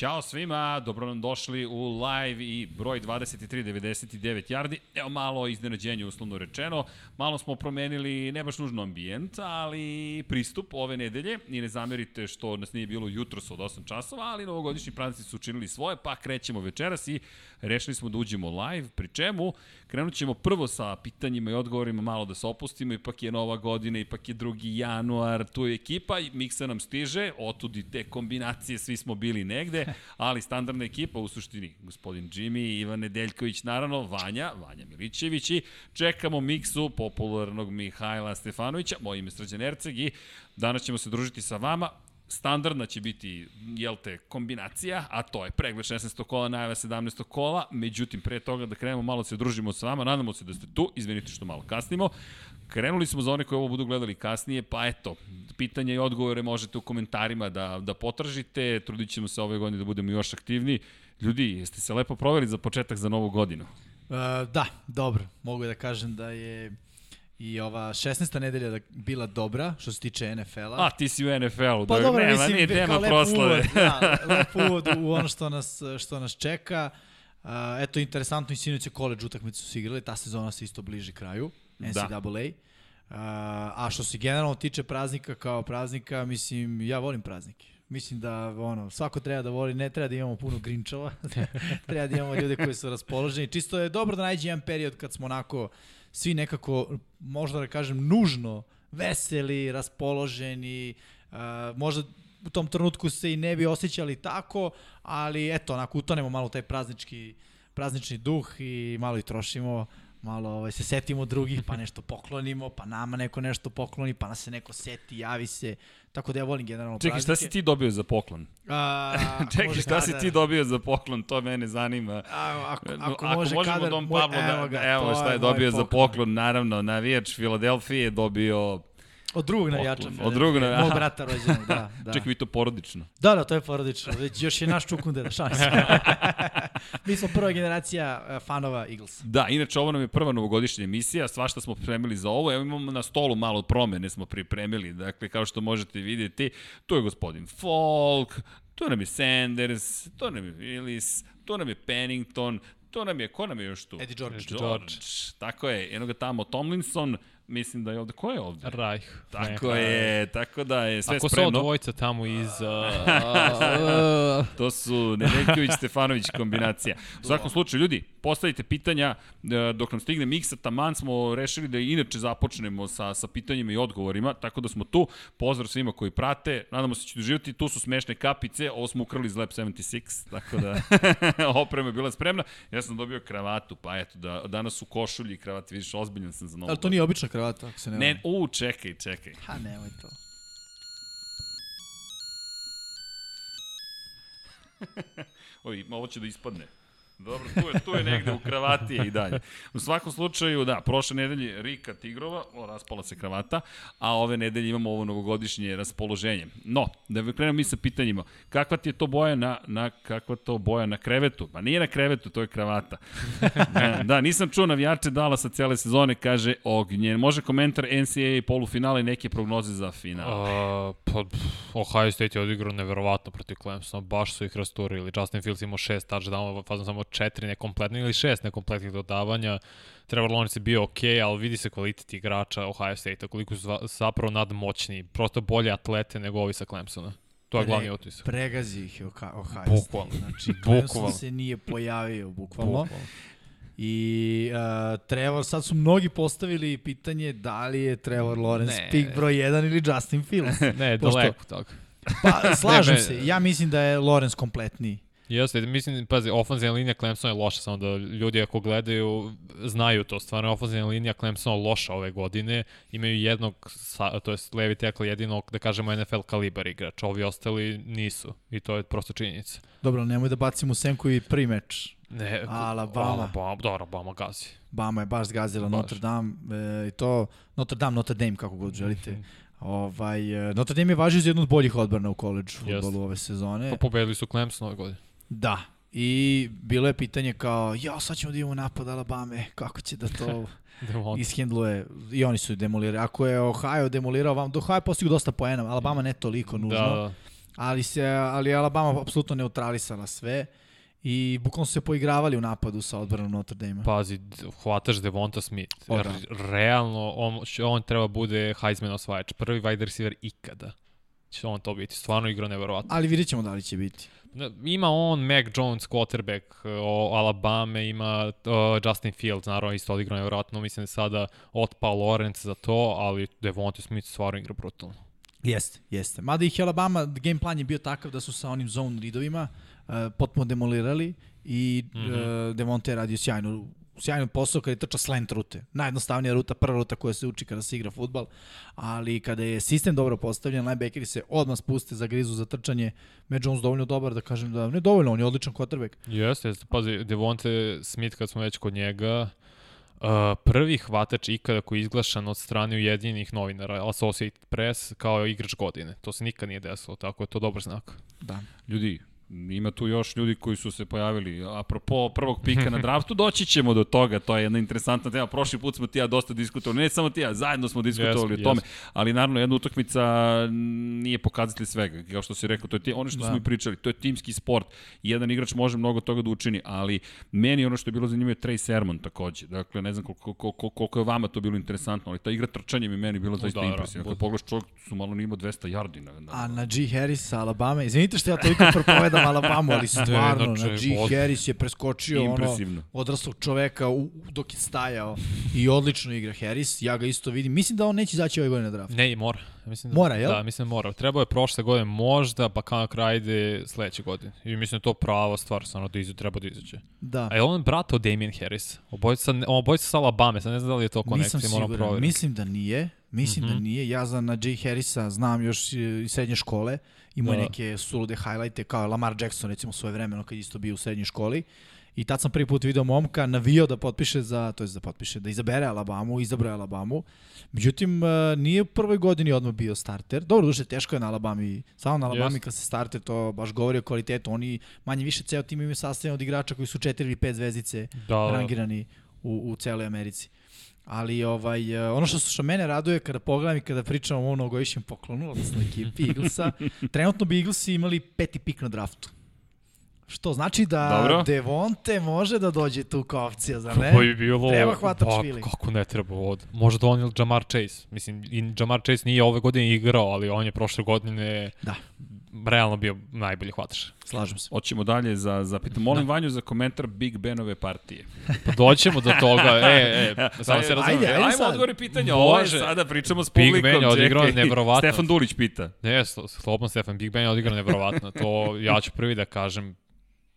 Ćao svima, dobro nam došli u live i broj 2399 yardi. Evo malo iznenađenje uslovno rečeno. Malo smo promenili ne baš nužno ambijent, ali pristup ove nedelje. I ne zamerite što nas nije bilo jutro od 8 časova, ali novogodišnji praznici su učinili svoje, pa krećemo večeras i rešili smo da uđemo live. Pri čemu krenut ćemo prvo sa pitanjima i odgovorima malo da se opustimo. Ipak je nova godina, ipak je 2. januar, tu je ekipa, miksa nam stiže, otudi te kombinacije, svi smo bili negde ali standardna ekipa u suštini, gospodin Jimmy, Ivan Nedeljković, naravno, Vanja, Vanja Milićević i čekamo miksu popularnog Mihajla Stefanovića, moj ime Srđan Erceg i danas ćemo se družiti sa vama standardna će biti, jel te, kombinacija, a to je pregled 16. kola, najava 17. kola, međutim, pre toga da krenemo malo se družimo sa vama, nadamo se da ste tu, izvinite što malo kasnimo, Krenuli smo za one koji ovo budu gledali kasnije, pa eto, pitanja i odgovore možete u komentarima da, da potražite, trudit ćemo se ove godine da budemo još aktivniji. Ljudi, jeste se lepo proveli za početak za novu godinu? Uh, da, dobro. Mogu da kažem da je i ova 16. nedelja da bila dobra što se tiče NFL-a. A, ti si u NFL-u. Pa da, dobro, nema, mislim, nije tema proslave. Uvod, da, lep uvod u ono što nas, što nas čeka. Uh, eto, interesantno i sinoć je college utakmicu su igrali, ta sezona se isto bliži kraju. NCAA. Da. Uh, a što se generalno tiče praznika kao praznika, mislim, ja volim praznike. Mislim da ono, svako treba da voli, ne treba da imamo puno grinčava, treba da imamo ljude koji su raspoloženi. Čisto je dobro da nađe jedan period kad smo onako svi nekako, možda da kažem, nužno veseli, raspoloženi, uh, možda u tom trenutku se i ne bi osjećali tako, ali eto, onako utonemo malo taj praznički, praznični duh i malo i trošimo malo ovaj, se setimo drugih, pa nešto poklonimo, pa nama neko nešto pokloni, pa nas se neko seti, javi se. Tako da ja volim generalno Čekaj, praznike. šta si ti dobio za poklon? A, Čekaj, šta kada... si ti dobio za poklon? To mene zanima. A, ako, ako, ako može možemo kadar, Dom Pablo moj, da, evo, ga, evo šta je, je dobio za poklon. Naravno, navijač Filadelfije je dobio Od drugog navijača. Od drugog navijača. Mog brata rođenog, da. da. Čekaj, vi to porodično. Da, da, to je porodično. Već još je naš čukundera, se. Mi smo prva generacija e, fanova Eagles. Da, inače ovo nam je prva novogodišnja emisija, svašta smo pripremili za ovo. Evo imamo na stolu malo promene smo pripremili. Dakle, kao što možete vidjeti, tu je gospodin Folk, tu nam je Sanders, tu nam je Willis, tu nam je Pennington, tu nam je, ko nam je još tu? Eddie George. Eddie George. George. Tako je, jednoga tamo Tomlinson, Mislim da je ovde, ko je ovde? Reich. Tako ne, je, tako da je sve Ako spremno. Ako su dvojica tamo iz... Uh, to su Nedeljković-Stefanović kombinacija. U svakom slučaju, ljudi, postavite pitanja e, dok nam stigne miksa, taman smo rešili da inače započnemo sa, sa pitanjima i odgovorima, tako da smo tu. Pozdrav svima koji prate, nadamo se da ćete uživati, tu su smešne kapice, ovo smo ukrali iz Lab 76, tako da oprema je bila spremna. Ja sam dobio kravatu, pa eto, da, danas u košulji kravat, vidiš, ozbiljan sam za novu. Ali to nije obična kravata, ako se ne Ne, u, čekaj, čekaj. Ha, nemoj to. Oj, ovo će da ispadne. Dobro, tu je, tu je negde u kravati i dalje. U svakom slučaju, da, prošle nedelje Rika Tigrova, o, raspala se kravata, a ove nedelje imamo ovo novogodišnje raspoloženje. No, da krenemo mi sa pitanjima. Kakva ti je to boja na, na kakva to boja na krevetu? Pa nije na krevetu, to je kravata. da, nisam čuo navijače dala sa cele sezone, kaže Ognjen. Može komentar NCAA polufinale i neke prognoze za finale? Uh, pa, Ohio State je odigrao neverovatno protiv Clemsona, baš su ih rasturili. Justin Fields imao šest touchdownova, fazno samo četiri nekompletne ili šest nekompletnih dodavanja. Trevor Lawrence je bio ok, ali vidi se kvalitet igrača Ohio State, koliko su zapravo nadmoćni, prosto bolje atlete nego ovi sa Clemsona. To je glavni utisak. Pregazi ih Ohio State. Bukvalno. Znači, Clemson se nije pojavio, bukvalno. bukvalno. I uh, Trevor, sad su mnogi postavili pitanje da li je Trevor Lawrence ne. pick broj 1 ili Justin Fields. ne, Pošto, daleko toga. Pa, slažem ne, se. Ja mislim da je Lawrence kompletniji. Jeste, mislim, pazi, ofenzivna linija Clemsona je loša, samo da ljudi ako gledaju znaju to, stvarno ofenzivna linija Clemsona loša ove godine, imaju jednog, to je levi tekla jedinog, da kažemo NFL kalibar igrač, ovi ostali nisu i to je prosto činjenica. Dobro, nemoj da bacimo senku i pri meč. Ne, Alabama. Alabama, dobro, Alabama gazi. Bama je baš zgazila baš. Notre Dame e, i to Notre Dame, Notre Dame kako god želite. -hmm. Ovaj, e, Notre Dame je važio za jednu od boljih odbrana u koleđu futbolu ove sezone. Pa pobedili su Clemson ove godine. Da, i bilo je pitanje kao, ja sad ćemo da imamo napad Alabama, kako će da to ishendluje i oni su demolirali. Ako je Ohio demolirao vam, Ohio je postigao dosta poena, Alabama ne toliko nužno. Da. ali, se, ali Alabama apsolutno neutralisala sve i bukvalno su se poigravali u napadu sa odbranom Notre Dame. Pazi, hvataš Devonta Smith. O, da. Realno, on, on treba bude Heisman osvajač. Prvi wide receiver ikada. Će on to biti. Stvarno igra neverovatno. Ali vidjet ćemo da li će biti. Ima on Mac Jones, quarterback o Alabama, ima uh, Justin Fields, naravno isto odigrao nevjerojatno, mislim da je sada otpao Lawrence za to, ali Devonta Smith stvarno igra brutalno. Jeste, jeste. Mada ih je Alabama, game plan je bio takav da su sa onim zone readovima uh, potpuno demolirali i mm. -hmm. uh, Devonte je radio sjajno sjajan posao kada je trča slant rute. Najjednostavnija ruta, prva ruta koja se uči kada se igra futbal, ali kada je sistem dobro postavljen, linebackeri se odmah spuste za grizu za trčanje. Matt Jones dovoljno dobar da kažem da ne dovoljno, on je odličan quarterback. Jeste, jeste. Pazi, Devonte Smith, kad smo već kod njega, uh, prvi hvatač ikada koji je izglašan od strane Ujedinjenih novinara, Associated Press, kao igrač godine. To se nikad nije desilo, tako je to dobar znak. Da. Ljudi, ima tu još ljudi koji su se pojavili. Apropo prvog pika na draftu, doći ćemo do toga, to je jedna interesantna tema. Prošli put smo ti ja dosta diskutovali, ne samo ti ja, zajedno smo diskutovali Jesmo, o tome, ali naravno jedna utakmica nije pokazatelj svega. Kao što si rekao, to je ti, ono što Da. smo i pričali, to je timski sport. Jedan igrač može mnogo toga da učini, ali meni ono što je bilo zanimljivo je Trey Sermon takođe. Dakle, ne znam koliko, koliko, koliko je vama to bilo interesantno, ali ta igra trčanja mi meni bilo zaista da, da. impresivna. Kad pogledaš čovjek su malo nije imao 200 yardi na, na, A na G. Harris sa Alabama, izvinite što ja toliko propovedam Alabamu, ali stvarno, na inače, G. od- Harris je preskočio ono, Impresivno. odraslog čoveka u, dok je stajao i odlično igra Harris, ja ga isto vidim. Mislim da on neće izaći ove godine na draft. Ne, mora. Mislim da, Mora, jel? Da, mislim da mora. Trebao je prošle godine možda, pa kao kraj ide sledeće godine. I mislim da to prava stvar, stvarno da izu, treba da izađe. Da. A je on brat od Damien Harris? Obojica, obojica sa Alabama, sad ne znam da li je to konekcija, moram siguran. provjeriti. Mislim da nije. Mislim mm -hmm. da nije. Ja za na J. Harrisa znam još e, iz srednje škole. Imao Da. da. neke sulude highlighte kao Lamar Jackson recimo svoje vremeno kad je isto bio u srednjoj školi. I tad sam prvi put video momka navio da potpiše za, to je da potpiše, da izabere Alabamu, izabrao je Alabamu. Međutim, e, nije u prvoj godini odmah bio starter. Dobro, duše, teško je na Alabami. Samo na Alabami Jest. kad se starter, to baš govori o kvalitetu. Oni manje više ceo tim imaju sastavljen od igrača koji su četiri ili pet zvezdice da. rangirani u, u celoj Americi. Ali ovaj, e, ono što, što mene raduje kada pogledam i kada pričam o ovom novogodišnjem poklonu, odnosno ekipi Eaglesa, trenutno bi Eaglesi imali peti pik na draftu. Što znači da Dobro. Devonte može da dođe tu kao opcija, za ne? Kako bi bilo... Treba hvatač pa. Kako ne treba od... Možda on ili Jamar Chase. Mislim, i Jamar Chase nije ove godine igrao, ali on je prošle godine Da, realno bio najbolji hvataš. slažem se. Hoćemo dalje za, za pitam. Molim da. Vanju za komentar Big Benove partije. Pa doćemo do toga. E, e, samo se Ajde, razumem. ajde Ajmo odgovori pitanja. Ovo je sada pričamo s Big publikom. Ben je odigrao čekaj. neverovatno. Stefan Dulić pita. Ne, slo- slobodno Stefan, Big Ben je odigrao nevjerovatno. To ja ću prvi da kažem,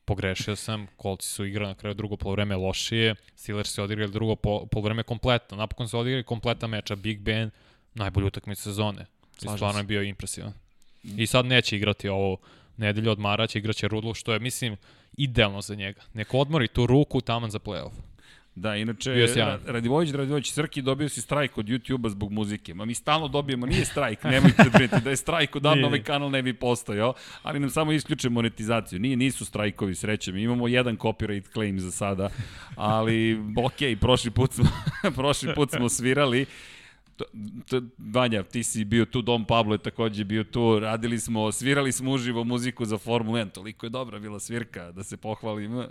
pogrešio sam, kolci su igrali na kraju drugo polovreme lošije, Steelers su odigrali drugo po, polovreme kompletno, napokon su odigrali kompletan meč, a Big Ben najbolji utakmica sezone. I Slažem stvarno se. je bio impresivan. I sad neće igrati ovo nedelju odmara, će igraće Rudlu, što je, mislim, idealno za njega. Neko odmori tu ruku taman za playoff. Da, inače, Radivojić, Radivojić, Srki dobio si strajk od YouTube-a zbog muzike. Ma mi stalno dobijemo, nije strajk, nemojte da brinete, da je strajk odavno ovaj kanal ne bi postojao, ali nam samo isključe monetizaciju. Nije, nisu strajkovi, sreće mi. Imamo jedan copyright claim za sada, ali ok, prošli put smo, prošli put smo svirali, Vanja, ti si bio tu, Dom Pablo je takođe bio tu, radili smo, svirali smo uživo muziku za Formulu 1, toliko je dobra bila svirka, da se pohvalim,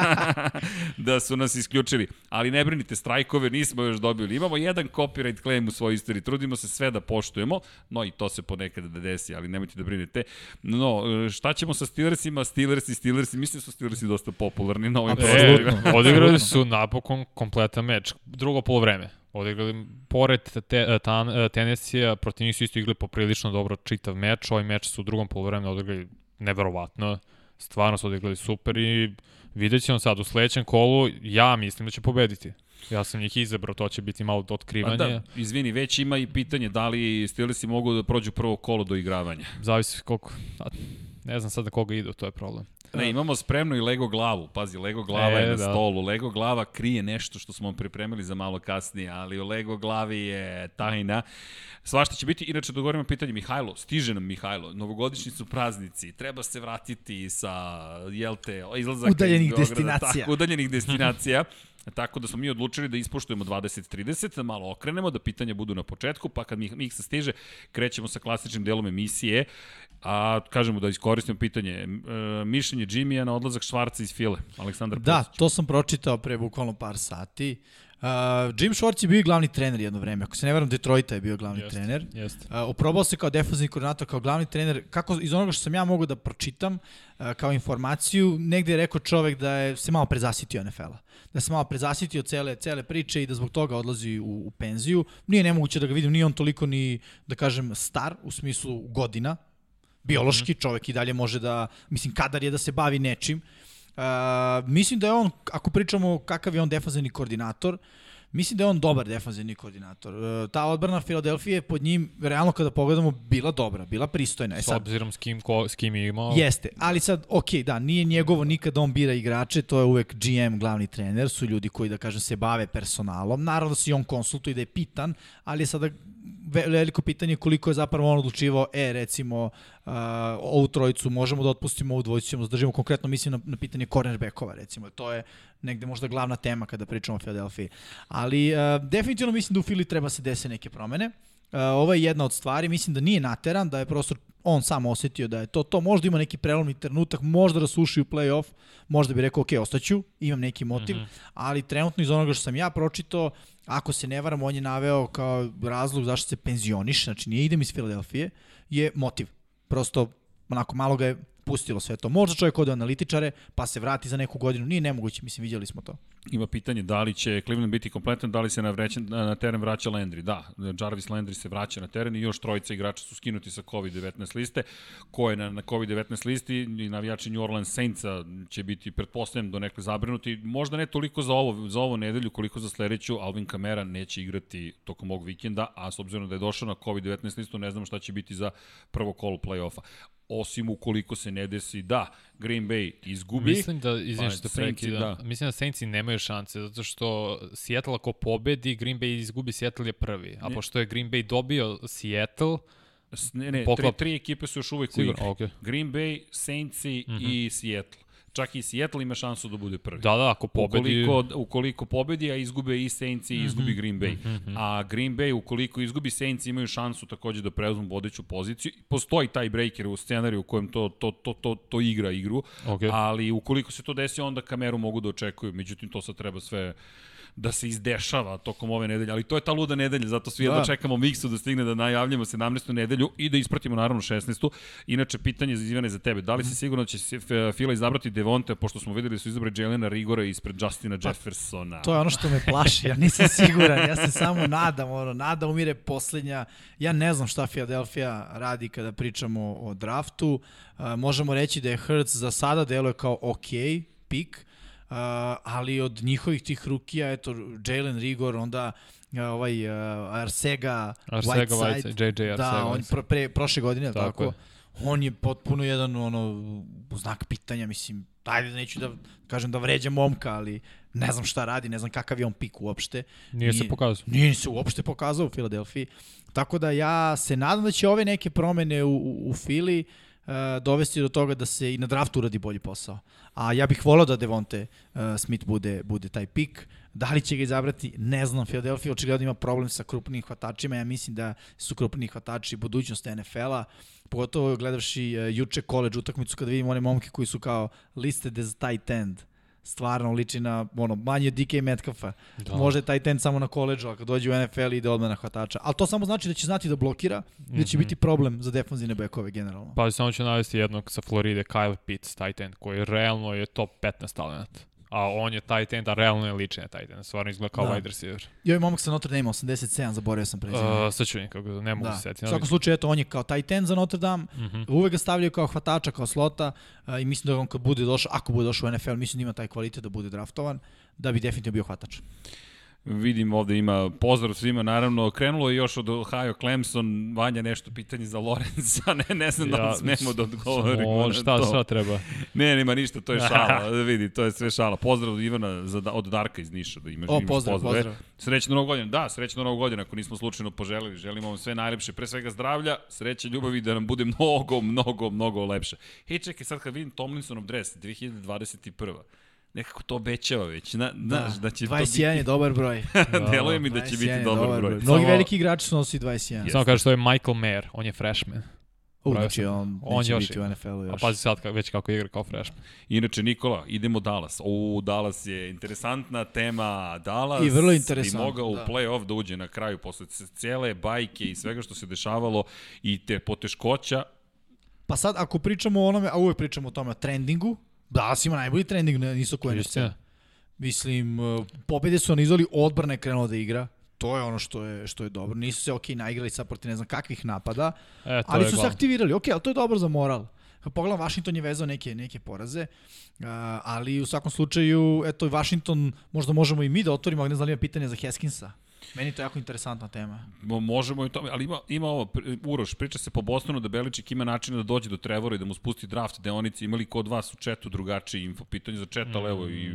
da su nas isključili. Ali ne brinite, strajkove nismo još dobili. Imamo jedan copyright claim u svojoj istoriji, trudimo se sve da poštujemo, no i to se ponekad da desi, ali nemojte da brinete. No, šta ćemo sa Steelersima? Steelersi, Steelersi, mislim da su Steelersi dosta popularni na ovim prostorima. Odigrali su napokon kompletan meč. Drugo polovreme. Odigrali, pored te, ta, Tennessee, protiv njih su isto igrali poprilično dobro čitav meč. Ovaj meč su u drugom polovremenu odigrali neverovatno. Stvarno su odigrali super i vidjet ćemo sad u sledećem kolu. Ja mislim da će pobediti. Ja sam njih izabrao, to će biti malo do Pa otkrivanja. da, izvini, već ima i pitanje da li Steelersi mogu da prođu prvo kolo do igravanja. Zavisi koliko... Ne znam sad na koga idu, to je problem. Ne, imamo spremno i Lego glavu. Pazi, Lego glava E, je na da. stolu. Lego glava krije nešto što smo pripremili za malo kasnije, ali u Lego glavi je tajna. Svašta će biti. Inače, dogovorimo pitanje Mihajlo. Stiže nam Mihajlo. Novogodišnji su praznici. Treba se vratiti sa, jel te, izlazaka Udaljenih iz Beograda, destinacija. Tako, udaljenih destinacija. Tako da smo mi odlučili da ispoštujemo 20-30, da malo okrenemo, da pitanja budu na početku, pa kad Miksa stiže, krećemo sa klasičnim delom emisije, a kažemo da iskoristimo pitanje. E, mišljenje Jimmya na odlazak Švarca iz File, Aleksandar Da, Posić. to sam pročitao pre bukvalno par sati. Uh, Jim Schwartz je bio glavni trener jedno vreme. Ako se ne varam, Detroita je bio glavni Jeste, trener. Jeste. Uh, oprobao se kao defensivni koordinator, kao glavni trener. Kako iz onoga što sam ja mogu da pročitam uh, kao informaciju, negde je rekao čovek da je se malo prezasitio NFL-a. Da se malo prezasitio cele, cele priče i da zbog toga odlazi u, u penziju. Nije nemoguće da ga vidim, nije on toliko ni, da kažem, star u smislu godina. Biološki čovek i dalje može da, mislim, kadar je da se bavi nečim. Uh, mislim da je on, ako pričamo kakav je on defanzivni koordinator, mislim da je on dobar defanzivni koordinator. Uh, ta odbrana Filadelfije pod njim, realno kada pogledamo, bila dobra, bila pristojna. E S sad, obzirom s kim, ko, s kim je imao. Jeste, ali sad, ok, da, nije njegovo nikada on bira igrače, to je uvek GM, glavni trener, su ljudi koji, da kažem, se bave personalom. Naravno da se i on konsultuje da je pitan, ali je sada veliko pitanje koliko je zapravo on odlučivao, e, recimo, uh, ovu trojicu možemo da otpustimo, ovu dvojicu ćemo da zadržimo, konkretno mislim na, na pitanje cornerbackova, recimo, to je negde možda glavna tema kada pričamo o Philadelphia. Ali uh, definitivno mislim da u Fili treba se dese neke promene. Uh, ovo je jedna od stvari, mislim da nije nateran, da je prostor on sam osetio da je to to, možda ima neki prelomni trenutak, možda da suši u play-off, možda bi rekao, ok, ostaću, imam neki motiv, mm -hmm. ali trenutno iz onoga što sam ja pročitao, ako se ne varam, on je naveo kao razlog zašto se penzioniš, znači nije idem iz Filadelfije, je motiv. Prosto, onako, malo ga je pustilo sve to. Možda čovjek ode analitičare, pa se vrati za neku godinu. Nije nemoguće, mislim, vidjeli smo to. Ima pitanje da li će Cleveland biti kompletan, da li se na, vrećen, na teren vraća Landry. Da, Jarvis Landry se vraća na teren i još trojica igrača su skinuti sa COVID-19 liste. Ko je na, na COVID-19 listi i navijači New Orleans Saintsa će biti, pretpostavljam, do nekle zabrinuti. Možda ne toliko za ovo, za ovo nedelju, koliko za sledeću. Alvin Kamara neće igrati tokom ovog vikenda, a s obzirom da je došao na COVID-19 listu, ne znamo šta će biti za prvo kolo play-offa osim ukoliko se ne desi da Green Bay izgubi. Mislim da, izvim pa što Saintsi, prekida, da. mislim da Saintsi nemaju šanse, zato što Seattle ako pobedi, Green Bay izgubi, Seattle je prvi. A Ne. pošto je Green Bay dobio Seattle, Ne, ne, tri, Poklop. tri ekipe su još uvek u igri. okej. Green Bay, Saintsi mm -hmm. i Seattle. Čak i Seattle ima šansu da bude prvi. da, da, ako pobedi... Ukoliko, ukoliko pobedi, a izgube i Saints i izgubi Green Bay. A Green Bay, ukoliko izgubi Saints, imaju šansu takođe da preuzmu vodeću poziciju. Postoji taj breaker u scenariju u kojem to, to, to, to, to igra igru, Okej. ali ukoliko se to desi, onda kameru mogu da očekuju. Međutim, to sad treba sve da se izdešava tokom ove nedelje, ali to je ta luda nedelja, zato svi jedva Da. čekamo Miksu da stigne da najavljamo 17. nedelju i da ispratimo naravno 16. Inače, pitanje za Ivane za tebe, da li si sigurno da će se Fila izabrati Devonte, pošto smo videli da su izabrali Jelena Rigora ispred Justina Jeffersona? Pa, To je ono što me plaši, ja nisam siguran, ja se samo nadam, ono, nada umire poslednja. Ja ne znam šta Philadelphia radi kada pričamo o draftu. Možemo reći da je Hurts za sada deluje kao ok pik, uh, ali od njihovih tih rukija, eto, Jalen Rigor, onda uh, ovaj uh, Arsega, Arcega Whiteside, Whiteside, JJ Arcega da, on pro, pre, prošle godine, tako, Tako je. on je potpuno jedan ono znak pitanja, mislim, ajde neću da kažem da vređa momka, ali ne znam šta radi, ne znam kakav je on pik uopšte. Nije se pokazao. Nije se uopšte pokazao u Filadelfiji. Tako da ja se nadam da će ove neke promene u, u, u Fili uh, dovesti do toga da se i na draftu uradi bolji posao. A ja bih volao da Devonte uh, Smith bude, bude taj pik. Da li će ga izabrati, ne znam. Philadelphia očigledno ima problem sa krupnim hvatačima. Ja mislim da su krupni hvatači budućnost NFL-a. Pogotovo gledavši uh, juče college utakmicu kada vidim one momke koji su kao listed as tight end stvarno liči na ono, manje DK Metcalfa. Da. Može taj ten samo na koleđu, a kad dođe u NFL ide odmah na hvatača. Ali to samo znači da će znati da blokira i da će biti problem za defanzivne bekove generalno. Pa samo ću navesti jednog sa Floride, Kyle Pitts, tight end, koji realno je top 15 talent. A on je tight end, a realno je na tight end. Stvarno izgleda kao Da. wide receiver. I ovaj momak sa Notre Dame 87, zaboravio sam prezime. Uh, sad ću nikako, ne mogu da. se setiti. U svakom slučaju, eto, on je kao tight end za Notre Dame, mm Mhm. -hmm. uvek ga stavljaju kao hvatača, kao slota uh, i mislim da on kad bude došao, ako bude došao u NFL, mislim da ima taj kvalitet da bude draftovan, da bi definitivno bio hvatač. Vidim ovde ima pozdrav svima, naravno, krenulo je još od Ohio Clemson, Vanja nešto pitanje za Lorenza, ne, ne znam da li smemo da odgovorimo o, na šta, to. šta treba? Ne, nema ništa, to je šala, vidi, to je sve šala. Pozdrav od Ivana za, od Darka iz Niša, da imaš, O, imaš pozdrav, pozdrave. pozdrav. Srećno novu godinu, da, srećno novu godinu, ako nismo slučajno poželeli, želimo vam sve najlepše, pre svega zdravlja, sreće, ljubavi, da nam bude mnogo, mnogo, mnogo lepše. Hej, čekaj, sad kad vidim Tomlinsonov dres, 2021. nekako to obećava već. Na, da, da će 21 to biti... je dobar broj. Deluje mi da će biti dobar, dobar broj. broj. Mnogi Samo... veliki igrači su nosi 21. Samo kaže što je Michael Mayer, on je freshman. U, znači on, on neće još, biti u NFL-u još. A pazi sad već kako igra kao freshman. Inače, Nikola, idemo Dallas. U, Dallas je interesantna tema. Dallas I vrlo bi mogao da. u play-off da uđe na kraju posle cijele bajke i svega što se dešavalo i te poteškoća. Pa sad, ako pričamo o onome, a uvek pričamo o tome, o trendingu, Dallas ima najbolji trending na istoku NFC. Mislim, uh, pobede su anizali, odbrana je krenuo da igra to je ono što je što je dobro. Nisu se ok naigrali sa protiv ne znam kakvih napada, e, ali su se aktivirali. Ok, ali to je dobro za moral. Pogledam, Washington je vezao neke, neke poraze, uh, ali u svakom slučaju, eto, Washington, možda možemo i mi da otvorimo, ne znam li ima pitanje za Heskinsa. Meni to je jako interesantna tema. Mo, možemo i to, ali ima, ima ovo, Uroš, priča se po Bostonu da Beličik ima načina da dođe do Trevora i da mu spusti draft deonice. Imali kod vas u četu drugačiji info, pitanje za četa, mm. levo i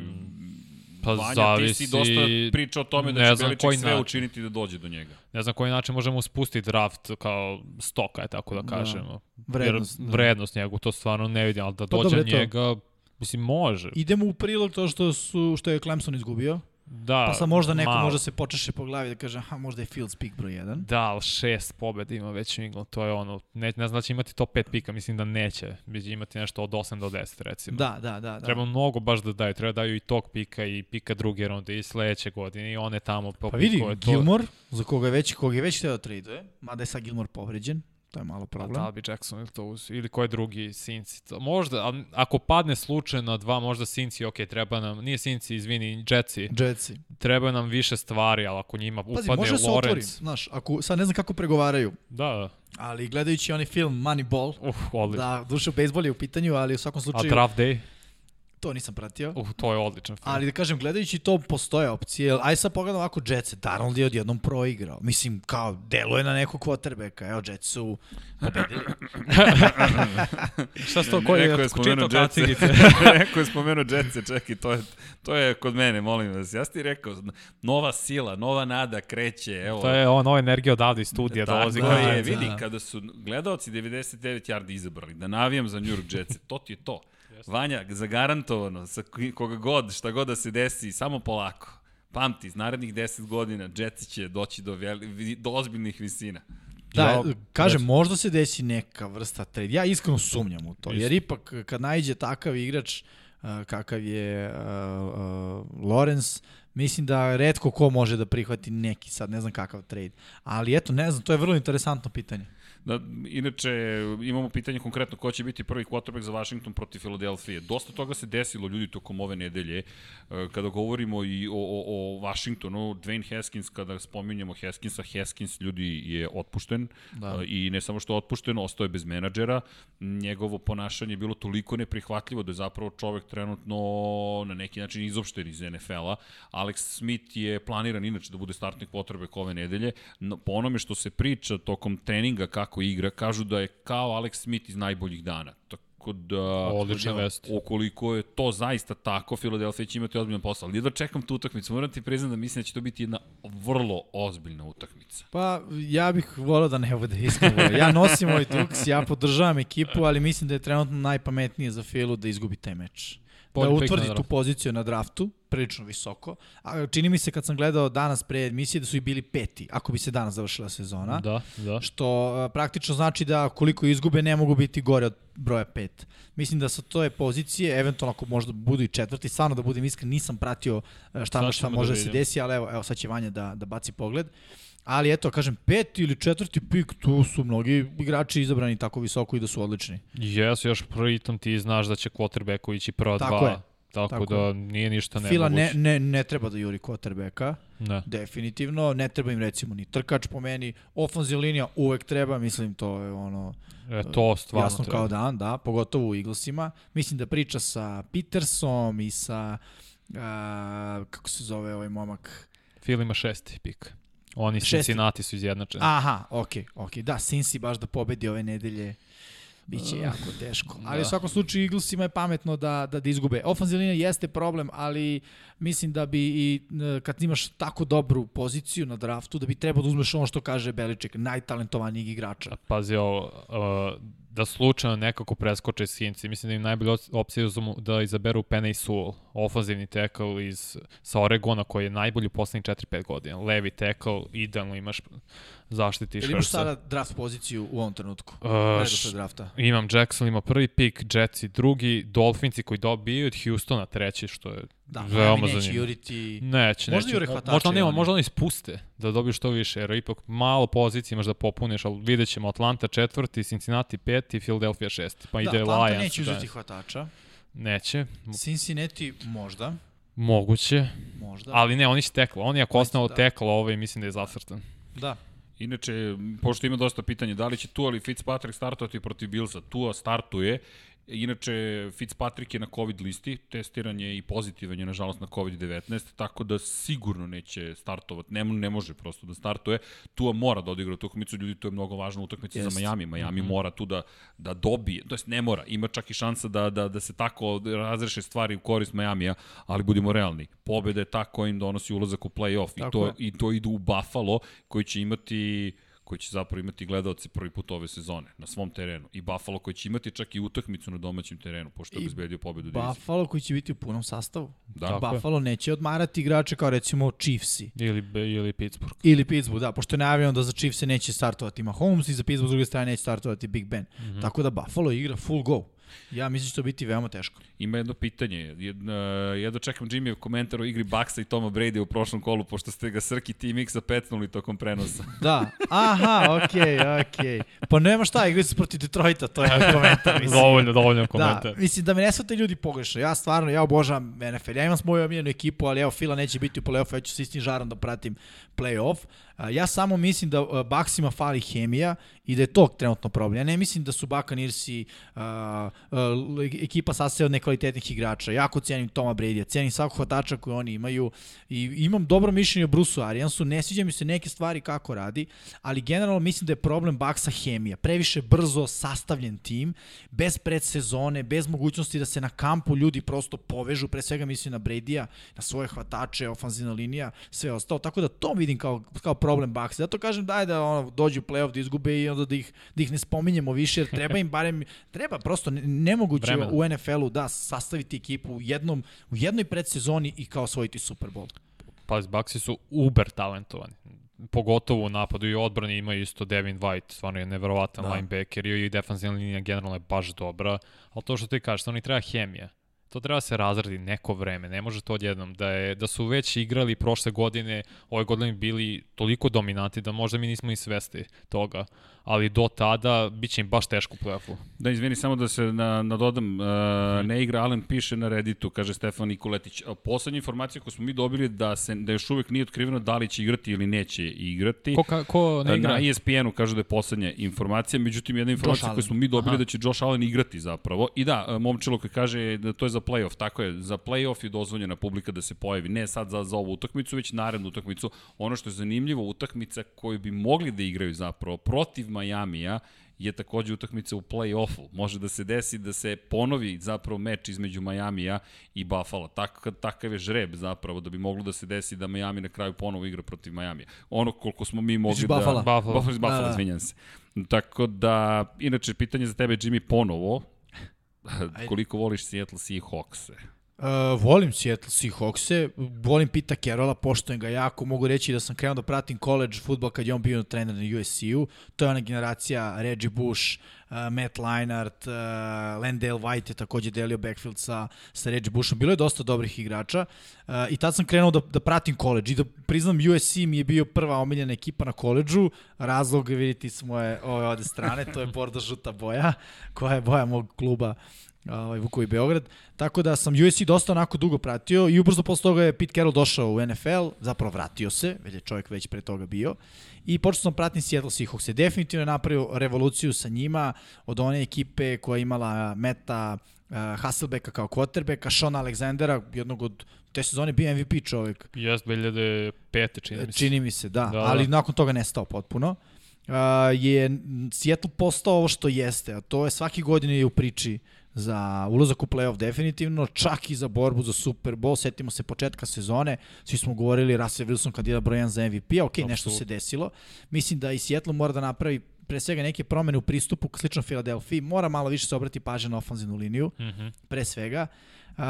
Pa Vanja, zavisi... ti si dosta pričao o tome da će Beliček sve način. učiniti da dođe do njega. Ne znam koji način možemo spustiti draft kao stoka, je tako da, kažemo. Da. Vrednost. Jer vrednost da. njegu, to stvarno ne vidim, ali da pa dođe dobro, njega, mislim, može. Idemo u prilog to što, su, što je Clemson izgubio. Da, pa sad možda neko malo. može se počeše po glavi da kaže, aha, možda je Fields pik broj 1. Da, ali šest pobeda ima već New to je ono, ne, ne znam da će imati top 5 pika, mislim da neće, će imati nešto od 8 do 10 recimo. Da, da, da. da. Treba mnogo baš da daju, treba da daju i tog pika i pika druge runde i sledeće godine i one tamo po Pa vidi, Gilmore, za koga je već, koga je već teo da traduje, mada je sad Gilmore povređen, To je malo problem. Da, da bi Jackson ili to uz, ili koji drugi Sinci. To, možda, a, ako padne slučajno dva, možda Sinci, ok, treba nam, nije Sinci, izvini, Jetsi. Jetsi. Treba nam više stvari, ali ako njima Pazi, upadne može se otvori, znaš, ako, sad ne znam kako pregovaraju. Da, da. Ali gledajući onaj film Moneyball, Uf, da, duše, bejsbol je u pitanju, ali u svakom slučaju... A draft day? To nisam pratio. Uh, to je odličan film. Ali da kažem, gledajući to, postoje opcije. Aj sad pogledam ovako Jetsa. Darnold je odjednom proigrao. Mislim, kao, deluje na nekog quarterbacka. Evo, Jets su pobedili. Šta s to? Koji je, je spomenuo Jetsa? Neko je spomenuo Jetsa, čekaj, to je, to je kod mene, molim vas. Ja ti rekao, nova sila, nova nada kreće. Evo. To je nova energija odavde iz studija da, dolazi. Da, je, vidi, kada su gledalci 99 yardi izabrali da navijam za New York Jets, to ti je to. Vanja, zagarantovano, sa koga god, šta god da se desi, samo polako. Pamti, iz narednih 10 godina Jetsi će doći do, veli, do ozbiljnih visina. Da, ja, kažem, možda se desi neka vrsta trade. Ja iskreno sumnjam u to, jer ipak kad najde takav igrač uh, kakav je uh, uh, Lorenz, mislim da redko ko može da prihvati neki sad, ne znam kakav trade. Ali eto, ne znam, to je vrlo interesantno pitanje. Da, inače, imamo pitanje konkretno ko će biti prvi quarterback za Washington protiv Filadelfije. Dosta toga se desilo ljudi tokom ove nedelje. E, kada govorimo i o, o, o Washingtonu, Dwayne Haskins, kada spominjemo Haskinsa, Haskins ljudi je otpušten da. E, i ne samo što je otpušten, ostao je bez menadžera. Njegovo ponašanje je bilo toliko neprihvatljivo da je zapravo čovek trenutno na neki način izopšten iz NFL-a. Alex Smith je planiran inače da bude startnik quarterback ove nedelje. Po onome što se priča tokom treninga kako kako igra, kažu da je kao Alex Smith iz najboljih dana. Tako da, Odlična vest. ukoliko je to zaista tako, Filadelfija će imati ozbiljan posao. Ali da čekam tu utakmicu, moram ti priznam da mislim da će to biti jedna vrlo ozbiljna utakmica. Pa, ja bih volao da ne bude iskreno. Ja nosim ovaj duks, ja podržavam ekipu, ali mislim da je trenutno najpametnije za Filu da izgubi taj meč da utvrdi tu poziciju na draftu, prilično visoko. A, čini mi se kad sam gledao danas pre emisije da su i bili peti, ako bi se danas završila sezona. Da, da. Što a, praktično znači da koliko izgube ne mogu biti gore od broja 5. Mislim da sa je pozicije, eventualno ako možda budu i četvrti, stvarno da budem iskren, nisam pratio šta, šta može da se desi, ali evo, evo sad će Vanja da, da baci pogled. Uh, Ali eto, kažem, peti ili četvrti pik, tu su mnogi igrači izabrani tako visoko i da su odlični. Jes, još pritom ti znaš da će quarterbacku ići prva tako dva. Je. Tako, tako da nije ništa nemoguće. Fila ne, ne, ne treba da juri quarterbacka, ne. definitivno. Ne treba im recimo ni trkač po meni. Ofenzivna linija uvek treba, mislim to je ono... E, to stvarno Jasno treba. kao dan, da, pogotovo u Eaglesima. Mislim da priča sa Petersom i sa... A, kako se zove ovaj momak? Fila ima šesti pik. Oni Šesti. Cincinnati su izjednačeni. Aha, okej, okay, okej. Okay. Da, Cincy baš da pobedi ove nedelje. Biće jako teško. Ali da. u svakom slučaju Eaglesima je pametno da, da, da izgube. Ofenzivna linija jeste problem, ali mislim da bi i kad imaš tako dobru poziciju na draftu, da bi trebao da uzmeš ono što kaže Beliček, najtalentovanijeg igrača. Pazi ovo, uh, da slučajno nekako preskoče Sinci. Mislim da im najbolje opcija uzmu da izaberu Penny Sewell, ofanzivni tackle iz, sa Oregona koji je najbolji u poslednjih 4-5 godina. Levi tackle, idealno imaš zaštiti Ili imaš sada draft poziciju u ovom trenutku? Uh, drafta. Imam Jackson, ima prvi pik, Jetsi drugi, Dolphinci koji dobiju od Houstona treći, što je Da, veoma neće zanimljivo. juriti... Neće, Možda neće. jure hvatače možda, nema, možda oni spuste da dobiju što više, jer ipak malo pozicije imaš da popuniš, ali vidjet ćemo Atlanta četvrti, Cincinnati peti, Philadelphia šesti, pa Da, ide Atlanta Lions. neće da. uzeti hvatača. Neće, Cincinnati možda, moguće, možda. ali ne, oni će tekla. Oni ako osnovu da. tekla, ovaj mislim da je zacrtan. Da. Inače, pošto ima dosta pitanja, da li će Tua ili Fitzpatrick startovati protiv Billsa? Tua startuje, Inače, Fitzpatrick je na COVID listi, testiran je i pozitivan je, nažalost, na COVID-19, tako da sigurno neće startovati, ne, ne može prosto da startuje. Tua mora da odigra utakmicu, ljudi, to je mnogo važna utakmica za Miami. Miami mm. -hmm. mora tu da, da dobije, to jest ne mora, ima čak i šansa da, da, da se tako razreše stvari u korist Majamija, ali budimo realni. Pobeda je ta koja im donosi ulazak u play-off i to, i to idu u Buffalo, koji će imati koji će zapravo imati gledaoci prvi put ove sezone na svom terenu. I Buffalo koji će imati čak i utakmicu na domaćem terenu, pošto je obezbedio pobedu u diviziji. Buffalo koji će biti u punom sastavu. Da. Tako je. Buffalo neće odmarati igrače kao recimo Chiefsi. Ili, ili Pittsburgh. Ili Pittsburgh, da, pošto je najavljeno da za Chiefs neće startovati Mahomes i za Pittsburgh s druge strane neće startovati Big Ben. Mm. -hmm. Tako da Buffalo igra full go. Ja mislim da će to biti veoma teško. Ima jedno pitanje. Jedno, jedno čekam Jimmyjev komentar o igri Baksa i Toma Brady u prošlom kolu, pošto ste ga Srki Team X-a pecnuli tokom prenosa. Da, aha, okej, okay, okej. Okay. Pa nema šta, igrali su protiv Detroita, to je komentar. Mislim. Dovoljno, dovoljno komentar. Da, mislim da me ne shvate ljudi pogrešno. Ja stvarno, ja obožavam NFL. Ja imam svoju omiljenu ekipu, ali evo, Fila neće biti u play-offu, ja ću s istim žarom da pratim play-off. Ja samo mislim da Baksima fali hemija i da je to trenutno problem. Ja ne mislim da su Buccaneersi uh, uh, ekipa sastaje od nekvalitetnih igrača. Jako cijenim Toma Brady, cijenim svakog hvatača koji oni imaju i imam dobro mišljenje o Brusu Ariansu. Ne sviđa mi se neke stvari kako radi, ali generalno mislim da je problem Baksa hemija. Previše brzo sastavljen tim, bez predsezone, bez mogućnosti da se na kampu ljudi prosto povežu, pre svega mislim na Bradya, na svoje hvatače, ofanzivna linija, sve ostalo. Tako da to vidim kao, kao problem Baksa. Zato kažem daj da ono, dođu u play-off, da izgube i onda da ih, da ih ne spominjemo više, jer treba im barem, treba prosto ne- nemoguće Vremena. u NFL-u da sastaviti ekipu u, jednom, u jednoj predsezoni i kao osvojiti Super Bowl. Pazi, Baxi su uber talentovani. Pogotovo u napadu i odbrani ima isto Devin White, stvarno je neverovatan Da. da. linebacker i defensivna linija generalno je baš dobra, ali to što ti kažeš, stvarno i treba hemija. To treba se razradi neko vreme, ne može to odjednom. Da, je, da su već igrali prošle godine, ove godine bili toliko dominanti da možda mi nismo ni svesti toga. Ali do tada bit će im baš teško u play-offu. Da, izvini, samo da se na, nadodam, uh, ne igra Allen piše na Redditu, kaže Stefan Nikoletić. Poslednja informacija koju smo mi dobili da se da još uvek nije otkriveno da li će igrati ili neće igrati. Ko, ka, ko ne igra? Na E ESPN-u kažu da je poslednja informacija, međutim jedna informacija koju smo mi dobili Aha. da će Josh Allen igrati zapravo. I da, e, momčilo koji kaže da to je za playoff, tako je, za playoff je dozvoljena publika da se pojavi, ne sad za, za ovu utakmicu, već narednu utakmicu. Ono što je zanimljivo, utakmica koju bi mogli da igraju zapravo protiv Majamija je takođe utakmica u play-offu. Može da se desi da se ponovi zapravo meč između Majamija i Buffalo. Tak, takav je žreb zapravo da bi moglo da se desi da Miami na kraju ponovo igra protiv Majamija. Ono koliko smo mi mogli da... Buffalo? Buffalo. Buffalo, Da, da. izvinjam se. Tako da, inače, pitanje za tebe, Jimmy, ponovo. Koliko voliš Seattle Seahawks-e? Uh, volim Seattle Seahawks-e, volim Pita Carrolla, poštojem ga jako, mogu reći da sam krenuo da pratim college futbol kad je on bio trener na USC-u, to je ona generacija Reggie Bush, uh, Matt Leinart, uh, Landale White je takođe delio backfield sa, sa Reggie Bushom, bilo je dosta dobrih igrača uh, i tad sam krenuo da, da pratim college. I da priznam USC mi je bio prva omiljena ekipa na koleđžu, razlog vidite s moje ove ovde strane, to je bordo žuta boja, koja je boja mog kluba ovaj, Vukovi Beograd. Tako da sam USC dosta onako dugo pratio i ubrzo posle toga je Pete Carroll došao u NFL, zapravo vratio se, već je čovjek već pre toga bio. I počeo sam pratim Seattle Seahawks. Definitivno je napravio revoluciju sa njima od one ekipe koja je imala Meta uh, Hasselbecka kao quarterbacka, Sean Alexandera, jednog od te sezone bio MVP čovjek. Jes 2005. čini mi se. Čini mi se, da, Da, da da. ali nakon toga nestao potpuno. Uh, je Seattle postao ovo što jeste, a to je svaki godine je u priči za ulazak u playoff definitivno, čak i za borbu za Super Bowl. Setimo se početka sezone, svi smo govorili Russell Wilson kandidat broj 1 za MVP, ok, nešto se desilo. Mislim da i Seattle mora da napravi pre svega neke promene u pristupu, slično Filadelfiji, mora malo više se obrati pažnje na ofanzivnu liniju, mm -hmm. pre svega. Uh,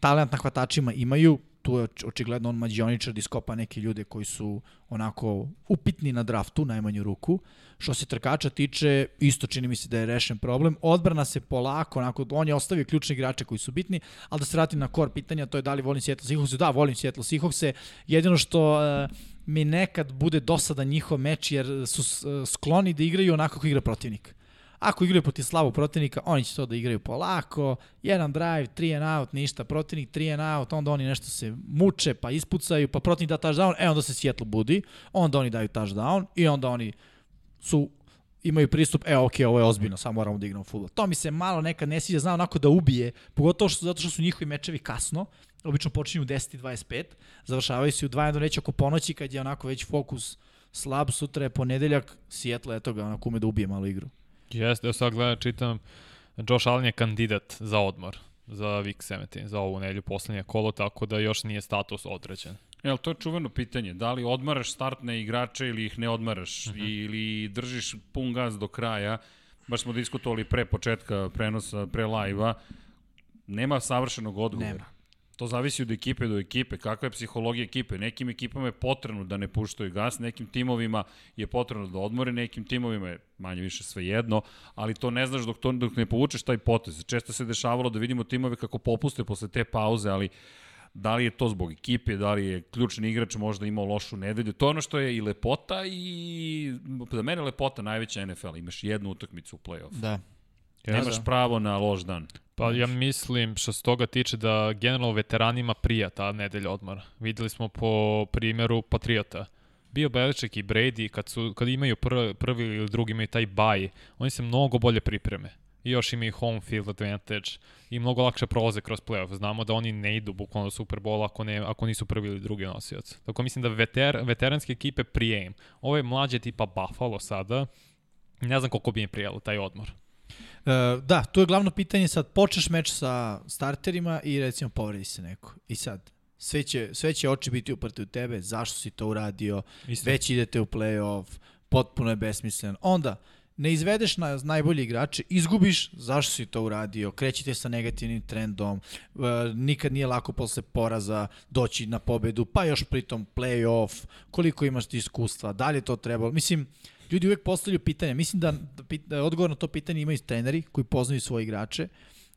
talent na hvatačima imaju, tu je očigledno on mađioničar da iskopa neke ljude koji su onako upitni na draftu, najmanju ruku. Što se trkača tiče, isto čini mi se da je rešen problem. Odbrana se polako, onako, on je ostavio ključne igrače koji su bitni, ali da se vratim na kor pitanja, to je da li volim Seattle Seahawks. Da, volim Seattle Seahawks. Jedino što uh, mi nekad bude dosada njihov meč, jer su uh, skloni da igraju onako kako igra protivnik. Ako igraju protiv slabog protivnika, oni će to da igraju polako, jedan drive, three and out, ništa, protivnik three and out, onda oni nešto se muče, pa ispucaju, pa protivnik da touchdown, e onda se Seattle budi, onda oni daju touchdown i onda oni su imaju pristup, e, ok, ovo je ozbiljno, samo moramo da igramo futbol. To mi se malo nekad ne sviđa, zna onako da ubije, pogotovo što, zato što su njihovi mečevi kasno, obično počinju u 10.25, završavaju se u 2 do neće oko ponoći kad je onako već fokus slab, sutra je ponedeljak, Seattle, eto ga, onako ume da ubije malo igru. Jeste, ja sad gledam, čitam, Josh Allen je kandidat za odmor za Week 17, za ovu nedelju poslednje kolo, tako da još nije status određen. Jel, to je čuveno pitanje. Da li odmaraš startne igrače ili ih ne odmaraš? Uh mhm. -huh. Ili držiš pun gaz do kraja? Baš smo diskutovali pre početka prenosa, pre live-a. Nema savršenog odgovora. Nema. To zavisi od ekipe do ekipe, kakva je psihologija ekipe. Nekim ekipama je potrebno da ne puštaju gas, nekim timovima je potrebno da odmore, nekim timovima je manje više sve jedno, ali to ne znaš dok, to, dok ne povučeš taj potez. Često se dešavalo da vidimo timove kako popuste posle te pauze, ali da li je to zbog ekipe, da li je ključni igrač možda imao lošu nedelju. To je ono što je i lepota i za mene lepota najveća NFL. Imaš jednu utakmicu u play-off. Da. Nemaš da. pravo na loš dan. Pa ja mislim što se toga tiče da generalno veteranima prija ta nedelja odmora. Videli smo po primjeru Patriota. Bio Beliček i Brady kad, su, kad imaju prvi, prvi ili drugi imaju taj baj, oni se mnogo bolje pripreme. I još imaju home field advantage i mnogo lakše prolaze kroz playoff. Znamo da oni ne idu bukvalno do Super Bowl ako, ne, ako nisu prvi ili drugi nosioc. Tako mislim da veter, veteranske ekipe prije im. Ovo je mlađe tipa Buffalo sada. Ne znam koliko bi im prijelo taj odmor. Uh, da, to je glavno pitanje sad, počeš meč sa starterima i recimo povredi se neko. I sad, sve će, sve će oči biti uprte u tebe, zašto si to uradio, Isto. već idete u play-off, potpuno je besmislen. Onda, ne izvedeš na najbolji igrače, izgubiš, zašto si to uradio, krećite sa negativnim trendom, uh, nikad nije lako posle poraza doći na pobedu, pa još pritom play-off, koliko imaš ti iskustva, da li je to trebalo, mislim, ljudi uvek postavljaju pitanja. Mislim da, da, odgovor na to pitanje imaju treneri koji poznaju svoje igrače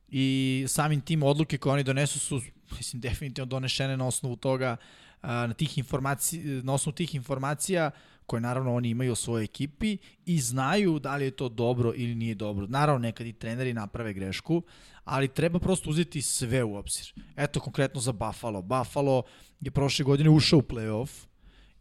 i samim tim odluke koje oni donesu su mislim definitivno donešene na osnovu toga na tih informacija na osnovu tih informacija koje naravno oni imaju o svojoj ekipi i znaju da li je to dobro ili nije dobro. Naravno nekad i treneri naprave grešku, ali treba prosto uzeti sve u obzir. Eto konkretno za Buffalo. Buffalo je prošle godine ušao u playoff,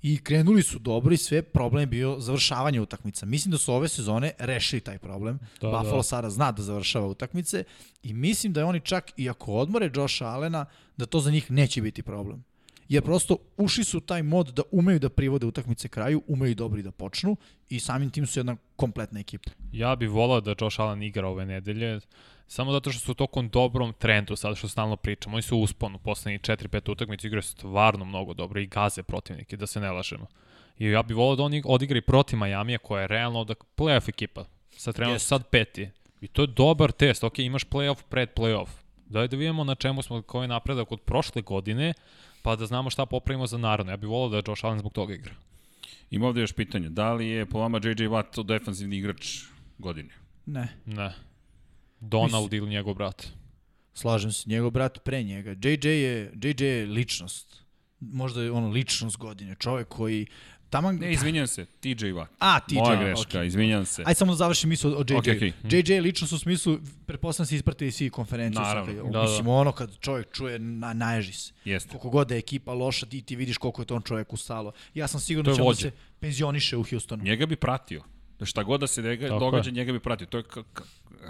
i krenuli su dobro i sve, problem je bio završavanje utakmica. Mislim da su ove sezone rešili taj problem. Da, Buffalo da. sada zna da završava utakmice i mislim da je oni čak, i ako odmore Josha Allena, da to za njih neće biti problem. Jer prosto ušli su taj mod da umeju da privode utakmice kraju, umeju dobri da počnu i samim tim su jedna kompletna ekipa. Ja bih volao da Josh Allen igra ove nedelje samo zato što su u tokom dobrom trendu, sad što stalno pričamo, oni su u usponu, poslednji 4-5 utakmice igraju stvarno mnogo dobro i gaze protivnike, da se ne lažemo. I ja bih volao da oni odigraju protiv Majamija koja je realno da playoff ekipa. Sad trenutno yes. sad peti. I to je dobar test. Ok, imaš playoff pred playoff. Daj da vidimo na čemu smo, koji je napredak od prošle godine, pa da znamo šta popravimo za narodno. Ja bih volao da je Josh Allen zbog toga igra. Ima ovde još pitanje. Da li je po vama JJ Watt defanzivni igrač godine? Ne. Ne. Donald ili njegov brat. Slažem se, njegov brat pre njega. JJ je, JJ je ličnost. Možda je ono ličnost godine. Čovek koji Taman... Ne, izvinjam se, TJ Watt. A, TJ, Moja greška, okay. izvinjam se. Ajde samo da završim misl o JJ. Okay, okay. JJ lično su u smislu, pretpostavljam se ispratili svi konferenciju. Naravno. Sad, da, mislim, da. ono kad čovjek čuje, na, naježi se. Jeste. Koliko god da je ekipa loša, ti, ti vidiš koliko je to on čovjek ustalo. Ja sam siguran da će da se penzioniše u Houstonu. Njega bi pratio. Da šta god da se događa, njega bi pratio. To je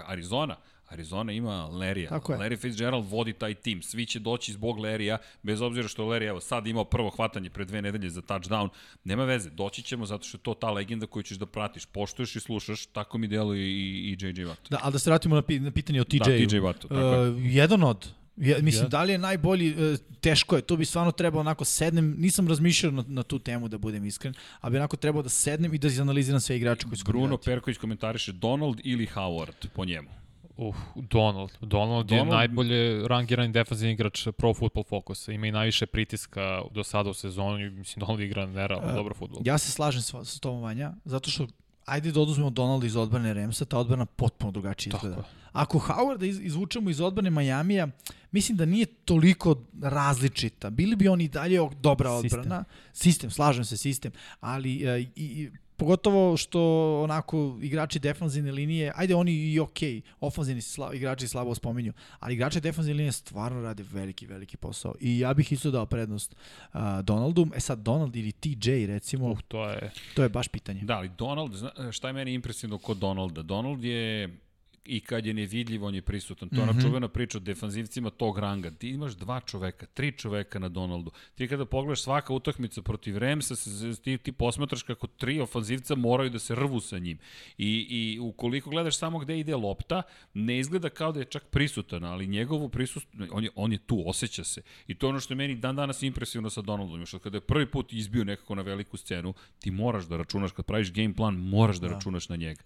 Arizona. Arizona ima Lerija. Larry Fitzgerald vodi taj tim. Svi će doći zbog Lerija, bez obzira što Larry evo sad imao prvo hvatanje pre dve nedelje za touchdown. Nema veze, doći ćemo zato što je to ta legenda koju ćeš da pratiš. Poštuješ i slušaš, tako mi deluje i, i JJ Watt. Da, ali da se vratimo na, na pitanje o TJ. Da, TJ Wattu. Uh, jedan od Ja, mislim, Ja. da li je najbolji, e, teško je, to bi stvarno trebalo onako sednem, nisam razmišljao na, na tu temu da budem iskren, ali bi onako trebao da sednem i da izanaliziram sve igrače koji su Bruno kandidati. Perković komentariše Donald ili Howard po njemu. Uh, Donald. Donald, Donald- je najbolje rangirani defensivni igrač Pro Football Focusa. Ima i najviše pritiska do sada u sezonu mislim Donald igra nerealno E, dobro futbol. Ja se slažem sa, sa tom Vanja, zato što ajde da oduzmemo Donalda iz odbrane Remsa, ta odbrana potpuno drugačije Tako izgleda. je. Ako Howarda iz, izvučemo iz odbrane Majamija, mislim da nije toliko različita. Bili bi oni dalje dobra Sistem. odbrana. Sistem, slažem se, sistem. Ali e, i, i, pogotovo što onako igrači defanzivne linije, ajde oni i okej, ofanzivni sla, igrači slabo spominju, ali igrači defanzivne linije stvarno rade veliki, veliki posao. I ja bih isto dao prednost uh, Donaldu. E sad, Donald ili TJ recimo, Uh, to je... to je baš pitanje. Da, ali Donald, šta je meni impresivno kod Donalda? Donald je i kad je nevidljiv, on je prisutan. To je ona Mhm. čuvena priča o defanzivcima tog ranga. Ti imaš dva čoveka, tri čoveka na Donaldu. Ti kada pogledaš svaka utakmica protiv Remsa, ti, ti posmatraš kako tri ofanzivca moraju da se rvu sa njim. I, I ukoliko gledaš samo gde ide lopta, ne izgleda kao da je čak prisutan, ali njegovo prisustvo, on je, on je tu, osjeća se. I to je ono što je meni dan danas impresivno sa Donaldom. Još od kada je prvi put izbio nekako na veliku scenu, ti moraš da računaš, kad praviš game plan, moraš da, Da. računaš na njega.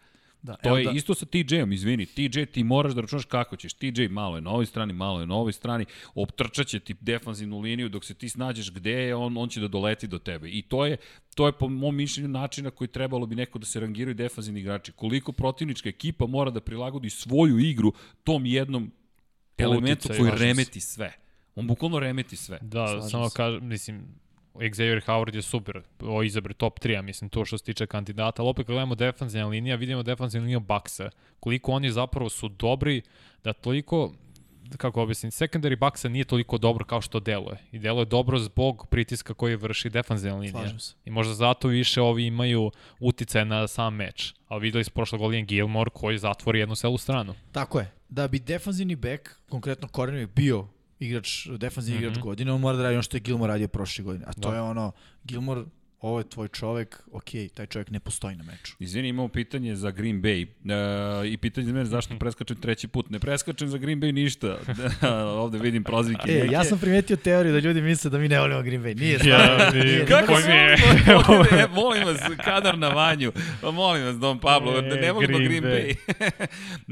Da, To je da, isto sa TJ-om, izvini. TJ ti moraš da računaš kako ćeš. TJ malo je na ovoj strani, malo je na ovoj strani, optrčaće ti defanzivnu liniju dok se ti snađeš gde je, on, on će da doleti do tebe. I to je, to je po mom mišljenju načina koji trebalo bi neko da se rangiraju defanzivni igrači. Koliko protivnička ekipa mora da prilagodi svoju igru tom jednom elementu koji remeti sve. On bukvalno remeti sve. Da, Slažem samo se. kažem, mislim, Xavier Howard je super, o izabri top 3, a mislim to što se tiče kandidata, ali opet kad gledamo defanzivna linija, vidimo defanzivna linija Baksa, koliko oni zapravo su dobri, da toliko, kako objasnim, secondary Baksa nije toliko dobro kao što deluje. I deluje dobro zbog pritiska koji vrši defanzivna linija. I možda zato više ovi imaju uticaj na sam meč. Ali videli smo prošle godine Gilmore koji zatvori jednu celu stranu. Tako je. Da bi defanzivni bek, konkretno Korenovik, bio igrač, defanzivni Mhm. igrač godine, on mora da radi ono što je Gilmore radio prošle godine. A to Da. je ono, Gilmore, ovo je tvoj čovek, ok, taj čovek ne postoji na meču. Izvini, imamo pitanje za Green Bay. E, I pitanje za mene zašto preskačem treći put. Ne preskačem za Green Bay ništa. Ovde vidim prozivke. E, neke. ja sam primetio teoriju da ljudi misle da mi ne volimo Green Bay. Nije Ja, stvarno. nije. nije. Kako se mi je? e, molim vas, kadar na vanju. Pa molim vas, Don Pablo, E, da ne volimo Green, Green Bay.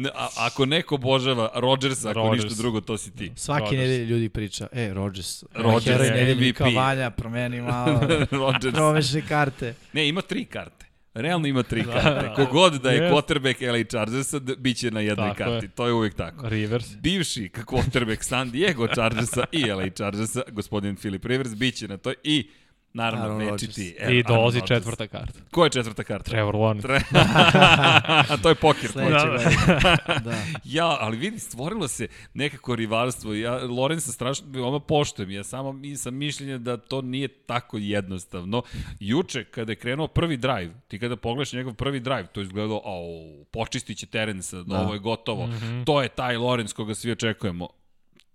A, ako neko obožava Rodgersa, ako Rodgers. ništa drugo, to si ti. Svake Rodgers. nedelje ljudi priča, e, Rodgers, Rodgers, heroj MVP. Vanja, promeni malo, Rodgers. Promeši karte. Ne, ima tri karte. Realno ima tri karte. Kogod da je Yes. quarterback LA Chargersa, bit će na jednoj Tako karti. je. To je uvijek tako. Rivers. bivši quarterback San Diego Chargersa i LA Chargersa, gospodin Philip Rivers, bit će na toj i naravno Aaron večiti. Rodgers. E, I dolazi Aaron Rodgers. četvrta karta. Ko je četvrta karta? Trevor Lawrence. Tre... to je. Sledeće Da. Da. Ja, ali vidi, stvorilo se nekako rivalstvo. Ja Lorenza strašno veoma poštujem. Ja samo sam mišljenja da to nije tako jednostavno. Juče, kada je krenuo prvi drive, ti kada pogledaš njegov prvi drive, to je izgledalo, au, počistit će teren sa, da. ovo je gotovo. Mm -hmm. To je taj Lorenz koga svi očekujemo.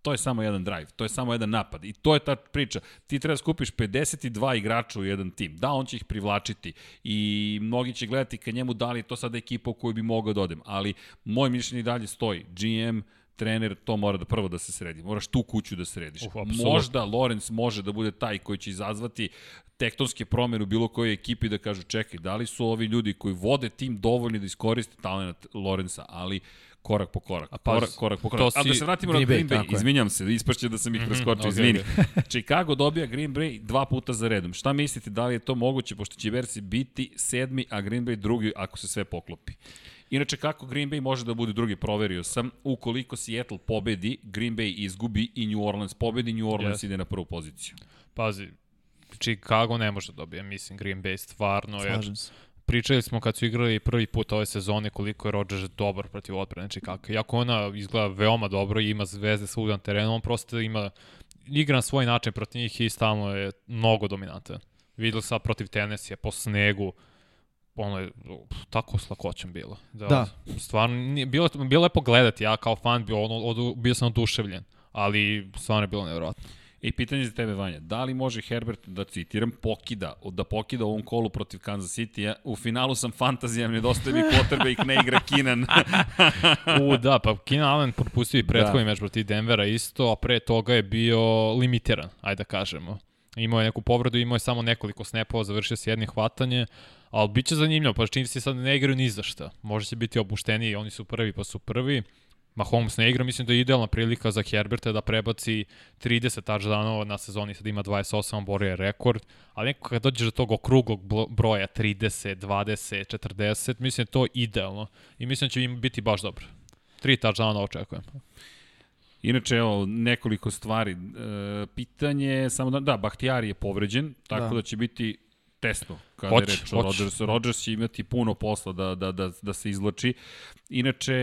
To je samo jedan drive, to je samo jedan napad i to je ta priča. Ti treba da skupiš 52 igrača u jedan tim. Da, on će ih privlačiti i mnogi će gledati ka njemu da li je to sada ekipa u koju bi mogao da odem. Ali moj mišljenje i dalje stoji. GM, trener, to mora da prvo da se sredi. Moraš tu kuću da središ. Apsolutno. Možda Lorenz može da bude taj koji će izazvati tektonske promene u bilo kojoj ekipi da kažu čekaj, da li su ovi ljudi koji vode tim dovoljni da iskoriste talent Lorenza, ali korak po korak, pa, korak, korak po to korak. Ali da si- se vratimo Green na Bay, Green Bay, je. izvinjam se, ispašće da sam ih preskočio, okej, izvini. Chicago dobija Green Bay dva puta za redom. Šta mislite, da li je to moguće, pošto će Versi biti sedmi, a Green Bay drugi ako se sve poklopi? Inače, kako Green Bay može da bude drugi, proverio sam. Ukoliko Seattle pobedi, Green Bay izgubi i New Orleans pobedi, New Orleans Yes. ide na prvu poziciju. Pazi, Chicago ne može da dobije, mislim, Green Bay stvarno, jer Slažem se. Pričali smo kad su igrali prvi put ove sezone koliko je Rodgers dobar protiv odbrane Chicago. Iako ona izgleda veoma dobro i ima zvezde svuda na terenu, on prosto ima igra na svoj način protiv njih i stalno je mnogo dominantan. Videli sad protiv Tennessee po snegu, ono je tako s lakoćem bilo. Da. Da. Stvarno, nije, bilo, bilo lepo gledati, ja kao fan bio, ono, odu, bio sam oduševljen, ali stvarno je bilo nevjerojatno. I pitanje za tebe, Vanja, da li može Herbert, da citiram, pokida, da pokida u ovom kolu protiv Kansas City, ja, u finalu sam fantazijam, nedostaje mi potrebe i ne igra Kinan. U, da, pa Keenan Allen propustio i prethodni da. meč protiv Denvera isto, a pre toga je bio limitiran, ajde da kažemo. Imao je neku povredu, imao je samo nekoliko snapova, završio se jednim hvatanje, ali bit će zanimljivo, pa čini se sad ne igraju ni za šta. Može će biti obušteniji, oni su prvi pa su prvi. Mahomes ne igra, mislim da je idealna prilika za Herberta da prebaci 30 touchdownova na sezoni, sad ima 28, borio je rekord, ali nekako kad dođeš do tog okruglog broja 30, 20, 40, mislim da je to idealno i mislim da će im biti baš dobro. Tri touchdowna očekujem. Inače, evo, nekoliko stvari. E, pitanje, samo da, da, Bahtijar je povređen, tako da, da će biti tesno kada hoć, je reč o Rodgersu. Rodgers će imati puno posla da, da, da, da se izloči. Inače,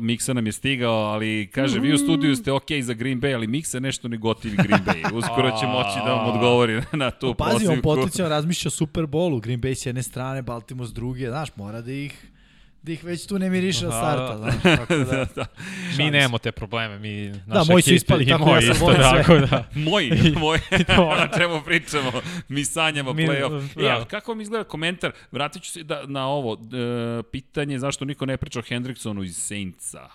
Miksa nam je stigao, ali kaže, vi u studiju ste ok za Green Bay, ali Miksa nešto ne gotivi Green Bay. Uskoro će moći da vam odgovori na tu pa, Pazi, on potencijalno razmišlja o Super Bowlu. Green Bay s jedne strane, Baltimore s druge. Znaš, mora da ih da ih već tu ne miriše od starta, znaš, tako da, da, da. Mi nemamo te probleme, mi da, moji su ispali, tako ja sam isto, tako da. moji, moji, na čemu pričamo, mi sanjamo mi, play-off. Da. E, kako vam izgleda komentar, vratit ću se da, na ovo, e, pitanje zašto niko ne priča o Hendricksonu iz Saintsa.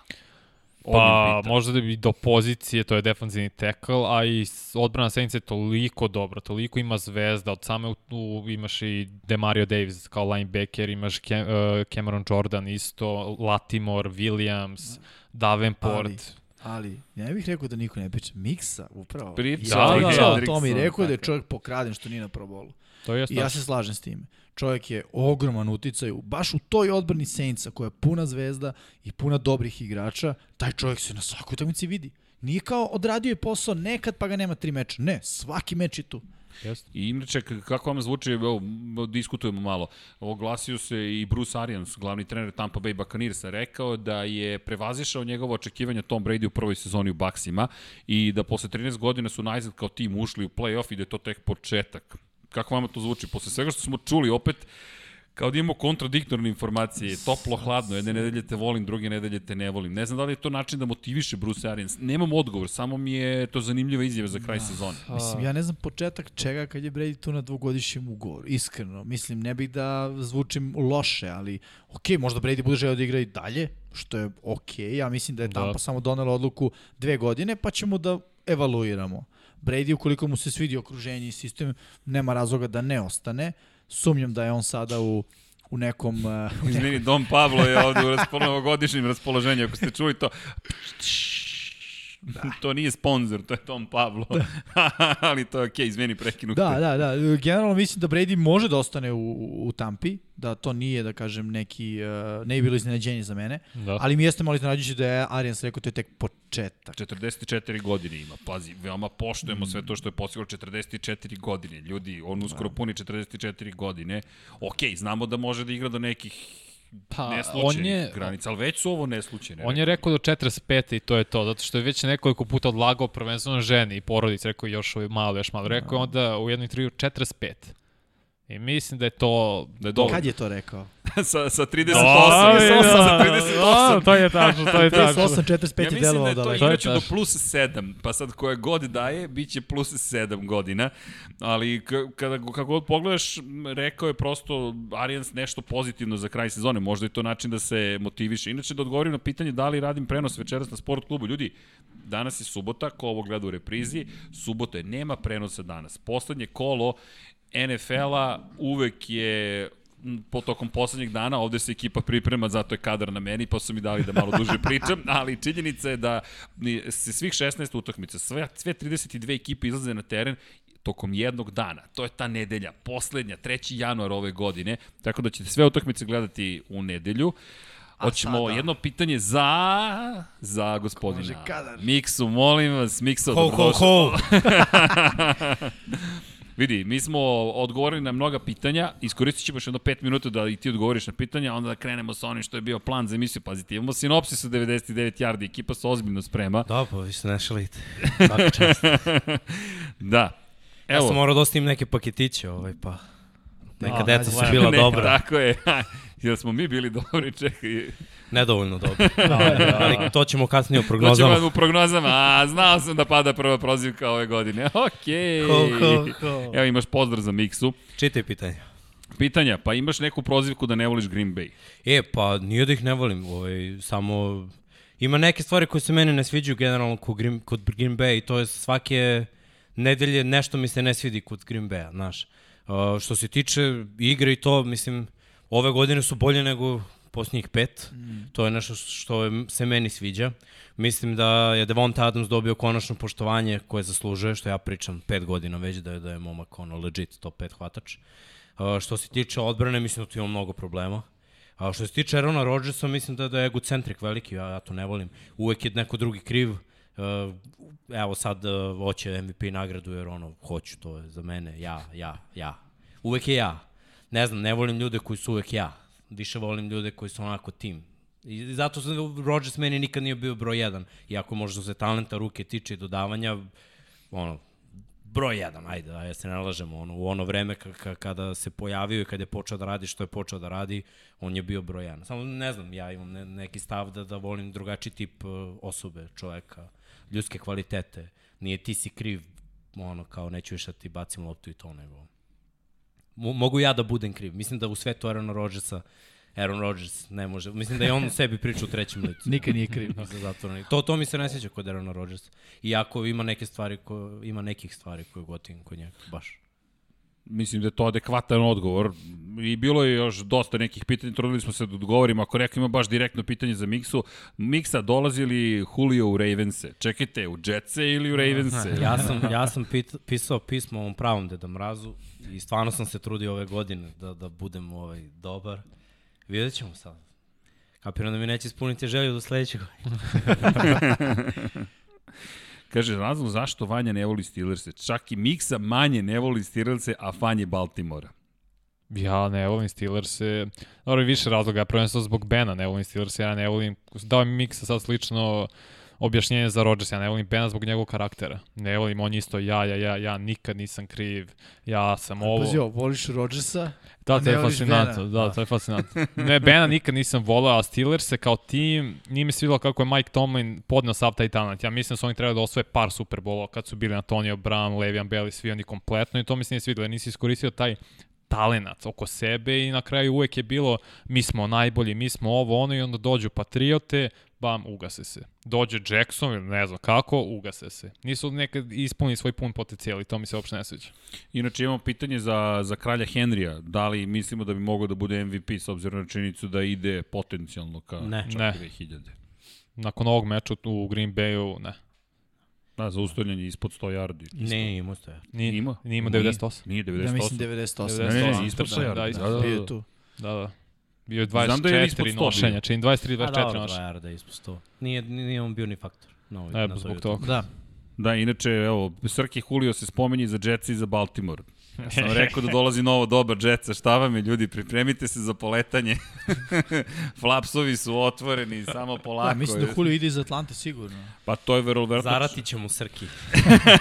Pa možda da bi do pozicije, to je defanzivni tackle, a i odbrana Saints je toliko dobra, toliko ima zvezda, od same u, imaš i Demario Davis kao linebacker, imaš Cam, uh, Cameron Jordan isto, Latimore, Williams, Davenport. Ali, ali ne bih rekao da niko ne priča. Miksa, upravo. Priča. Ja, da, da, da, to mi rekao da je čovjek pokraden što nije na probolu. To je I ja se slažem s tim. Čovjek je ogroman uticaj baš u toj odbrani Saintsa koja je puna zvezda i puna dobrih igrača. Taj čovjek se na svakoj utakmici vidi. Nije kao odradio je posao nekad pa ga nema tri meča. Ne, svaki meč je tu. Jest. I inače, kako vam zvuči, evo, diskutujemo malo, oglasio se i Bruce Arians, glavni trener Tampa Bay Buccaneers, rekao da je prevazišao njegovo očekivanja Tom Brady u prvoj sezoni u Baksima i da posle 13 godina su najzad kao tim ušli u play-off i da je to tek početak kako vama to zvuči? Posle svega što smo čuli, opet, kao da imamo kontradiktorne informacije, toplo, hladno, jedne nedelje te volim, druge nedelje te ne volim. Ne znam da li je to način da motiviše Bruce Arians. Nemam odgovor, samo mi je to zanimljiva izjava za kraj da. sezone. Mislim, ja ne znam početak čega kad je Brady tu na dvogodišnjem ugovoru, iskreno. Mislim, ne bih da zvučim loše, ali ok, možda Brady bude želeo da igra i dalje, što je ok, ja mislim da je Tampa da. samo donela odluku dve godine, pa ćemo da evaluiramo. Brady, ukoliko mu se svidi okruženje i sistem, nema razloga da ne ostane. Sumnjam da je on sada u u nekom... Uh, u nekom... Izvini, Dom Pablo je ovde u raspoloženju raspoloženju, ako ste čuli to. Da. to nije sponsor, to je Tom Pavlo. Da. Ali to je okej, okay, izmeni prekinu. Da, da, da. Generalno mislim da Brady može da ostane u, u Tampi, da to nije, da kažem, neki, uh, ne je bilo iznenađenje za mene, da. ali mi jeste malo iznenađujuće da je Arians rekao to je tek početak. 44 godine ima, pazi, veoma poštujemo mm. sve to što je postiglo 44 godine. Ljudi, on uskoro da. puni 44 godine. Okej, znamo da može da igra do nekih Pa, on je, granica, ali već su ovo neslučajne. On je rekao do 45. i to je to, zato što je već nekoliko puta odlagao prvenstveno ženi i porodici, rekao još malo, još malo. Rekao je onda u jednom intervju 45. I mislim da je to... Da je dobro. Kad je to rekao? sa, sa 38, da, sa 38. Da, to je tačno, to je tačno. 38, 45 ja delovao da je to igraće do plus 7, pa sad koje god daje, bit će plus 7 godina, ali kada, kako god pogledaš, rekao je prosto Arians nešto pozitivno za kraj sezone, možda je to način da se motiviše. Inače, da odgovorim na pitanje da li radim prenos večeras na sport klubu. Ljudi, danas je subota, ko ovo gleda u reprizi, subota je, nema prenosa danas. Poslednje kolo NFL-a uvek je po tokom poslednjeg dana, ovde se ekipa priprema, zato je kadar na meni, pa su mi dali da malo duže pričam, ali činjenica je da se svih 16 utakmica, sve, sve 32 ekipe izlaze na teren tokom jednog dana. To je ta nedelja, poslednja, 3. januar ove godine, tako da ćete sve utakmice gledati u nedelju. Hoćemo sada. jedno pitanje za za gospodina. Miksu, molim vas, Miksu, ho, ho, ho. Vidi, mi smo odgovorili na mnoga pitanja, iskoristit ćemo još jedno 5 minuta da i ti odgovoriš na pitanja, onda da krenemo sa onim što je bio plan za emisiju. Pazite, imamo sinopsis od 99 yardi, ekipa se ozbiljno sprema. Da, pa vi se ne šalite. Svaka čast. da. Evo. Ja sam morao da ostavim neke paketiće, ovaj, pa... Neka deca su bila dobra. Tako je. Jer smo mi bili dobri, čekaj. Nedovoljno dobro. Ali to ćemo kasnije u To prognozama. ćemo u prognozama. A, znao sam da pada prva prozivka ove godine. Okej. Ho, ho, ho. Evo imaš pozdrav za Miksu. Čitaj pitanje. Pitanja, pa imaš neku prozivku da ne voliš Green Bay? E, pa nije da ih ne volim, ovaj, samo ima neke stvari koje se meni ne sviđaju generalno kod Green, kod Green Bay i to je svake nedelje nešto mi se ne svidi kod Green Bay-a, znaš. Uh, što se tiče igre i to, mislim, ove godine su bolje nego posljednjih pet. Mm. To je nešto što se meni sviđa. Mislim da je Devonta Adams dobio konačno poštovanje koje zaslužuje, što ja pričam pet godina već da je, da je momak ono legit top 5 hvatač. Uh, što se tiče odbrane, mislim da tu ima mnogo problema. A što se tiče Aarona Rodgersa, mislim da, da je egocentrik veliki, ja, ja to ne volim. Uvek je neko drugi kriv. Uh, evo sad uh, hoće MVP nagradu jer ono, hoću, to je za mene, ja, ja, ja. Uvek je ja. Ne znam, ne volim ljude koji su uvek ja. Više volim ljude koji su onako tim. I zato sam, Rodgers meni nikad nije bio broj jedan. Iako možda se talenta ruke tiče i dodavanja, ono, broj jedan, ajde, da ja se ne lažemo, ono, u ono vreme kada se pojavio i kada je počeo da radi što je počeo da radi, on je bio broj jedan. Samo ne znam, ja imam ne, neki stav da, da volim drugačiji tip uh, osobe, čoveka, ljudske kvalitete. Nije ti si kriv, ono, kao neću više da ti bacim loptu i to, nego... Mo, mogu ja da budem kriv. Mislim da u svetu Aaron Rodgersa Aaron Rodgers ne može. Mislim da je on u sebi priča u trećem licu. Nikad nije kriv. za zatvoreni. To, to mi se ne sjeća kod Aaron Rodgers. Iako ima neke stvari, ko, ima nekih stvari koje gotivim kod njega, baš. Mislim da je to adekvatan odgovor. I bilo je još dosta nekih pitanja, trudili smo se da odgovorimo. Ako rekao ima baš direktno pitanje za Miksu, Miksa dolazi li Julio u Ravense? Čekajte, u Jetse ili u Ravense? ja sam, ja sam pit, pisao pismo ovom pravom Deda Mrazu i stvarno sam se trudio ove godine da, da budem ovaj dobar. Vidjet ćemo sad. Kapiram da mi neće ispuniti želju do sledećeg godine. Kaže, razlog zašto Vanja ne voli Steelers-e. Čak i Miksa manje ne voli Steelers-e, a fan je Baltimora. Ja ne volim Steelers-e. Dobro, više razloga, prvenstveno zbog Bena ne volim Steelers-e, ja ne volim, dao mi Miksa sad slično objašnjenje za Rodgers, ja ne volim Bena zbog njegovog karaktera. Ne volim, on isto ja, ja, ja, ja nikad nisam kriv, ja sam ovo. Pazi, voliš Rodgersa? Da, to je fascinantno, da, to je fascinantno. Ne, Bena nikad nisam volao, a Steelers se kao tim, nije mi svidilo kako je Mike Tomlin podneo sav taj talent. Ja mislim da su oni trebali da osvoje par Superbola kad su bili Antonio Brown, Le'Veon Bell i svi oni kompletno i to mi se nije svidilo, nisi iskoristio taj talenat oko sebe i na kraju uvek je bilo mi smo najbolji, mi smo ovo, ono i onda dođu Patriote, bam, ugase se. Dođe Jackson ili ne znam kako, ugase se. Nisu nekad ispunili svoj pun potencijal i to mi se uopšte ne sviđa. Inače imamo pitanje za, za kralja Henrya. Da li mislimo da bi mogao da bude MVP s obzirom na činjenicu da ide potencijalno ka Ne. čak Ne. 2000? Nakon ovog meča u Green Bayu, ne. Da, za ustavljanje ispod 100 yardi. Ne, imao ste. Nije, Ima? Nije ima Nije. 98. Nije 98. Ja mislim 98. Ne, ne, ne, 98, ispod da, 100 yardi. da, Da, da, je da. tu. Da, da. Bio je Znam da je ispod 24 100 bio. nošenja, čini 23, A 24 dobro, nošenja. 2 yarda ispod 100. Nije, nije on bio ni faktor. No, Ne, zbog toga. Da. Da, inače, evo, Srki Julio se spomenje za Jetsa i za Baltimore. Ja sam rekao da dolazi novo doba Jetsa, šta vam je ljudi, pripremite se za poletanje. Flapsovi su otvoreni, samo polako. Da, mislim da Julio ide iz Atlante sigurno. Pa to je verovatno... Zarati će mu Srki.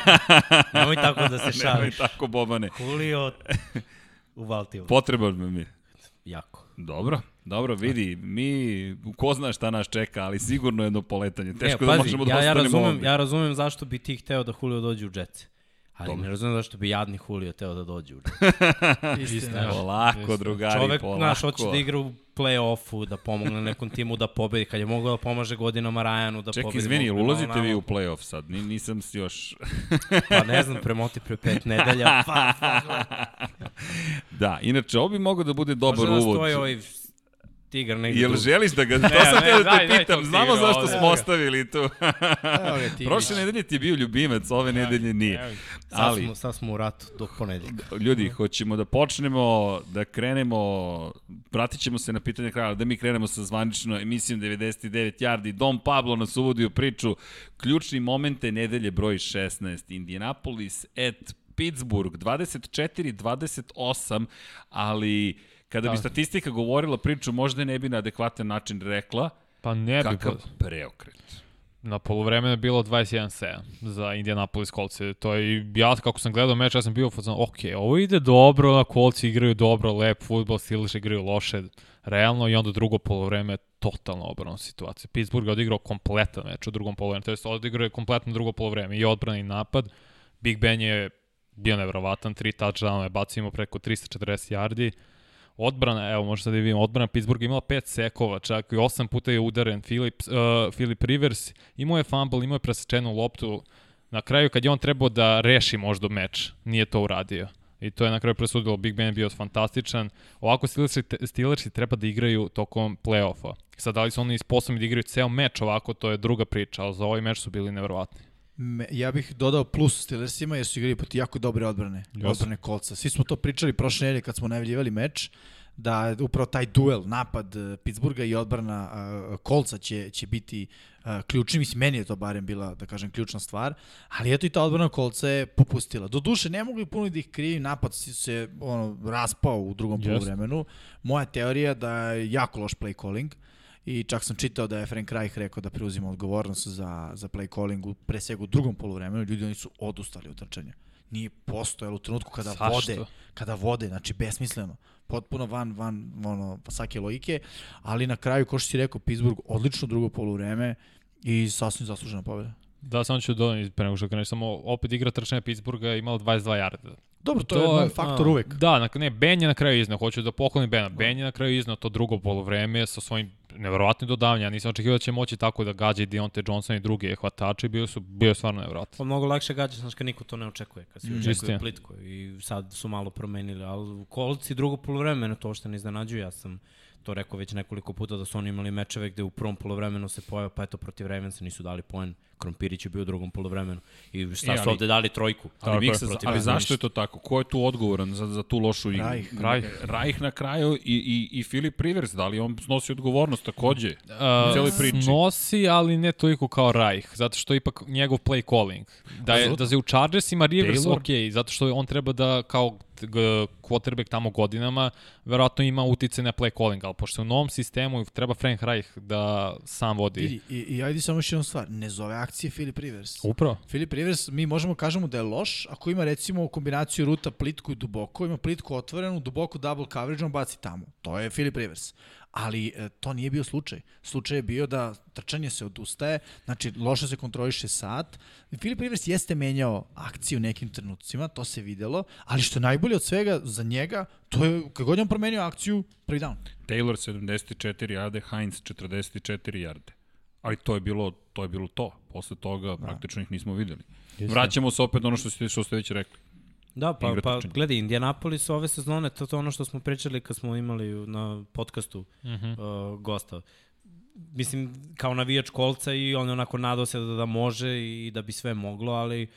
Nemoj tako da se Nemoj šališ. tako, Bobane. Julio u Baltimore. Potreban mi je. Jako. Dobro, dobro, vidi, mi, ko zna šta nas čeka, ali sigurno jedno poletanje. Teško e, da pazi, možemo da ja, ja, ostanemo razumem, ovde. ja razumem zašto bi ti hteo da Julio dođe u Jetsi. Ali Dobro. ne razumem zašto bi jadni Julio teo da dođe u Jetsi. Istina. Polako, drugari, Čovek, polako. znaš, hoće da igra u play-offu, da pomogne nekom timu da pobedi, kad je mogao da pomaže godinama Ryanu da Čekaj, pobedi. izvini, mogao bi ulazite vi u play-off sad? Ni, nisam si još... Pa ne znam, premoti pre pet nedelja. Pa, Da, inače, ovo bi mogao da bude dobar može da uvod. stoji ovaj tigar negde. Jel želiš da ga... to sam ne, da te daj pitam, znamo tigra zašto ovde. smo ostavili tu. Evo ga ti. Prošle nedelje ti je bio ljubimac, ove nedelje nije. Evo. Sad, Ali, smo, sad smo u ratu do ponedjeljka. ljudi, hoćemo da počnemo, da krenemo, pratit ćemo se na pitanje kraja, da mi krenemo sa zvanično emisijom 99 yardi. Dom Pablo nas uvodi u priču. Ključni momente nedelje broj 16. Indianapolis at Pittsburgh 24-28, ali kada bi Da. statistika govorila priču, možda je ne bi na adekvatan način rekla Pa ne bi, kakav pa, preokret. na polovremenu je bilo 21-7 za Indianapolis Colts. To je, ja kako sam gledao meč, ja sam bio u fazonu, ok, ovo ide dobro, Colts igraju dobro, lep futbol, Steelers igraju loše, realno i onda drugo polovreme je totalno obrana situacija. Pittsburgh je odigrao kompletan meč u drugom polovremenu, to jest odigrao je kompletno drugo polovreme i odbrana i napad. Big Ben je bio nevrovatan, tri touchdowna je bacio imao preko 340 yardi. Odbrana, evo možete da vidimo, odbrana Pittsburgha imala pet sekova, čak i osam puta je udaren Philip, uh, Philip Rivers, imao je fumble, imao je presečenu loptu, na kraju kad je on trebao da reši možda meč, nije to uradio. I to je na kraju presudilo, Big Ben je bio fantastičan. Ovako Steelersi, Steelersi treba da igraju tokom play-offa. Sad, da li su oni sposobni da igraju ceo meč ovako, to je druga priča, ali za ovaj meč su bili neverovatni. Me, ja bih dodao plus Steelersima jer su igrali poti jako dobre odbrane, Jasno. odbrane kolca. Svi smo to pričali prošle nedelje kad smo najavljivali meč, da upravo taj duel, napad eh, Pittsburgha i odbrana uh, kolca će, će biti uh, ključni. Mislim, meni je to barem bila, da kažem, ključna stvar. Ali eto i ta odbrana kolca je popustila. Do duše, ne mogu puno da ih krivim, napad se ono, raspao u drugom Jeste. polovremenu. Moja teorija da je jako loš play calling. I čak sam čitao da je Frank Reich rekao da preuzima odgovornost za, za play calling u, pre svega u drugom polovremenu. Ljudi oni su odustali od trčanja. Nije postojalo u trenutku kada Zašto? vode, kada vode, znači besmisleno. Potpuno van, van ono, svake logike, ali na kraju, ko što si rekao, Pittsburgh odlično drugo poluvreme i sasvim zaslužena pobjeda. Da, samo ću dodati pre nego što kreneš, samo opet igra trčanja Pittsburgha je imala 22 yarda. Dobro, to, To je je- jedan faktor a, uvek. Da, na, ne, Ben je na kraju iznao, hoću da pohvalim Bena. Ben je na kraju iznao to drugo polovreme sa svojim neverovatnim dodavanjem. Ja nisam očekivao da će moći tako da gađa i Deontay Johnson i druge hvatače, bio su bio je stvarno neverovatan. Pa mnogo lakše gađaš, znaš, kad niko to ne očekuje, kad se Mm, očekuje istina. plitko i sad su malo promenili, ali kolci drugo polovremeno to što ne iznenađuje, ja sam to rekao već nekoliko puta da su oni imali mečeve gde u prvom polovremenu se pojao, pa eto protiv Ravensa nisu dali poen, Krompirić je bio u drugom polovremenu i šta E, su ali- ovde dali trojku. Ali, Miksa, ali Ravena. zašto je to tako? Ko je tu odgovoran za, za tu lošu igru? Reich. Reich. Reich na kraju i, i, i Filip Rivers, da li on snosi odgovornost takođe? Uh, cijeloj priči. Snosi, ali ne toliko kao Reich, zato što je ipak njegov play calling. Da je, da je u Chargersima Rivers Taylor? ok, zato što on treba da kao quarterback tamo godinama, verovatno ima utice na play calling, ali pošto u novom sistemu treba Frank Reich da sam vodi. Vidi, i, i ajde samo još jednu stvar. Ne zove akcije Philip Rivers. Upravo. Philip Rivers, mi možemo kažemo da je loš ako ima recimo kombinaciju ruta plitku i duboko, ima plitku otvorenu, duboko double coverage, on baci tamo. To je Philip Rivers. Ali e, to nije bio slučaj. Slučaj je bio da trčanje se odustaje, znači loše se kontroliše sat. Philip Rivers jeste menjao akciju u nekim trenucima, to se videlo, ali što je najbolje od svega za njega, to je kad god je on promenio akciju, prvi down. Taylor 74 jarde, Heinz 44 jarde. Ali to je bilo to. Je bilo to. Posle toga da. praktično ih nismo videli. Vraćamo se opet ono što ste, što ste već rekli. Da, pa, pa gledaj, Indianapolis ove sezone, to, je ono što smo pričali kad smo imali na podcastu uh -huh. uh, gosta. Mislim, kao navijač kolca i on je onako nadao se da, da može i da bi sve moglo, ali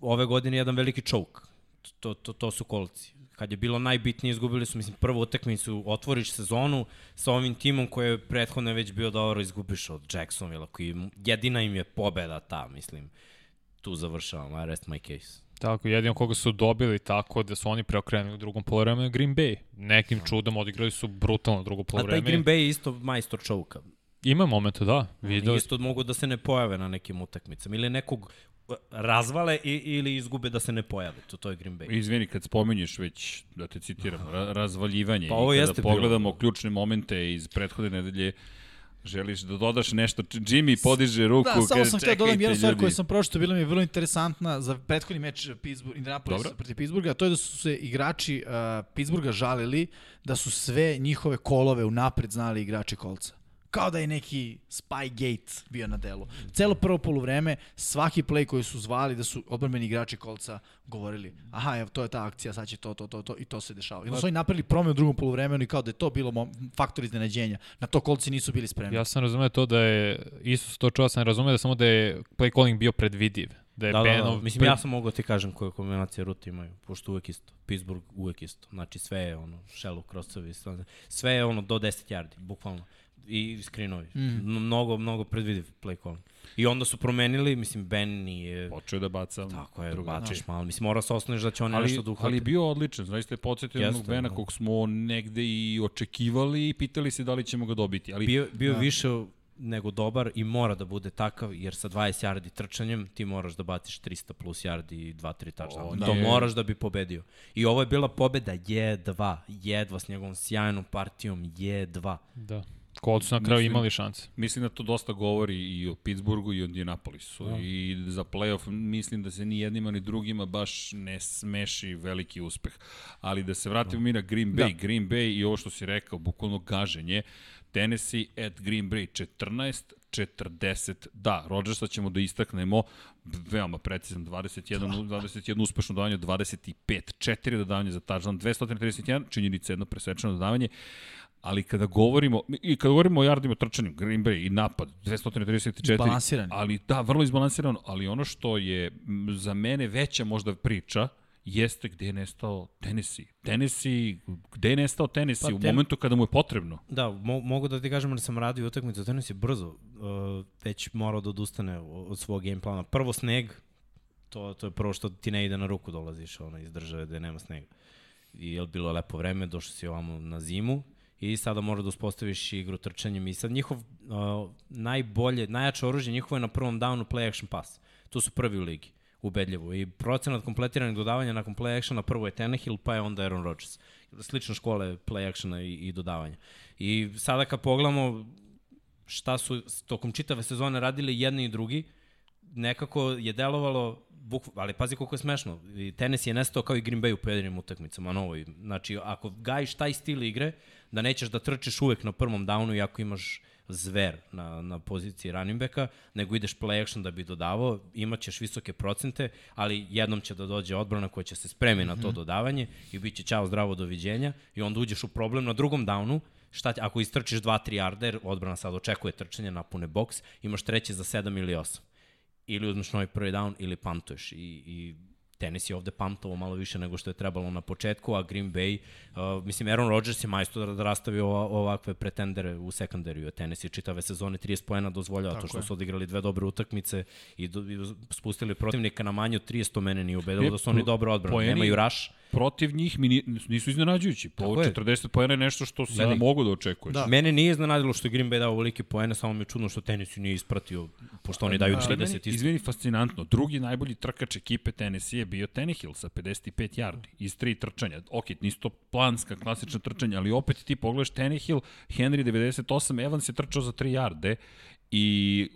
ove godine je jedan veliki choke. To, to, to su kolci. Kad je bilo najbitnije, izgubili su, mislim, prvu utakmicu, otvoriš sezonu sa ovim timom koji je prethodno već bio dobro, izgubiš od Jacksonville, koji jedina im je pobeda ta, mislim. Tu završavam, I rest my case. Tako, jedino koga su dobili tako da su oni preokrenuli u drugom polovremenu je Green Bay. Nekim čudom odigrali su brutalno drugo A taj. Green Bay je isto majstor čouka. Ima momenta, da. Oni Video, isto mogu da se ne pojave na nekim utakmicama. Ili nekog uh, razvale i, ili izgube da se ne pojave. To, to je Green Bay. Izvini, kad spominješ već, da te citiram, ra razvaljivanje. Pa ovo I kada jeste bilo. pogledamo ključne momente iz prethodne nedelje, želiš da dodaš nešto. Jimmy podiže ruku. Da, samo sam htio da dodam "Čekajte, jednu stvar ljudi." koju sam pročito, bila mi je vrlo interesantna za prethodni meč Pittsburgh, Indianapolis Dobro. protiv Pittsburgha, a to je da su se igrači uh, Pittsburgha žalili da su sve njihove kolove unapred znali igrači kolca. Kao da je neki Spygate bio na delu. Celo prvo poluvreme, svaki play koji su zvali da su odbrambeni igrači kolca govorili, aha, evo, to je ta akcija, sad će to, to, to, to, i to se dešava. I onda su oni napravili promenu u drugom poluvremenu i kao da je to bilo faktor iznenađenja. Na to kolci nisu bili spremni. Ja sam razumeo to da je, isto to čuo sam razumeo da samo da je play calling bio predvidiv. Da je Da, da, Benov... da. Mislim, pred- ja sam mogao ti kažem koje kombinacije ruta imaju, pošto uvek isto. Pittsburgh uvek isto. Znači, sve je ono, šelu, krosovi, sve je ono do 10 yardi, bukvalno. I screenovi. Mm. Mnogo, mnogo predvidiv play call. I onda su promenili, mislim, Ben nije... Počeo je da baca. Tako je, drugo. baciš malo. Mislim, mora se osnoviš da će oni Ali, nešto da ali je bio odličan, zaista je podsjetio Jeste, jednog Bena da. kog smo negde i očekivali i pitali se da li ćemo ga dobiti. Ali bio, bio da. više nego dobar i mora da bude takav, jer sa 20 yardi trčanjem ti moraš da baciš 300 plus yardi i 2-3 touchdowna. da. To moraš da bi pobedio. I ovo je bila pobeda jedva, jedva s njegovom sjajnom partijom, jedva. Da. Colts su na kraju Mislim- imali šanse. Mislim da to dosta govori i o Pittsburghu i o Indianapolisu. Da. I za playoff mislim da se ni jednima ni drugima baš ne smeši veliki uspeh. Ali da se vratimo mi na Green Bay. Da. Green Bay i ovo što si rekao, bukvalno gaženje. Tennessee at Green Bay 14, 40. Da, Rodgersa ćemo da istaknemo veoma precizan 21, 21 uspešno dodavanje, 25, 4 dodavanje za touchdown, 231, činjenica jedno presečeno dodavanje. Ali kada govorimo, i kada govorimo o yardima trčanju, Green Bay i napad, 234. Izbalansirani. Ali da, vrlo izbalansirano, ali ono što je za mene veća možda priča, jeste gde je nestao Tennessee. Tennessee, gde je nestao Tennessee Pa u ten- momentu kada mu je potrebno. Da, mo mogu da ti kažem da sam radio utakmicu, tenis je brzo, uh, već morao da odustane od svog game plana. Prvo sneg, to, to je prvo što ti ne ide na ruku, dolaziš ono, iz države gde nema snega. I je bilo lepo vreme, došao si ovamo na zimu i sada mora da uspostaviš igru trčanjem i sad njihov uh, najbolje, najjače oružje njihovo je na prvom downu play action pass. Tu su prvi u ligi, ubedljivo. I procenat kompletiranih dodavanja nakon play actiona prvo je Tannehill, pa je onda Aaron Rodgers. Slične škole play actiona i, i dodavanja. I sada kad pogledamo šta su tokom čitave sezone radili jedni i drugi, nekako je delovalo buk, ali pazi koliko je smešno. I tenis je nestao kao i Green Bay u pojedinim utakmicama na ovoj. Znači, ako gajiš taj stil igre, da nećeš da trčiš uvek na prvom downu i ako imaš zver na, na poziciji running backa, nego ideš play action da bi dodavao, imaćeš visoke procente, ali jednom će da dođe odbrana koja će se spremi na to dodavanje i bit će čao zdravo doviđenja i onda uđeš u problem na drugom downu, šta, ako istrčiš 2-3 yarda, jer odbrana sad očekuje trčanje, napune boks, imaš treće za 7 ili 8 ili uzmeš novi prvi down ili pantuješ i, i tenis je ovde pamtovo malo više nego što je trebalo na početku, a Green Bay, uh, mislim, Aaron Rodgers je majstor da rastavi ova, ovakve pretendere u sekundariju, tenis je čitave sezone 30 poena dozvoljava, to što je. su odigrali dve dobre utakmice i, do, i spustili protivnika na manje od 30 mene nije ubedalo da su oni dobro odbrani, nemaju rush, Protiv njih mi ni- nisu iznenađujući. Po Tako je. 40 pojena je nešto što si Veliko. mogu da očekuješ. Da. Mene nije iznenadilo što je Green Bay dao ovolike poene, samo mi je čudno što tenis nije ispratio, pošto oni daju Što je meni, 30 isto. izvini, fascinantno. Drugi najbolji trkač ekipe Tennessee je bio Tannehill sa 55 yardi iz tri trčanja. Ok, nisu to planska, klasična trčanja, ali opet ti pogledaš Tannehill, Henry 98, Evans je trčao za 3 yarde i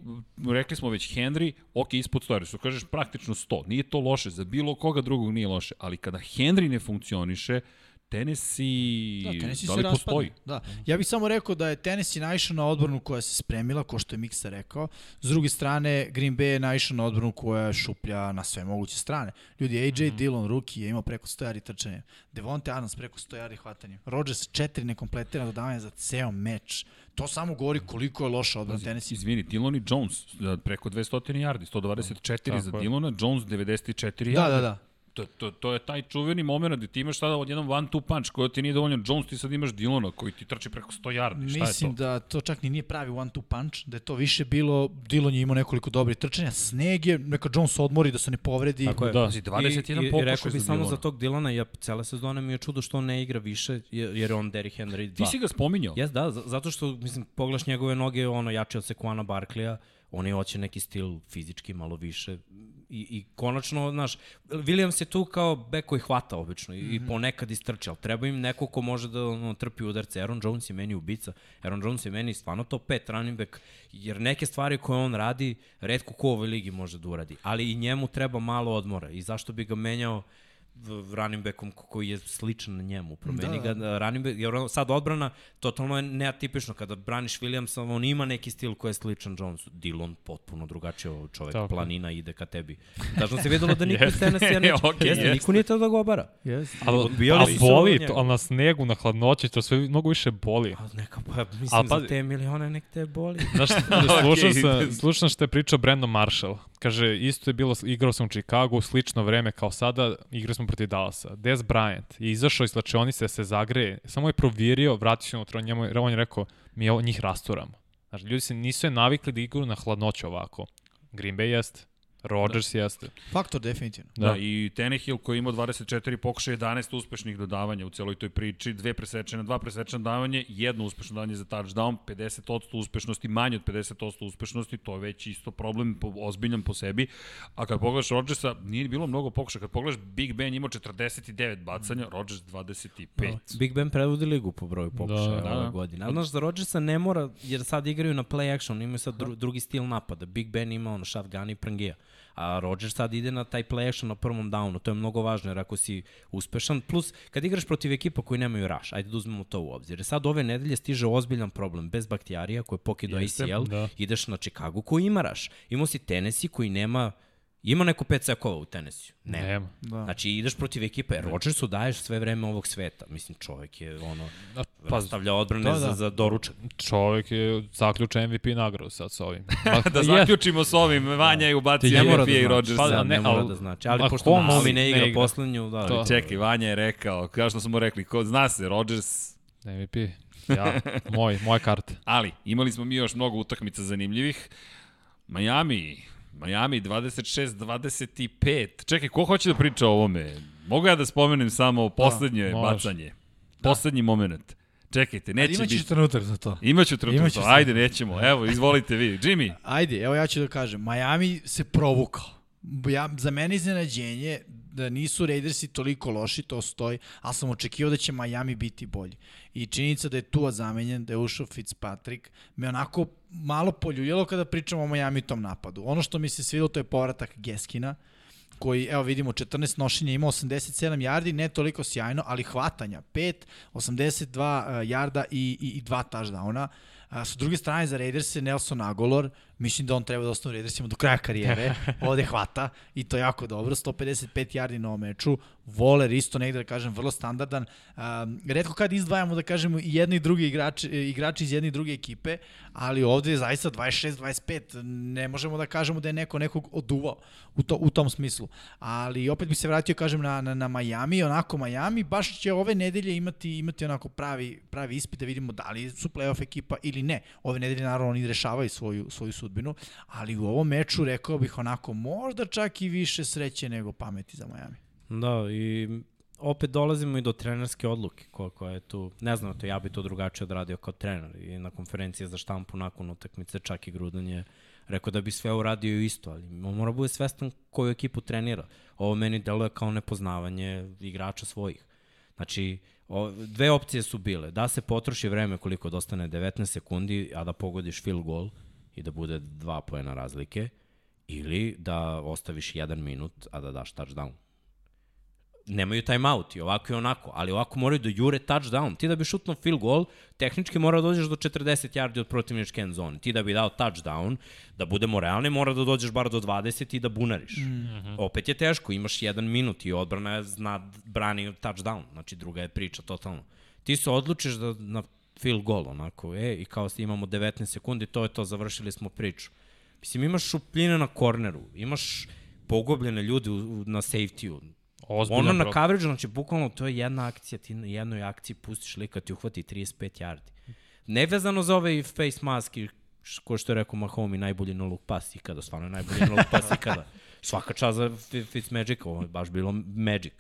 rekli smo već Henry, ok, ispod 100 yardi, što kažeš praktično 100. Nije to loše, za bilo koga drugog nije loše, ali kada Henry ne funkcioniše, Tennessee, Da, Tennessee da se li raspadne. postoji? Da. Ja bih samo rekao da je Tennessee naišao na odbranu koja se spremila, ko što je Miksa rekao. S druge strane, Green Bay je naišao na odbranu koja šuplja na sve moguće strane. Ljudi, AJ mm -hmm. Dillon, rookie, je imao preko 100 yardi trčanja. Devonte Adams preko 100 yardi hvatanja. Rodgers četiri nekompletirana dodavanja za ceo meč. To samo govori koliko je loša odbrana Tennessee. Izvini, Dillon i Jones da, preko 200 yardi, 124 Tako za je. Dillona, Jones 94 yardi. Da, da, da. To, to, to je taj čuveni moment gde ti imaš sada odjednom one two punch koji ti nije dovoljno Jones, ti sad imaš Dillona koji ti trči preko 100 yardi. Šta Mislim je to? da to čak ni nije pravi one two punch, da je to više bilo, Dillon je imao nekoliko dobrih trčanja, sneg je, neka Jones odmori da se ne povredi. Tako je. Da. Pazi, 21 I, i, i rekao bi samo Dillona. za tog Dilana, ja cele sezone mi je čudo što on ne igra više, jer, je on Derrick Henry 2. Ti si ga spominjao. Jes, da, zato što, mislim, pogledaš njegove noge, ono, jače od Sekuana Barkleya, on je hoće neki stil fizički malo više i, i konačno, znaš, Williams je tu kao bek koji hvata obično i, mm -hmm. i ponekad istrče, ali treba im neko ko može da ono, trpi udarce. Aaron Jones je meni ubica. Aaron Jones je meni stvarno top 5 running back, jer neke stvari koje on radi, redko ko u ovoj ligi može da uradi. Ali i njemu treba malo odmora i zašto bi ga menjao running backom ko- koji je sličan na njemu. Promeni Da, da, ga running back, jer sad odbrana totalno je neatipično. Kada braniš Williamsa, on ima neki stil koji je sličan Jonesu. Dillon potpuno drugačije ovo čovek, Tako. planina ide ka tebi. Tačno se videlo da niko iz Tennessee neće. Okej, jeste, jeste. niko nije teo da ga obara. Yes. Ali, Odbijali ali boli, to, ali na snegu, na hladnoći, to sve mnogo više boli. A neka, pa, mislim, Al za pazi- te milione nek te boli. Znaš, slušao sam, slušam što je pričao Brandon Marshall. Kaže, isto je bilo, igrao sam u Chicago u slično vreme kao sada, igrali smo protiv Dallasa. Des Bryant je izašao iz slačionice da se zagreje, samo je provirio, vratio se unutra, njemu, je- on je rekao, mi ovo, njih rasturamo. Znači, ljudi se nisu je navikli da igraju na hladnoću ovako. Green Bay jest, Rodgers da. jeste. Faktor definitivno. Da. da, i Tenehill koji ima 24 pokušaja, 11 uspešnih dodavanja u celoj toj priči, dve presečene, dva presečene dodavanje, jedno uspešno dodavanje za touchdown, 50% uspešnosti, manje od 50% uspešnosti, to je već isto problem po, ozbiljan po sebi. A kad pogledaš Rodgersa, nije bilo mnogo pokušaja. Kad pogledaš Big Ben imao 49 bacanja, Rodgers 25. Da. Big Ben predvodi ligu po broju pokušaja da, da. ove da. godine. Ali znaš, za Rodgersa ne mora, jer sad igraju na play action, imaju sad dru, drugi stil napada. Big Ben ima ono shotgun i prangija. A Rodgers sad ide na taj play action na prvom downu, to je mnogo važno, jer ako si uspešan, plus kad igraš protiv ekipa koji nemaju rush, ajde da uzmemo to u obzir. Sad ove nedelje stiže ozbiljan problem, bez baktijarija koje pokido ACL, da. ideš na Chicago koji ima rush. Imao si Tennessee koji nema Ima neko pet sekova u tenisiju? Ne. Nema. Da. Znači, ideš protiv ekipe. Rodgersu daješ sve vreme ovog sveta. Mislim, čovek je ono, da, pa, stavlja odbrane da, da. za, za doručak. Čovek je zaključen MVP nagradu sad sa ovim. da zaključimo s ovim. Vanja je ubacio MVP da i Rodgers. Pa, da, ne, ne mora da znači. Ali pošto Mahomi ne igra, ne igra. poslednju, da. To. Čekaj, Vanja je rekao, kao što smo rekli, ko zna se, Rodgers MVP. Ja, moj, moja karta. Ali, imali smo mi još mnogo utakmica zanimljivih. Miami, Miami 26-25. Čekaj, ko hoće da priča o ovome? Mogu ja da spomenem samo poslednje da, bacanje? Da. Poslednji moment. Čekajte, neće biti... Imaćeš trenutak za to. Imaću trenutak za to. Ajde, nećemo. Evo, izvolite vi. Jimmy. Ajde, evo ja ću da kažem. Miami se provukao. Ja, za mene iznenađenje da nisu Raidersi toliko loši, to stoji, ali sam očekivao da će Miami biti bolji. I činjenica da je Tua zamenjen, da je ušao Fitzpatrick, me onako malo poljuljelo kada pričamo o Miami tom napadu. Ono što mi se svidilo to je povratak Geskina, koji, evo vidimo, 14 nošenja, ima 87 yardi, ne toliko sjajno, ali hvatanja, 5, 82 uh, jarda i, i, i dva touchdowna. A, sa druge strane, za Raiders je Nelson Agolor, mislim da on treba da ostane u Raidersima do kraja karijere, ovde hvata i to je jako dobro, 155 yardi na ovom meču, Voler isto negde da kažem vrlo standardan. Um, redko kad izdvajamo da kažemo i jedni i drugi igrači, igrači iz jedne i druge ekipe, ali ovde je zaista 26-25, ne možemo da kažemo da je neko nekog oduvao u, to, u tom smislu. Ali opet bi se vratio kažem na, na, na Miami, onako Miami baš će ove nedelje imati imati onako pravi pravi ispit da vidimo da li su playoff ekipa ili ne. Ove nedelje naravno oni rešavaju svoju svoju sudbinu, ali u ovom meču rekao bih onako možda čak i više sreće nego pameti za Miami. Da, i opet dolazimo i do trenerske odluke koja, koja je tu, ne znam, to ja bi to drugačije odradio kao trener i na konferenciji za štampu nakon utakmice čak i Grudan je rekao da bi sve uradio isto, ali mora bude svestan koju ekipu trenira. Ovo meni deluje kao nepoznavanje igrača svojih. Znači, o, dve opcije su bile. Da se potroši vreme koliko dostane 19 sekundi, a da pogodiš field goal i da bude dva pojena razlike, ili da ostaviš jedan minut, a da daš touchdown nemaju timeout i ovako i onako, ali ovako moraju da jure touchdown. Ti da bi šutno field goal, tehnički mora da dođeš do 40 yardi od protivničke end zone. Ti da bi dao touchdown, da budemo realni, mora da dođeš bar do 20 i da bunariš. Mm -hmm. Opet je teško, imaš jedan minut i odbrana je zna brani touchdown. Znači druga je priča totalno. Ti se odlučiš da na field goal onako, e, i kao imamo 19 sekundi, to je to, završili smo priču. Mislim, imaš šupljine na korneru, imaš pogobljene ljude na safety-u, Ozbiljan ono na coverage, znači bukvalno to je jedna akcija, ti na jednoj akciji pustiš lika, ti uhvati 35 yardi. Nevezano za ovaj face mask i ko što je rekao Mahomi, najbolji no look pass ikada, stvarno je najbolji no look pass ikada. Svaka čast za Fitzmagic, ovo je baš bilo magic.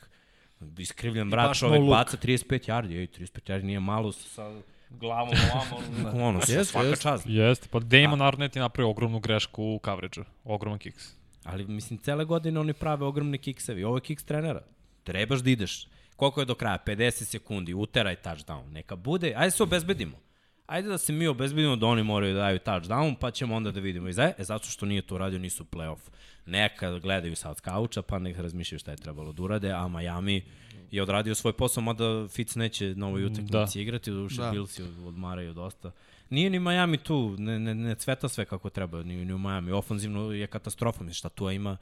Iskrivljen vrat, čovek no baca 35 yardi, ej, 35 yardi nije malo sa glavom ovamo, ono, yes, svaka yes. čast. Jeste, pa Damon Arnett je napravio ogromnu grešku u coverage-u, ogroman kicks. Ali, mislim, cele godine oni prave ogromne kiksevi. Ovo je kiks trenera. Trebaš da ideš. Koliko je do kraja? 50 sekundi, uteraj touchdown. Neka bude, ajde se obezbedimo. Ajde da se mi obezbedimo da oni moraju da daju touchdown, pa ćemo onda da vidimo. I za, e, zato što nije to radio, nisu playoff. Neka gledaju sad kauča, pa neka razmišljaju šta je trebalo da urade, a Miami je odradio svoj posao, mada Fitz neće na ovoj utakmici da. igrati, duše da. Billsi odmaraju dosta. Nije ni Miami tu, ne, ne, ne cveta sve kako treba, ni, ni u Miami. Ofanzivno je katastrofa, mislim šta tu ima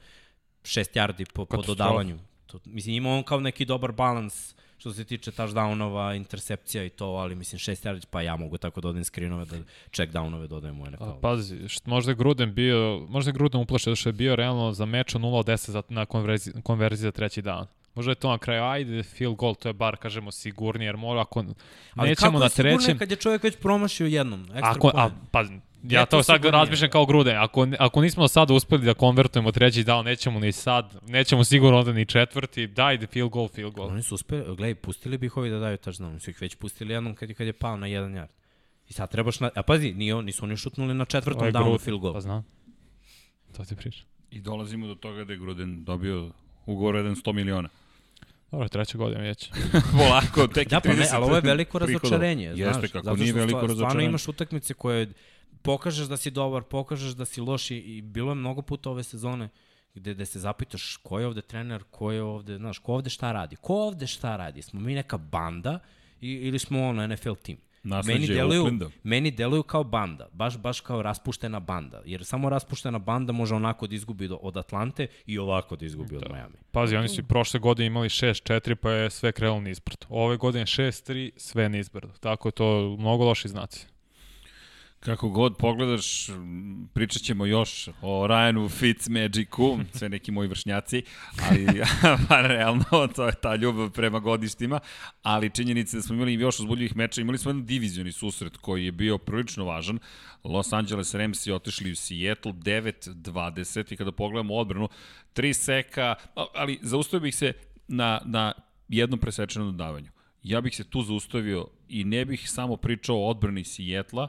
šest yardi po, po dodavanju. To, mislim, ima on kao neki dobar balans što se tiče touchdownova, intersepcija i to, ali mislim šest yardi, pa ja mogu tako da odim screenove, da check downove dodajem u NFL. A, pazi, što možda je Gruden bio, možda je Gruden uplašao što je bio realno za meč 0-10 na konverziji, konverziji za treći dan. Možda je to na kraju, ajde, field goal, to je bar, kažemo, sigurnije, jer mora, ako Ali nećemo kako na je sigurno trećem... kad je čovjek već promašio jednom? Ekstra Ako, a, pa, ja je to to sad razmišljam kao grude. Ako, ako nismo do sada uspeli da konvertujemo treći down, nećemo ni sad, nećemo sigurno onda ni četvrti, dajde field goal, field goal. Oni su uspeli, gledaj, pustili bi ih ovi da daju touchdown, oni su ih već pustili jednom kad, je- kad je pao na jedan yard. I sad trebaš na... A pazi, nije, nisu oni šutnuli na četvrtom je downu field goal. Pa znam. To ti priča. I dolazimo do toga da je Gruden dobio ugovor jedan 100 miliona. Dobro, treća godina već. Polako, tek Da, pa ne, 30 ali ovo je veliko razočarenje, znaš. Jeste, kako zato nije što veliko stva- Stvarno razočarenje. imaš utakmice koje pokažeš da si dobar, pokažeš da si loš i, i bilo je mnogo puta ove sezone gde, gde se zapitaš ko je ovde trener, ko je ovde, znaš, ko ovde šta radi, ko ovde šta radi, smo mi neka banda i, ili smo ono NFL tim. Nasleđe meni deluju, Oaklanda. meni deluju kao banda, baš baš kao raspuštena banda, jer samo raspuštena banda može onako da izgubi do, od Atlante i ovako da izgubi od Miami. Pazi, oni su i prošle godine imali 6-4, pa je sve krenulo nizbrdo. Ove godine 6-3, sve nizbrdo. Tako je to mnogo loši znaci. Kako god pogledaš, pričat ćemo još o Ryanu Fitzmagicu, sve neki moji vršnjaci, ali pa realno to je ta ljubav prema godištima, ali činjenica je da smo imali još uzbudljivih meča, imali smo jedan divizioni susret koji je bio prilično važan. Los Angeles Ramsi otišli u Seattle 9-20 i kada pogledamo odbranu, tri seka, ali zaustavio bih se na, na jednom presečenom dodavanju. Ja bih se tu zaustavio i ne bih samo pričao o odbrani Sijetla,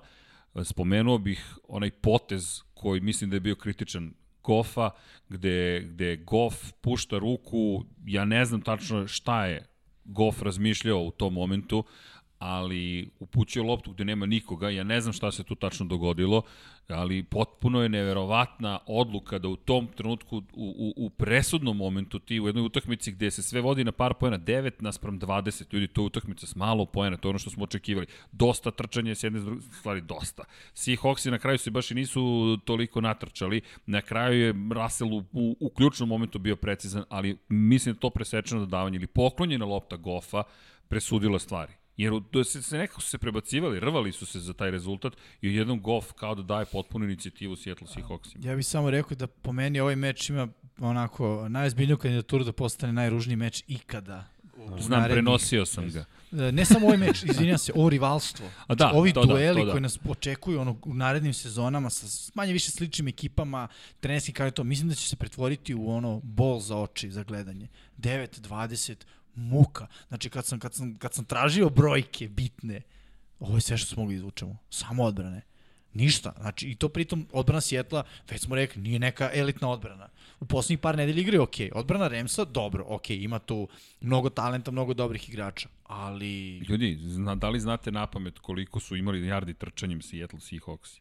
spomenuo bih onaj potez koji mislim da je bio kritičan Goffa, gde, gde Goff pušta ruku, ja ne znam tačno šta je Goff razmišljao u tom momentu, ali upućuje loptu gde nema nikoga, ja ne znam šta se tu tačno dogodilo, ali potpuno je neverovatna odluka da u tom trenutku, u, u, u presudnom momentu ti u jednoj utakmici gde se sve vodi na par poena, 9 naspram 20, ljudi, to je utakmica s malo poena, to je ono što smo očekivali. Dosta trčanja s jedne druge stvari, dosta. Seahawksi na kraju se baš i nisu toliko natrčali, na kraju je Russell u, u, u ključnom momentu bio precizan, ali mislim da to presečeno dodavanje ili poklonjena lopta Goffa presudila stvari. Jer u- da se, se nekako su se prebacivali, rvali su se za taj rezultat i jednom Goff kao da daje potpunu inicijativu Seattle Seahawksima. Ja bih samo rekao da po meni ovaj meč ima onako najozbiljniju kandidaturu da postane najružniji meč ikada. u Znam, narednih- prenosio sam ga. E, Ne samo ovaj meč, izvinjam se, ovo rivalstvo. A da, Ovi to da, dueli to da. koji nas očekuju ono, u narednim sezonama sa manje više sličnim ekipama, trenerski kao to, mislim da će se pretvoriti u ono bol za oči za gledanje. 9, 20, muka. Znači kad sam, kad sam, kad sam tražio brojke bitne, ovo je sve što smo mogli da izvučemo. Samo odbrane. Ništa. Znači, i to pritom odbrana Sjetla, već smo rekli, nije neka elitna odbrana. U poslednjih par nedelja igre, ok. Odbrana Remsa, dobro, ok. Ima tu mnogo talenta, mnogo dobrih igrača. Ali... Ljudi, zna, da li znate na pamet koliko su imali yardi trčanjem Seattle Seahawksi?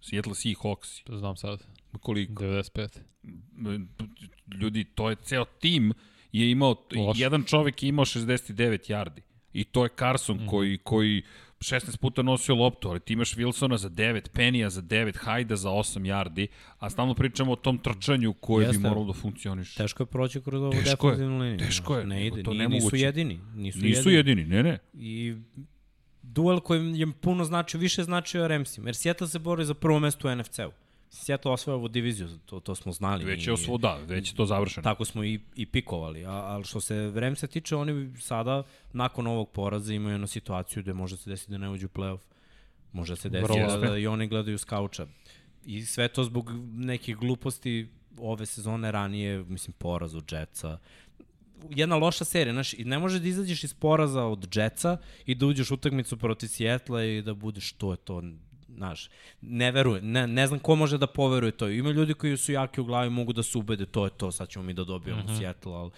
Seattle Seahawksi. To znam sad. Koliko? 95. Ljudi, to je ceo tim je imao, Loše. jedan čovek je imao 69 yardi. I to je Carson mm. koji, koji 16 puta nosio loptu, ali ti imaš Wilsona za 9, Penija za 9, Hajda za 8 yardi, a stalno pričamo o tom trčanju koje bi Jeste. moralo da funkcioniše. Teško je proći kroz ovu Teško defensivnu liniju. teško je, Ne ide, to nije, nisu jedini. Nisu, Nisu jedini, ne, ne. I duel koji je puno značio, više značio Ramsima. Jer Seattle se bori za prvo mesto u NFC-u. Seattle osvoja ovu diviziju, to, to smo znali. Već je osvo, da, već je to završeno. Tako smo i, i pikovali. A, ali što se Ramsa tiče, oni sada, nakon ovog poraza, imaju jednu situaciju gde može se desiti da ne uđu u playoff. Može se desiti da, da i oni gledaju skauča. I sve to zbog nekih gluposti ove sezone ranije, mislim, poraz od Jetsa. Jedna loša serija, znaš, i ne može da izađeš iz poraza od Jetsa i da uđeš u utakmicu protiv Sjetla i da budeš to je to, znaš, ne verujem, ne, ne znam ko može da poveruje to. Ima ljudi koji su jaki u glavi, mogu da se ubede, to je to, sad ćemo mi da dobijemo mm -hmm. Seattle, ali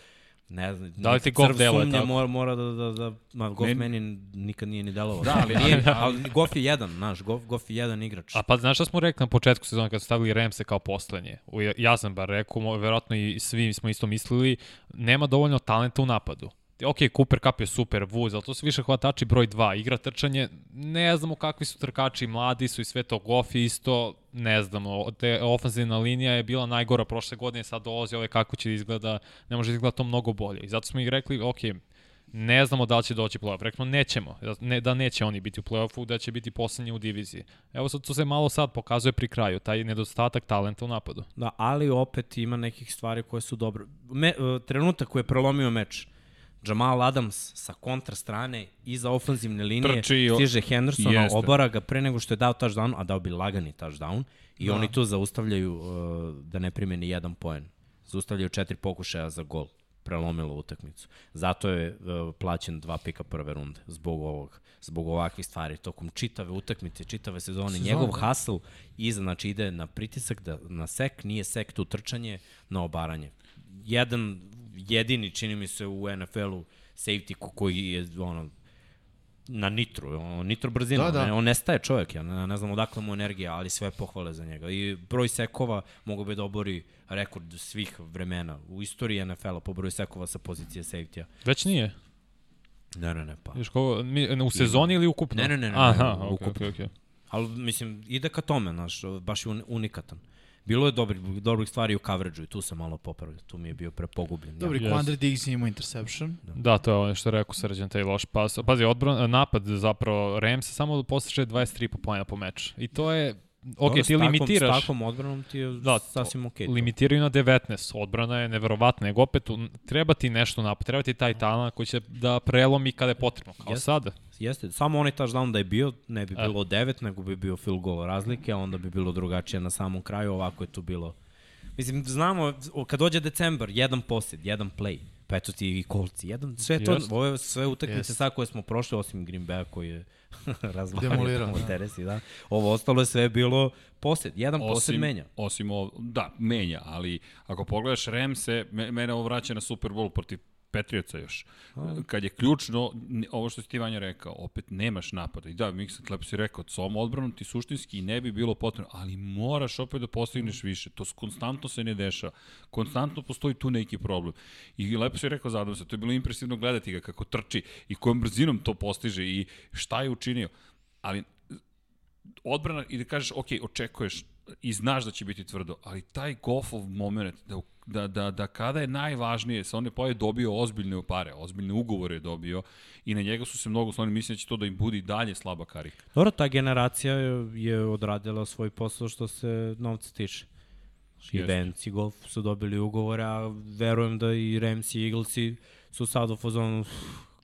ne znam, Da li ti Goff deluje sumnje tako? Mora, mora da, da, da, ma, Goff Meni- meni, nikad nije ni delovao. Da, ali- nije, ali Goff je jedan, znaš, Goff, Goff je jedan igrač. A pa znaš šta smo rekli na početku sezone kad su stavili Ramse kao poslednje? U- Ja sam bar rekao, verovatno i svi smo isto mislili, nema dovoljno talenta u napadu. Ok, Cooper Cup je super, Woods, ali to su više hvatači broj 2. Igra trčanje, ne znamo kakvi su trkači, mladi su i sve to, Goff isto, ne znamo. Te ofenzivna linija je bila najgora prošle godine, sad dolazi ove kako će da izgleda, ne može da izgleda to mnogo bolje. I zato smo ih rekli, ok, Ne znamo da li će doći play-off. Rekli smo nećemo, da, ne, da neće oni biti u play-offu, da će biti poslednji u diviziji. Evo sad to se malo sad pokazuje pri kraju, taj nedostatak talenta u napadu. Da, ali opet ima nekih stvari koje su dobre. Me, uh, trenutak koji je prelomio meč, Jamal Adams sa kontra strane iza ofanzivne linije Trči stiže Hendersona, Jeste. obara ga pre nego što je dao touchdown, a dao bi lagani touchdown i Da. oni tu zaustavljaju uh, da ne primeni jedan poen. Zaustavljaju četiri pokušaja za gol prelomilo utakmicu. Zato je uh, plaćen dva pika prve runde zbog ovog, zbog ovakvih stvari. Tokom čitave utakmice, čitave sezone, Sezone, njegov da. hustle iza, znači ide na pritisak, da, na sek, nije sek tu trčanje, na obaranje. Jedan, jedini, čini mi se, u NFL-u safety ko- koji je ono, na nitru, on, nitro brzina, Da, da, da. on nestaje čovjek, ja ne, ne znam odakle mu energija, ali sve pohvale za njega. I broj sekova mogu bi da obori rekord svih vremena u istoriji NFL-a po broju sekova sa pozicije safety-a. Već nije. Ne, ne, ne, pa. Još ko, mi, u sezoni ili ukupno? Ne, ne, ne, ne, Aha, ne, okej, ukupno. okej, okej. Ali, mislim, ide ka tome, znaš, baš je un- unikatan. Bilo je dobrih, dobrih stvari u coverage-u i tu se malo popravlja. Tu mi je bio prepogubljen. Dobri, Yes. Quandre Diggs je imao interception. Da, to je ono što je rekao Srđan, taj loš pas. Pazi, odbran, napad zapravo Rams samo postiže 23 po pojena po meču. I to je, ok, Dobro, ti takvom- limitiraš. S takvom odbranom ti je Da, sasvim okej. Okay limitiraju na 19, odbrana je neverovatna, nego opet u- treba ti nešto napad, treba ti taj talent koji će da prelomi kada je potrebno, kao Jeste. sada. Jeste, samo onaj touchdown da je bio, ne bi E. bilo 9, nego bi bio field goal razlike, a onda bi bilo drugačije na samom kraju, ovako je tu bilo. Mislim, znamo, kad dođe decembar, jedan posjed, jedan play, pa eto ti i kolci, jedan, sve to, Jeste. ove sve utakmice Jeste. sad koje smo prošli, osim Green Bay koji je razvalio tamo da. teresi, da. Ovo ostalo je sve bilo posjed, jedan posjed menja. Osim ovo, da, menja, ali ako pogledaš Remse, me, mene ovo vraća na Super Bowl protiv Petrioca još. Kad je ključno, ovo što si ti Vanja rekao, opet nemaš napada. I da, Miksa lepo si rekao, s ovom odbranom ti suštinski ne bi bilo potrebno, ali moraš opet da postigneš više. To konstantno se ne dešava. Konstantno postoji tu neki problem. I lepo si rekao zadam se, to je bilo impresivno gledati ga kako trči i kojom brzinom to postiže i šta je učinio. Ali odbrana i da kažeš, ok, očekuješ i znaš da će biti tvrdo, ali taj Goffov moment, da, da, da, da kada je najvažnije, sa one poje dobio ozbiljne pare, ozbiljne ugovore je dobio i na njega su se mnogo sloni, mislim da će to da im bude i dalje slaba karika. Dobro, ta generacija je, odradila svoj posao što se novca tiče. I. Vance i Golf su dobili ugovore, a verujem da i Rams i Eaglesi su sad u fazonu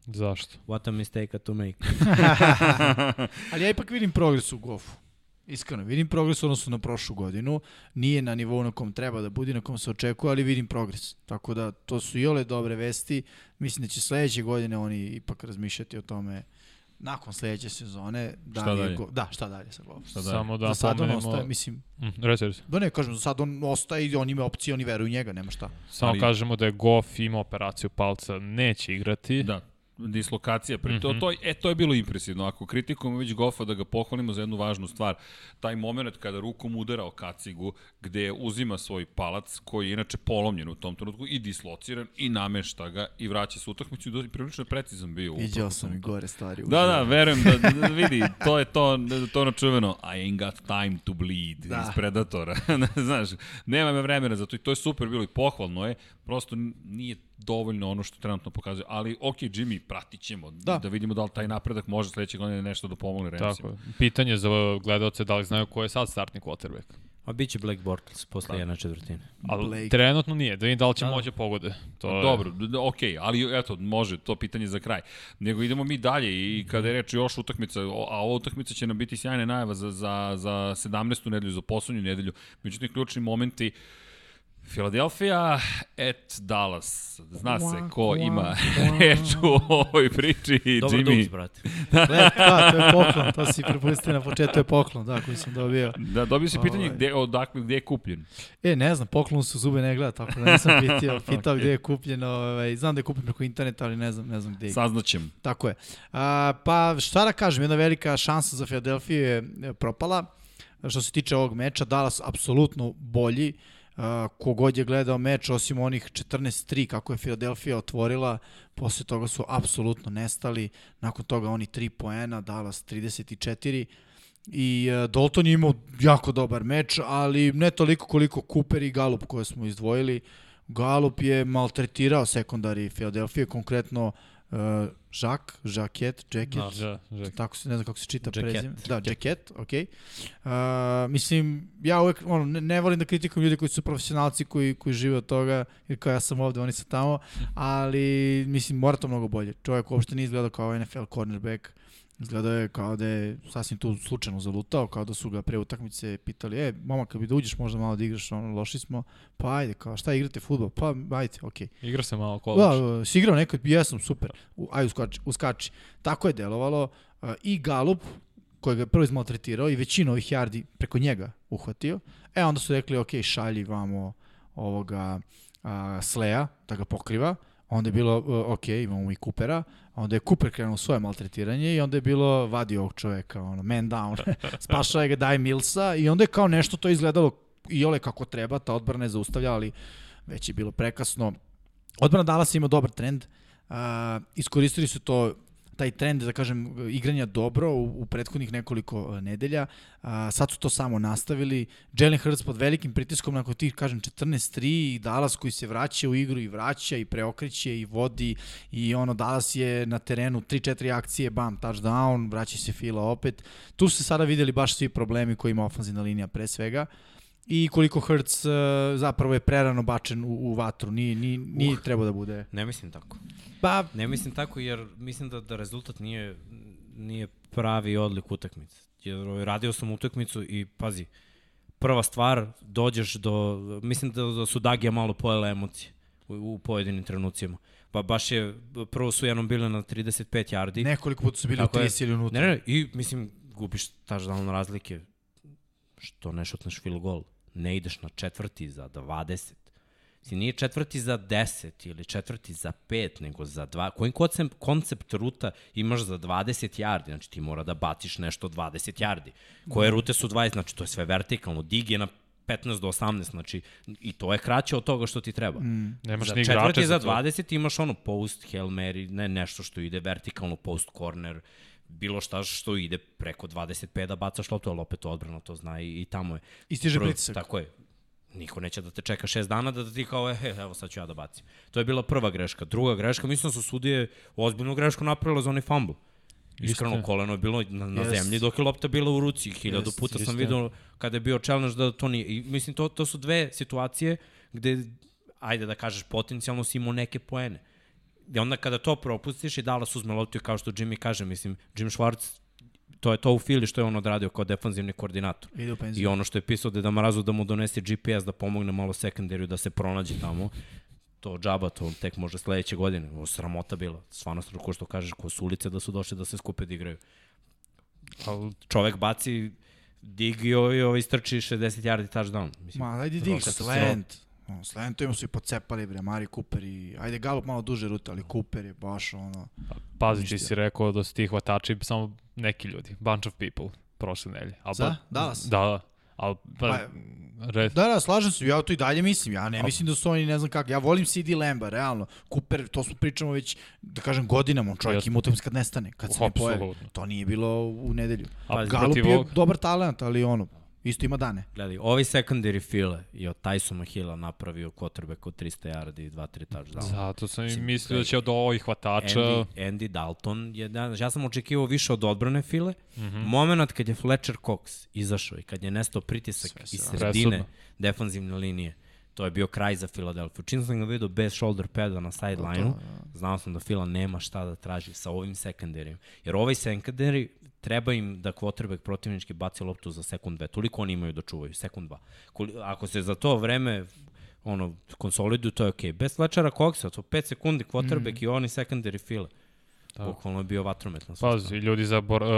Zašto? what a mistake to make. Ali ja ipak vidim progres u Gofu. Iskreno, vidim progres u odnosu na prošlu godinu. Nije na nivou na kom treba da bude, na kom se očekuje, ali vidim progres. Tako da, to su i ole dobre vesti. Mislim da će sledeće godine oni ipak razmišljati o tome nakon sledeće sezone. Da Šta dalje? Go, da, šta dalje sa Gofom. Šta da Samo da za sad on pomenemo... ostaje, mislim, Mm, reci, reci. da ne kažem, za sad on ostaje i on ima opcije, oni veruju u njega, nema šta. Samo Ali- kažemo da je Goff ima operaciju palca, neće igrati. Da, dislokacija. Pri to, Mhm. to, e, to je bilo impresivno. Ako kritikujemo već Goffa da ga pohvalimo za jednu važnu stvar, taj moment kada rukom udara o kacigu, gde uzima svoj palac, koji je inače polomljen u tom trenutku, i dislociran, i namešta ga, i vraća se u utakmicu, i do- prilično je precizan bio. Viđao tom- sam i gore stvari. Da, da, verujem da, da vidi, to je to, to ono čuveno, I ain't got time to bleed da. iz Predatora. Znaš, nema me vremena za to i to je super bilo i pohvalno je, prosto nije dovoljno ono što trenutno pokazuje, ali ok, Jimmy, pratit ćemo, da, Da. da vidimo da li taj napredak može sledeće godine nešto da pomogne Ramsima. Tako je. Pitanje za gledalce da li znaju ko je sad startni quarterback. A bit će Black Bortles posle jedne četvrtine. Ali Blake. trenutno nije, da vidim da li će Da. moći da pogode. To je... Dobro, ok, ali eto, može, to pitanje za kraj. Nego idemo mi dalje i kada je reč još utakmica, a ova utakmica će nam biti sjajna najava za, za, za 17. nedelju, za poslednju nedelju. Međutim, ključni momenti Philadelphia et Dallas. Zna se ko ima reč u ovoj priči. Dobro Jimmy. duks, brate. Gle, da, to je poklon, to si prepustio na početku, to je poklon, da, koji sam dobio. Da, dobio si pitanje Ovaj. gde, odakle, gde je kupljen. E, ne znam, poklon su zube ne gleda, tako da nisam pitao, pitao okay. gde je kupljen, ovaj, znam da je kupljen preko interneta, ali ne znam, ne znam gde je. Saznaćem. Tako je. A, pa šta da kažem, jedna velika šansa za Filadelfiju je propala. Što se tiče ovog meča, Dallas apsolutno bolji. A, kogod je gledao meč, osim onih 14-3 kako je Filadelfija otvorila, posle toga su apsolutno nestali. Nakon toga oni 3 poena, Dallas 34 i uh, Dalton je imao jako dobar meč, ali ne toliko koliko Cooper i Galup koje smo izdvojili. Galup je maltretirao sekundari Filadelfije, konkretno Uh, Žak, Žaket, Jacket, Da, da, da. tako se, ne znam kako se čita prezime. Da, Jacket, okej. Okay. Uh, mislim, ja uvek ono, ne, ne volim da kritikujem ljudi koji su profesionalci, koji, koji žive od toga, jer kao ja sam ovde, oni su tamo, ali mislim, mora to mnogo bolje. Čovjek uopšte nije izgledao kao NFL cornerback, Izgledao je kao da je sasvim tu slučajno zalutao, kao da su ga pre utakmice pitali, e, momak, kad bi da uđeš možda malo da igraš, ono, loši smo, pa ajde, kao, šta igrate futbol? Pa, ajde, okej. Okay. Igra se malo kolač. Da, si igrao nekad, jesam, super, U, ajde, uskači, uskači. Tako je delovalo uh, i Galup, koji ga je prvo izmaltretirao i većinu ovih yardi preko njega uhvatio. E, onda su rekli, ok, šalji vamo ovoga uh, Sleja da ga pokriva. Onda je bilo, uh, ok, imamo i Coopera, onda je Cooper krenuo svoje maltretiranje i onda je bilo, vadi ovog čoveka, ono, man down, spašava ga, daj Milsa i onda je kao nešto to izgledalo i ole kako treba, ta odbrana je zaustavljala, ali već je bilo prekasno. Odbrana Dallas ima dobar trend, uh, iskoristili su to taj trend, da kažem, igranja dobro u, u prethodnih nekoliko uh, nedelja. A, sad su to samo nastavili. Jalen Hurts pod velikim pritiskom nakon tih, kažem, 14-3 i Dallas koji se vraća u igru i vraća i preokreće i vodi i ono, Dallas je na terenu 3-4 akcije, bam, touchdown, vraća se Fila opet. Tu su se sada videli baš svi problemi koji ima ofanzivna linija pre svega i koliko Hurts uh, zapravo je prerano bačen u, u vatru, nije, nije, nije uh. trebao da bude. Ne mislim tako. Pa, Ne mislim tako jer mislim da, da rezultat nije, nije pravi odlik utakmice. Jer ovaj, radio sam utakmicu i pazi, prva stvar, dođeš do, mislim da, da su Dagija malo pojele emocije u, u pojedinim trenucima. Pa baš je, prvo su jednom bili na 35 yardi. nekoliko puta su bili u Tako je. 30 ili unutra. Ne, ne, i mislim, gubiš touchdown razlike, što ne šutneš field goal. Ne ideš na četvrti za 20. Si nije četvrti za 10 ili četvrti za 5, nego za 2. Koji koncept, koncept ruta imaš za 20 yardi? Znači ti mora da baciš nešto 20 yardi. Koje rute su 20? Znači to je sve vertikalno. Dig je na 15 do 18, znači i to je kraće od toga što ti treba. Mm. Nemaš za ni četvrti za za to. 20 imaš ono post, Hail Mary, ne nešto što ide vertikalno, post corner, bilo šta što ide preko 25 da bacaš loptu, ali opet odbrana to zna i, i tamo je. I stiže pritisak. Tako je. Niko neće da te čeka šest dana da ti kao, e, evo sad ću ja da bacim. To je bila prva greška. Druga greška, mislim da su sudije ozbiljnu grešku napravile za onaj fumble. Iskreno, Istina. koleno je bilo na, na Jest. zemlji dok je lopta bila u ruci. Hiljadu Jest, puta sam vidio kada je bio challenge da to nije. I, mislim, to, to su dve situacije gde, ajde da kažeš, potencijalno si imao neke poene. I onda kada to propustiš i Dallas uzme loptu kao što Jimmy kaže, mislim, Jim Schwartz, to je to u Fili što je on odradio kao defanzivni koordinator. I ono što je pisao da je Damarazu da mu donese GPS da pomogne malo sekundariju da se pronađe tamo, to džaba, to tek može sledeće godine. Ovo sramota bila. Stvarno, ko što kažeš, ko su ulice da su došli da se skupe da igraju. Ali Čovek baci digio i ovaj strči 60 yardi touchdown. Mislim, Ma, ajde dig, slant. Ono, slantovima su i pocepali, bre, Mari Cooper i... Ajde, Galup malo duže rute, ali Cooper je baš ono... pazi, ti si rekao da su ti hvatači samo neki ljudi, bunch of people, prošle nelje. Al Za? Dallas? Da, da. Al, pa, Pa, red, Da, da, slažem se, ja to i dalje mislim, ja ne mislim da su oni ne znam kako, ja volim CD Lamba, realno, Cooper, to smo pričamo već, da kažem, godinama, on čovjek ima utakmice kad nestane, kad se ne pojavi, to nije bilo u nedelju. A Galup je dobar talent, ali ono, isto ima dane. Gledaj, ovaj secondary file je od Tysona Hilla napravio quarterback od 300 yardi i 2-3 touchdowna. Zato sam i mislio da će od ovih hvatača... Andy, Andy Dalton je, da, ja sam očekivao više od odbrane file. Mm -hmm. Moment kad je Fletcher Cox izašao i kad je nestao pritisak Sve iz sredine Presudno. defanzivne linije, to je bio kraj za Filadelfiju. Čim sam ga vidio bez shoulder pada na sideline-u, znao sam da Fila nema šta da traži sa ovim sekundarijom. Jer ovaj secondary treba im da quarterback protivnički baci loptu za sekund dve. Toliko oni imaju da čuvaju, sekund dva. Ako se za to vreme ono, konsoliduju, to je okej. Okay. Bez Fletchera Coxa, to 5 sekundi quarterback mm. i oni secondary file. Bukvalno je bio vatromet na Pazi, ljudi zabor, uh,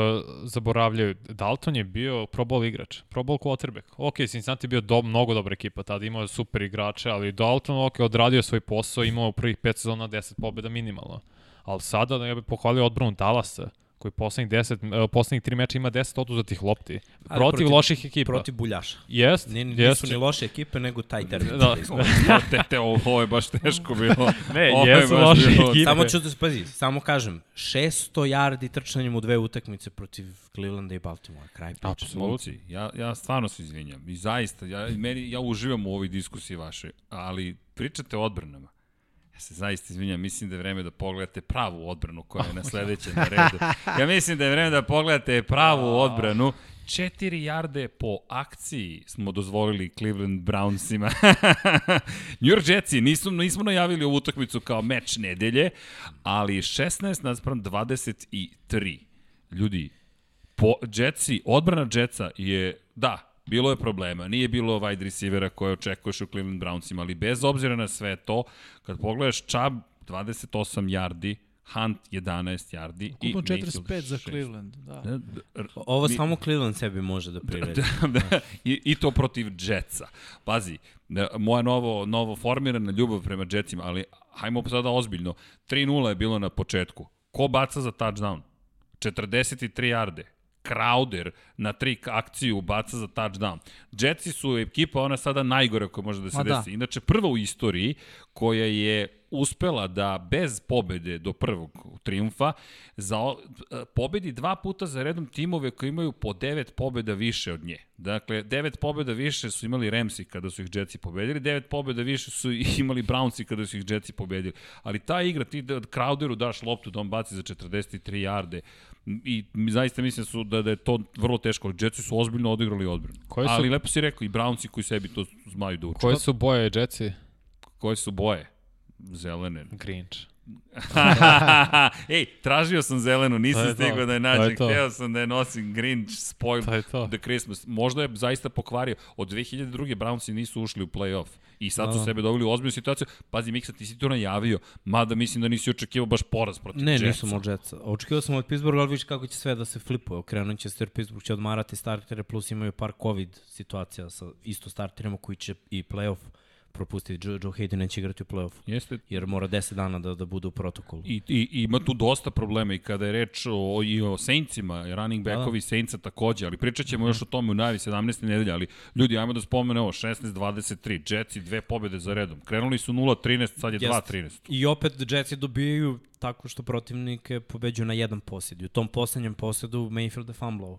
zaboravljaju. Dalton je bio Pro Bowl igrač, Pro Bowl quarterback. Ok, Cincinnati je bio do, mnogo dobra ekipa, tada imao je super igrače, ali Dalton ok, odradio svoj posao, imao u prvih pet sezona 10 pobjeda minimalno. Ali sada, da ja bih pohvalio odbranu Dallasa, koji poslednjih 10, uh, poslednjih tri meča ima 10 oduzetih lopti. Protiv, protiv- loših ekipa. Protiv buljaša. Jest, Ni, jest. nisu ni loše ekipe, nego taj termin. Da. Da. te, te, ovo, je baš teško bilo. Ne, Ovo je jesu baš loše bilo- ekipe. Samo ću da spazi, samo kažem, 600 yardi trčanjem u dve utakmice protiv Clevelanda i Baltimore. Kraj priče. Apsolutno. Ja, ja stvarno se izvinjam. I zaista, ja, meni, ja uživam u ovoj diskusiji vašoj, ali pričate o odbranama. Ja se zaista izvinjam, mislim da je vreme da pogledate pravu odbranu koja je na sledećem na redu. Ja mislim da je vreme da pogledate pravu odbranu. 4 jarde po akciji smo dozvolili Cleveland Brownsima. New York Jetsi nismo, nismo najavili ovu utakmicu kao meč nedelje, ali 16 naspram 23. Ljudi, po, Jetsi, odbrana Jetsa je, da, bilo je problema, nije bilo wide receivera koje očekuješ u Cleveland Brownsima, ali bez obzira na sve to, kad pogledaš Chubb 28 yardi, Hunt 11 yardi i Mayfield 45 za 6. Cleveland, da. Da, Ovo mi- samo Cleveland sebi može da priredi. da, da, i, i to protiv Jetsa. Pazi, da, moja novo, novo formirana ljubav prema Jetsima, ali hajmo sada ozbiljno. 3-0 je bilo na početku. Ko baca za touchdown? 43 jarde. Crowder na tri akciju baca za touchdown. Jetsi su ekipa, ona sada najgore koja može da se Ma da. desi. Inače, prva u istoriji koja je uspela da bez pobede do prvog triumfa za, pobedi dva puta za redom timove koji imaju po devet pobeda više od nje. Dakle, devet pobeda više su imali Ramsi kada su ih Jetsi pobedili, devet pobeda više su imali Brownsi kada su ih Jetsi pobedili. Ali ta igra, ti da Crowderu daš loptu da on baci za 43 jarde i zaista mislim su da, da je to vrlo teško. Jetsi su ozbiljno odigrali odbranu. Koje su- Ali lepo si rekao, i Brownsi koji sebi to znaju da uče. Koje su boje Jetsi? Koje su boje? Zelene. Grinch. Ej, tražio sam zelenu, nisam to, stigao da je to nađem. je. Hteo sam da je nosim Grinch, spoil To je to. the Christmas. Možda je zaista pokvario. Od 2002. Brownsi nisu ušli u play-off. I sad su Da. sebe doveli u ozbiljnu situaciju. Pazi, Miksa, ti si to najavio. Mada mislim da nisi očekivao baš poraz protiv Ne, Jetsa. nisam od Jetsa. Očekivao sam od Pittsburgha, ali vidiš kako će sve da se flipuje. Okrenut će se jer Pittsburgh će odmarati startere, plus imaju par COVID situacija sa isto starterima koji će i playoff propustiti. Joe, Joe Hayden neće igrati u playoffu, Jeste, jer mora 10 dana da, da bude u protokolu. I, i, ima tu dosta problema i kada je reč o, i o Saintsima, running Da, backovi Saintsa takođe, ali pričat ćemo još o tome u najavi 17. nedelje, ali ljudi, ajmo da spomene ovo, 16-23, Jetsi dve pobede za redom. Krenuli su 0-13, sad je Jeste. 2-13. I opet Jetsi dobijaju tako što protivnike pobeđuju na jedan posjed. I u tom poslednjem posjedu Mayfield je fumblao.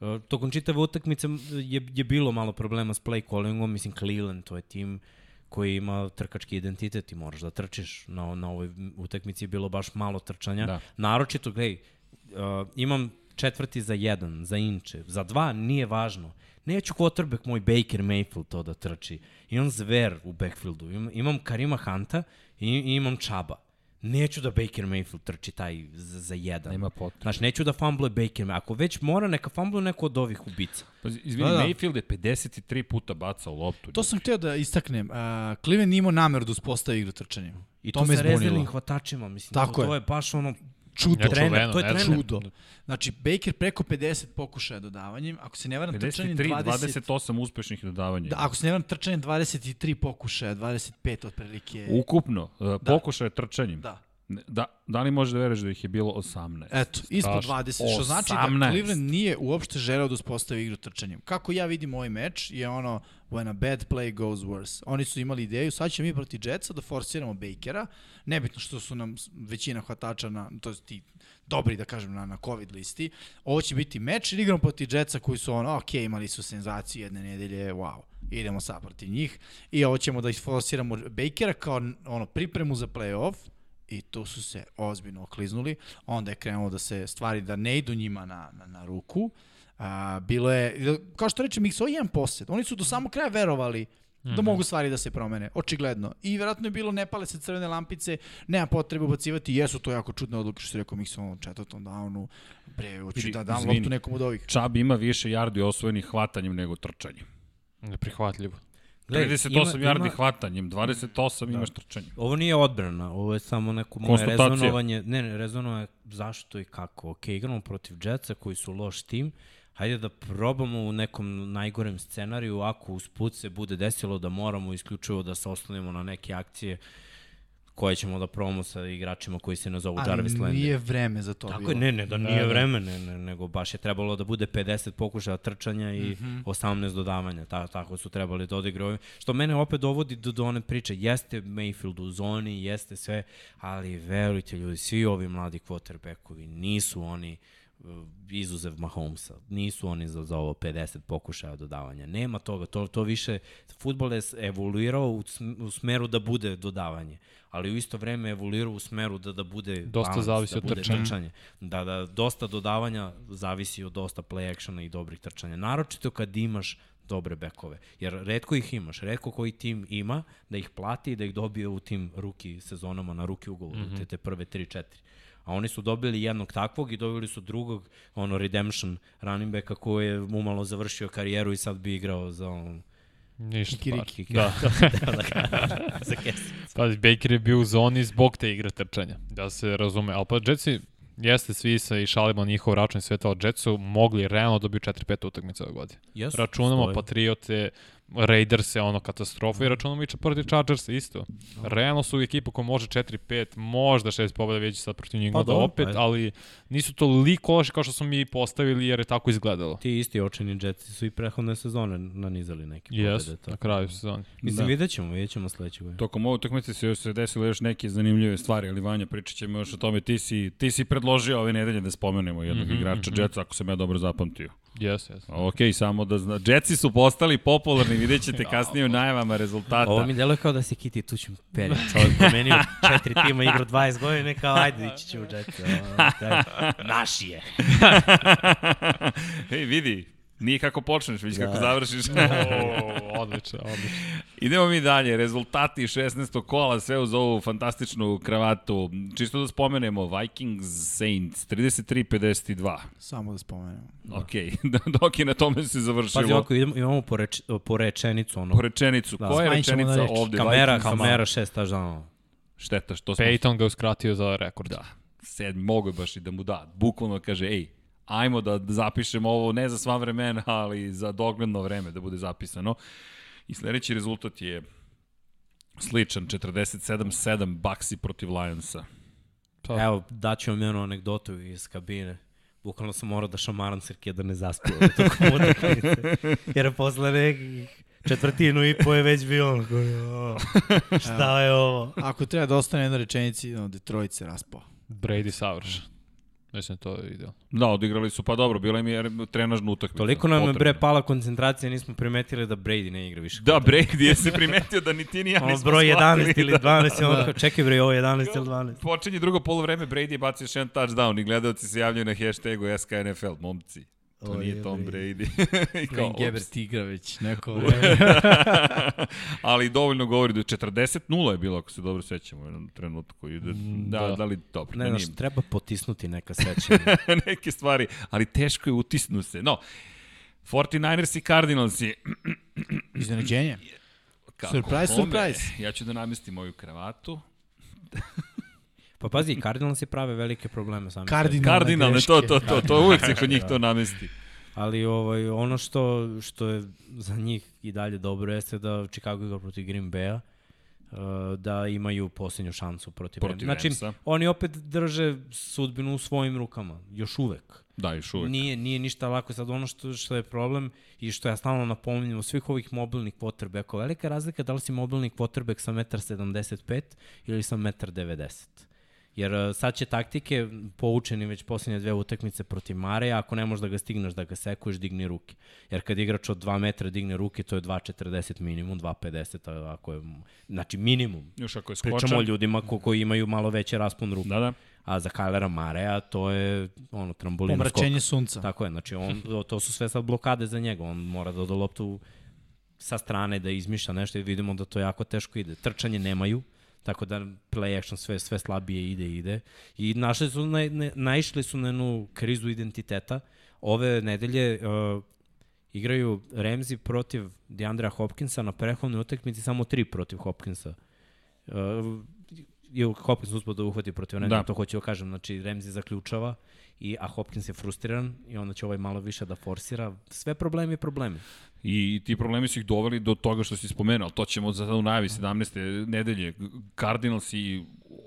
E, Tokom čitave utakmice je, je bilo malo problema s play callingom, mislim Cleveland, to je tim koji ima trkački identitet i moraš da trčiš. Na, na ovoj utakmici je bilo baš malo trčanja. Da. Naročito, gledaj, uh, imam četvrti za jedan, za inče, za dva nije važno. Neću quarterback moj Baker Mayfield to da trči. Imam zver u backfieldu, imam, imam Karima Hanta i, i imam Čaba. Neću da Baker Mayfield trči taj za, za jedan. Nema potrebe. Znaš, neću da fumble Baker Mayfield. Ako već mora, neka fumble neko od ovih ubica. Pa, izvini, Da, da. Mayfield je 53 puta bacao loptu. To sam htio da istaknem. Uh, Cleveland nije imao nameru da uspostavi igru trčanjem. I To to, me sa rezervnim hvatačima, mislim. Tako to, je. to je baš ono Čudo. Ja, trener, čuveno, to je ne, trener. Čudo. Znači, Baker preko 50 pokušaja dodavanjem, ako se ne varam trčanjem 53, 20... 28 uspešnih dodavanja. Da, ako se ne varam trčanjem 23 pokušaja, 25 otprilike. Ukupno, uh, pokušaje trčanjem. Da. Da, da li možeš da veruješ da ih je bilo 18? Eto, ispod Strašno. 20, što znači da 18. Cleveland nije uopšte želeo da uspostavi igru trčanjem. Kako ja vidim ovaj meč je ono when a bad play goes worse. Oni su imali ideju, sad ćemo mi proti Jetsa da forsiramo Bakera, nebitno što su nam većina hvatača, na, to je ti dobri da kažem na, na COVID listi, ovo će biti meč jer igramo proti Jetsa koji su ono, ok, imali su senzaciju jedne nedelje, wow, idemo sad protiv njih i ovo ćemo da isforsiramo Bakera kao ono pripremu za playoff, i tu su se ozbiljno okliznuli. Onda je krenulo da se stvari da ne idu njima na, na, na ruku. A, bilo je, kao što reče Mix, ovo je jedan posjed. Oni su do samog kraja verovali da mogu stvari da se promene, očigledno. I verovatno je bilo ne pale se crvene lampice, nema potrebe ubacivati, jesu to jako čudne odluke što si rekao Mix u ovom četvrtom downu, bre, hoću da dam izvini. loptu nekom od ovih. Čab ima više jardi osvojenih hvatanjem nego trčanjem. Neprihvatljivo. 38 jardi hvatanjem, 28 imaš trčanjem. Ovo nije odbrana, ovo je samo neko moje rezonovanje. Ne, ne, rezonovanje zašto i kako. Ok, igramo protiv Jetsa koji su loš tim, hajde da probamo u nekom najgorem scenariju, ako usput se bude desilo da moramo isključivo da se oslonimo na neke akcije koje ćemo da probamo sa igračima koji se nazovu Jarvis Ali Landry. nije vreme za to Tako bilo. je, ne, ne, da nije Da, da. vreme, ne, ne, nego baš je trebalo da bude 50 pokušaja trčanja i mm -hmm. 18 dodavanja, ta, tako su trebali da odigraju. Što mene opet dovodi do, do one priče, jeste Mayfield u zoni, jeste sve, ali verujte ljudi, svi ovi mladi quarterbackovi nisu oni izuzev Mahomesa. Nisu oni za, za ovo 50 pokušaja dodavanja. Nema toga. To, to više, futbol je evoluirao u, u smeru da bude dodavanje, ali u isto vreme evoluirao u smeru da, da bude Dosta balans, zavisi da od trčanja. trčanje. Da, da, dosta dodavanja zavisi od dosta play actiona i dobrih trčanja. Naročito kad imaš dobre bekove. Jer redko ih imaš, redko koji tim ima da ih plati i da ih dobije u tim ruki sezonama na ruki ugovoru, mm -hmm. te, te prve 3-4. A oni su dobili jednog takvog i dobili su drugog, ono, redemption running backa koji je umalo završio karijeru i sad bi igrao za on, Ništa. Kikiriki. Da. da, da, za kesicu. Pazi, Baker je bio u zoni zbog te igre trčanja, da se razume. Ali pa Jetsi, jeste svi sa i šalimo njihov račun i sve to, Jets su mogli realno dobiju 4-5 utakmice ove godine. Jesu, Računamo stoji. Patriote, Raiders je ono katastrofa i računamo i protiv Chargers isto. Realno su ekipa koja može 4-5, možda 6 pobjeda već sad protiv njih Pa pa dobro, opet, ajde. ali nisu toliko loši kao što smo mi postavili jer je tako izgledalo. Ti isti očeni Jetsi su i prehodne sezone nanizali neke pobede. na tako kraju da. sezoni. Mislim, Da. da. vidjet ćemo, vidjet ćemo sledeće godine. Tokom ove utakmice se još se desilo još neke zanimljive stvari, ali Vanja, pričat ćemo još o tome. Ti si, ti si predložio ove nedelje da spomenemo jednog mm Mhm, -hmm, igrača mhm. Jetsa, ako sam ja dobro zapamtio. Jes, jes. Ok, samo da zna. Jetsi su postali popularni, vidjet ćete kasnije u najavama rezultata. Ovo mi deluje kao da se Kiti tućim perjem. Čovjek promenio četiri tima, igra 20 godine, kao ajde, ići ću u Jetsi. Naš je. Ej, vidi, nije kako počneš, već da. kako završiš. o, odlično, odlično. Idemo mi dalje, rezultati 16. kola, sve uz ovu fantastičnu kravatu. Čisto da spomenemo, Vikings Saints 33-52. Samo da spomenem. Ok, dok je na tome se završilo. Pazi, ovako, idemo, imamo po, reč, po rečenicu, ono. Po rečenicu, Da. koja je rečenica reč. ovde? Kamera, Vikings? kamera šest taždana. Šteta što smo... Peyton ga uskratio za rekord. Da, sedmi, mogo je baš i da mu da. Bukvalno kaže, ej, ajmo da zapišemo ovo ne za sva vremena, ali za dogledno vreme da bude zapisano. I sledeći rezultat je sličan, 47-7 Baxi protiv Lionsa. Pa, Evo, daću vam jednu anegdotu iz kabine. Bukvalno sam morao da šamaram Srke da ne zaspio tokom utakmice. Jer posle nekih četvrtinu i po je već bio ono koji, "O, šta je ovo? Ako treba da ostane jedna rečenici, no, Detroit se raspao. Brady savršen. Mislim, to je idealno. Da, odigrali su, pa dobro, bila im je trenažna utakmica. Toliko nam je bre pala koncentracija, nismo primetili da Brady ne igra više. Da, Brady je se primetio da ni ti ni ja nismo broj shvatili 11 ili da- 12 i ono kao, čekaj bre, ovo je 11 ili 12. Počinje drugo polovreme, Brady je bacio još jedan touchdown i gledalci se javljaju na hashtagu SKNFL, momci. To Ovo nije je Tom Brady. I kao. Gabbert igra već neko vreme. Ali dovoljno govori da je 40-0 je bilo, ako se dobro sećamo u jednom trenutku. I da, da, da. da li dobro, Ne, da znaš, treba potisnuti neka sećanja. neke stvari, ali teško je utisnu se. No, 49ers i Cardinalsi. Iznenađenje. Kako Surprise, kome? surprise. Ja ću da namestim moju kravatu. Pa pazi, Cardinals se prave velike probleme sami. Kardinalne Kardinalne, to, to, to, to uvek se kod njih to namesti. Ali ovaj, ono što, što je za njih i dalje dobro jeste da Chicago igra protiv Green Bay-a, uh, da imaju posljednju šansu protiv, Protiv. Znači, oni opet drže sudbinu u svojim rukama, još uvek. Da, još uvek. Nije, nije ništa lako. Sad ono što, što je problem i što ja stalno napominjem u svih ovih mobilnih quarterbackova, velika razlika da li si mobilni quarterback sa 1,75 m ili sa 1,90 m. Jer uh, sad će taktike, poučeni već posljednje dve utakmice protiv Mareja, ako ne možeš da ga stigneš, da ga sekuješ, digni ruke. Jer kad igrač od 2 metra digne ruke, to je 2,40 minimum, 2,50 a ako je, znači minimum. Još ako je skočan. Pričamo o ljudima ko, koji imaju malo veći raspon ruku. Da, da. A za Kylera Mareja to je ono trambolino skok. Pomračenje sunca. Tako je, znači on, to su sve sad blokade za njega, on mora da oda loptu sa strane da izmišlja nešto i vidimo da to jako teško ide. Trčanje nemaju, tako da play action sve sve slabije ide ide i našli su na, ne, naišli su na jednu krizu identiteta. Ove nedelje uh, igraju Ramsey protiv Deandra Hopkinsa na prehodnoj utakmici samo tri protiv Hopkinsa. Uh, je Hopkins uspio da uhvati protiv Ramsey, Da. to hoću da kažem, znači Ramsey zaključava, i, a Hopkins je frustriran i onda će ovaj malo više da forsira. Sve problemi i problemi. I ti problemi su ih doveli do toga što si spomenuo, ali to ćemo za u najavi 17. nedelje. Cardinals i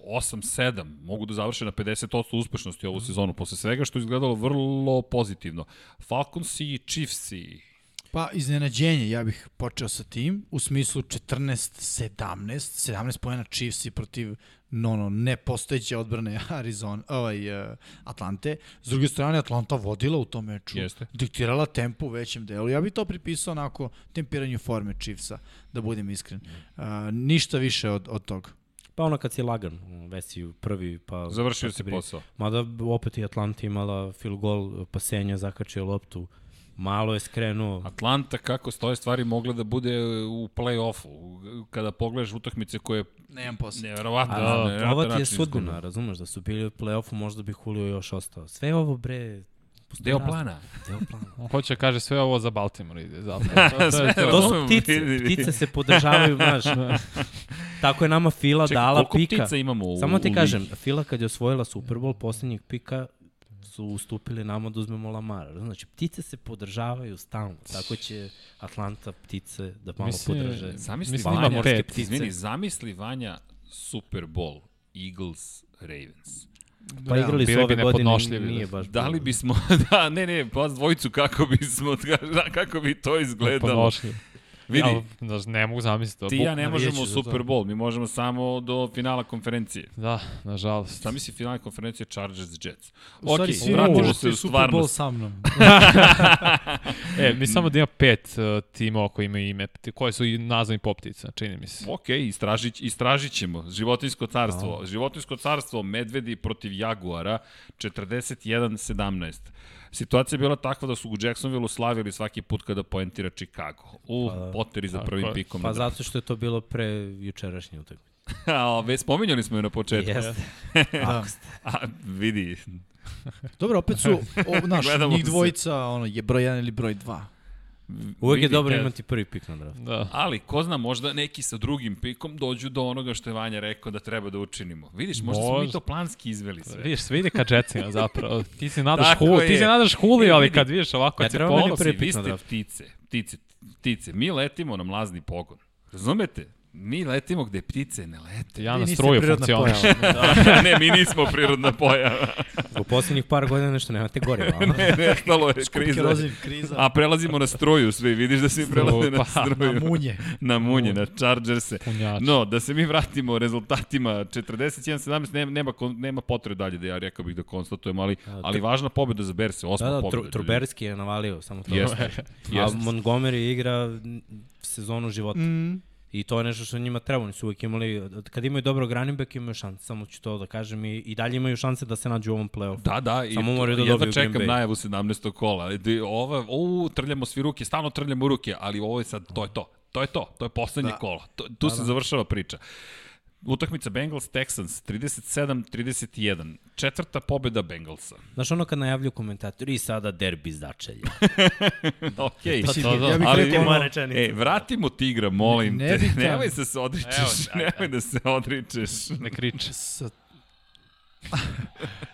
8-7 mogu da završe na 50% uspešnosti ovu sezonu, posle svega što je izgledalo vrlo pozitivno. Falcons i Chiefs i Pa iznenađenje, ja bih počeo sa tim, u smislu 14-17, 17 pojena Chiefs protiv no, no, nepostojeće odbrane Arizona, ovaj, uh, Atlante. S druge strane, Atlanta vodila u tom meču. Jeste. Diktirala tempo u većem delu. Ja bih to pripisao onako tempiranju forme Chiefsa, da budem iskren. Uh, ništa više od, od toga. Pa ono kad si lagan, već u prvi, pa... Završio pa si posao. Mada opet i Atlanta imala field goal, pasenja, zakačio loptu, malo je skrenuo. Atlanta, kako stoje stvari, mogla da bude u play-offu. Kada pogledaš utakmice koje Nemam posle. nevjerovatno, A, nevjerovatno ovo ti je sudbina, razumeš, da su bili u play-offu, možda bi Julio još ostao. Sve ovo, bre, postoji Deo plana. Deo plana. On hoće da kaže sve ovo za Baltimore ide zapravo. To, to Sve to. To su ptice, ptice se podržavaju, znaš. Tako je nama Fila Čekaj, dala koliko pika. ptica imamo u Samo ti u kažem? Fila kad je osvojila Super Bowl, poslednjeg pika su ustupili nama da uzmemo Lamara. Znači, ptice se podržavaju stalno. Tako će Atlanta ptice da malo Mislim, podrže. Zamisli Mislim, Vanja, pet. ptice. Izvini, zamisli Vanja Super Bowl, Eagles, Ravens. Pa igrali su ove godine, nije da. baš... Da li bilo. bismo, da, ne, ne, pa dvojicu kako bismo, kako bi to izgledalo. Ponošli. Vidi, Ja, znaš, ne mogu zamisliti. ti ja ne možemo u Super. Bowl, mi možemo samo do finala konferencije. Da, nažalost. Zamisli finale konferencije Chargers Jets. U stvari, Ok, svi vratimo se u Super Bowl stvarnost. sa mnom. E, mi samo da ima pet uh, timova koji imaju ime, koje su i nazvani poptica, čini mi se. Ok, istražit, istražit ćemo. Životinsko carstvo. Životinsko carstvo, medvedi protiv jaguara, 41-17. Situacija je bila takva da su u Jacksonville slavili svaki put kada poentira Chicago. U, Pa, poteri za prvim je. pikom. Pa na zato što je to bilo pre jučerašnje utakmice. A, već spominjali smo je na početku. Jeste. Da. A, vidi, Dobro, opet su, o, naš, njih se. dvojica, ono, je broj 1 ili broj 2. Uvek je dobro e, imati prvi pik na draft. Da. Ali, ko zna, možda neki sa drugim pikom dođu do onoga što je Vanja rekao da treba da učinimo. Vidiš, možda smo mi Možda. to planski izveli sve. Vidiš, sve ide ka Jetsima zapravo. Ti se nadaš je. ti se nadaš huli, E, ali vidi. kad vidiš ovako, kad se meni polo... prvi vi ste ptice, ptice, ptice. Mi letimo na mlazni pogon. Razumete? Mi letimo gde ptice ne lete. Ja na struju prirodna funkcioniš. pojava. ne, mi nismo prirodna pojava. U poslednjih par godina nešto nemate goriva. a? ne, nestalo je kriza. Kriza. A prelazimo na struju svi, vidiš da svi prelaze na struju. na munje. na munje, na Chargerse. Punjač. No, da se mi vratimo rezultatima 41-17, nema, nema, nema potrebe dalje da ja rekao bih da konstatujem, ali, ali važna pobjeda za Berse, osma Da, da, pobjeda. ljudi. Truberski je navalio, samo to. Jeste. A. Montgomery igra sezonu života. Mm. I to je nešto što njima treba. Oni su uvek imali, kad imaju dobrog running back imaju šanse, samo ću to da kažem. I, i dalje imaju šanse da se nađu u ovom play-offu. Da, da, i Samo moraju da jedva dobiju Green čekam Bay. najavu 17. kola. Di- Ova, o, trljamo svi ruke, stalno trljamo ruke, ali ovo je sad, to je to. To je to, to je poslednje Da. kolo. To, tu se završava priča. Utakmica Bengals-Texans, 37-31. Četvrta pobjeda Bengalsa. Znaš ono kad najavljuju komentatori i sada derbi začelja. Ok, Mislim, to, to. ja bih Ali rekao, moja ono, rečenica. E, vratimo tigra, molim Ne te. bih tam- Nemoj se se odričeš, Evo, nemoj da se odričeš. Ne kriče. sa,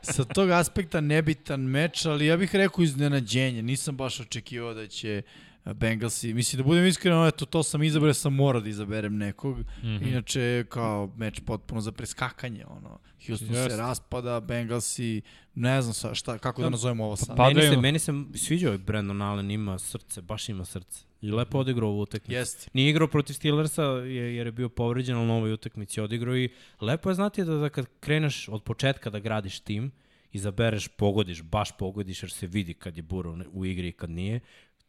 sa tog aspekta nebitan meč, ali ja bih rekao iznenađenje. Nisam baš očekivao da će Bengalsi, mislim da budem iskren, eto, to sam izabrao, sam morao da izaberem nekog. Mm Mhm. -hmm. Inače, kao meč potpuno za preskakanje, ono. Houston Jeste. se raspada, Bengalsi, ne znam sa, šta, kako da nazovemo ovo sad. Pa- meni, se, meni se sviđao je Brandon Allen, ima srce, baš ima srce. I lepo odigrao ovu utakmicu. Jeste. Nije igrao protiv Steelersa je- jer je bio povređen, ali na ovoj utakmici odigrao i lepo je znati da, da kad kreneš od početka da gradiš tim, izabereš, pogodiš, baš pogodiš jer se vidi kad je Burrow u igri i kad nije.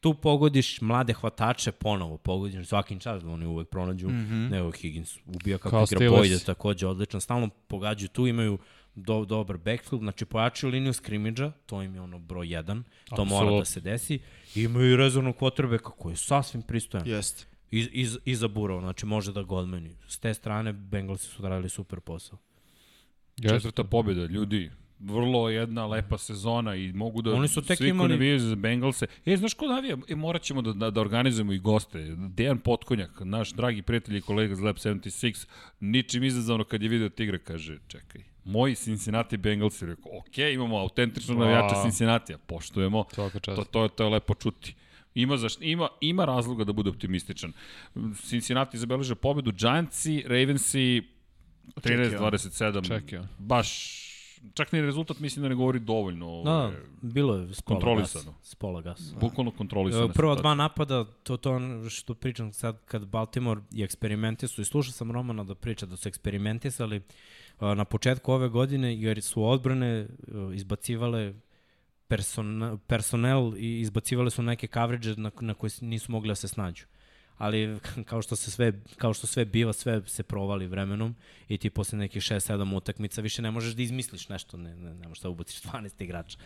Tu pogodiš mlade hvatače, ponovo pogodiš svakim čas da oni uvek pronađu. Mm -hmm. Evo Higgins ubija kako Kao igra. Boyd, takođe odlično. Stalno pogađaju tu, imaju do, dobar backfield, znači pojačaju liniju skrimidža, to im je ono broj 1, to mora Apsolutno. da se desi. I imaju i rezervnog kvotrbeka koji je sasvim pristojan. Jeste. Iz, iz, iza Burrow, znači može da ga odmeni. S te strane, Bengalsi su radili super posao. Četvrta pobjeda, ljudi. Vrlo jedna lepa sezona i mogu da Oni su tek svi imali- navijaju za Bengalse. E, znaš ko navija? E, morat ćemo da, da, da organizujemo i goste. Dejan Potkonjak, naš dragi prijatelj i kolega iz Lab 76, ničim izazovno kad je video tigra, kaže, čekaj, moji Cincinnati Bengalsi, rekao, ok, imamo autentično Wow. navijača Cincinnati, poštujemo, to, to, je, to je lepo čuti. Ima, zaš, ima, ima razloga da bude optimističan. Cincinnati zabeleže pobedu, Giantsi, Ravensi, 13-27. Čekio. Baš čak ni rezultat mislim da ne govori dovoljno. Da, ovaj, bilo je s pola Kontrolisano. gasa. S pola gasa. Bukvalno kontrolisano. E, Prva dva napada, to to što pričam sad kad Baltimore i eksperimenti su, i slušao sam Romana da priča da su eksperimentisali na početku ove godine, jer su odbrane a, izbacivale persona, personel i izbacivale su neke coverage na, na koje nisu mogli da se snađu ali kao što se sve kao što sve biva sve se provali vremenom i ti posle nekih 6 7 utakmica više ne možeš da izmisliš nešto ne ne, ne možeš da ubaciš 12 igrača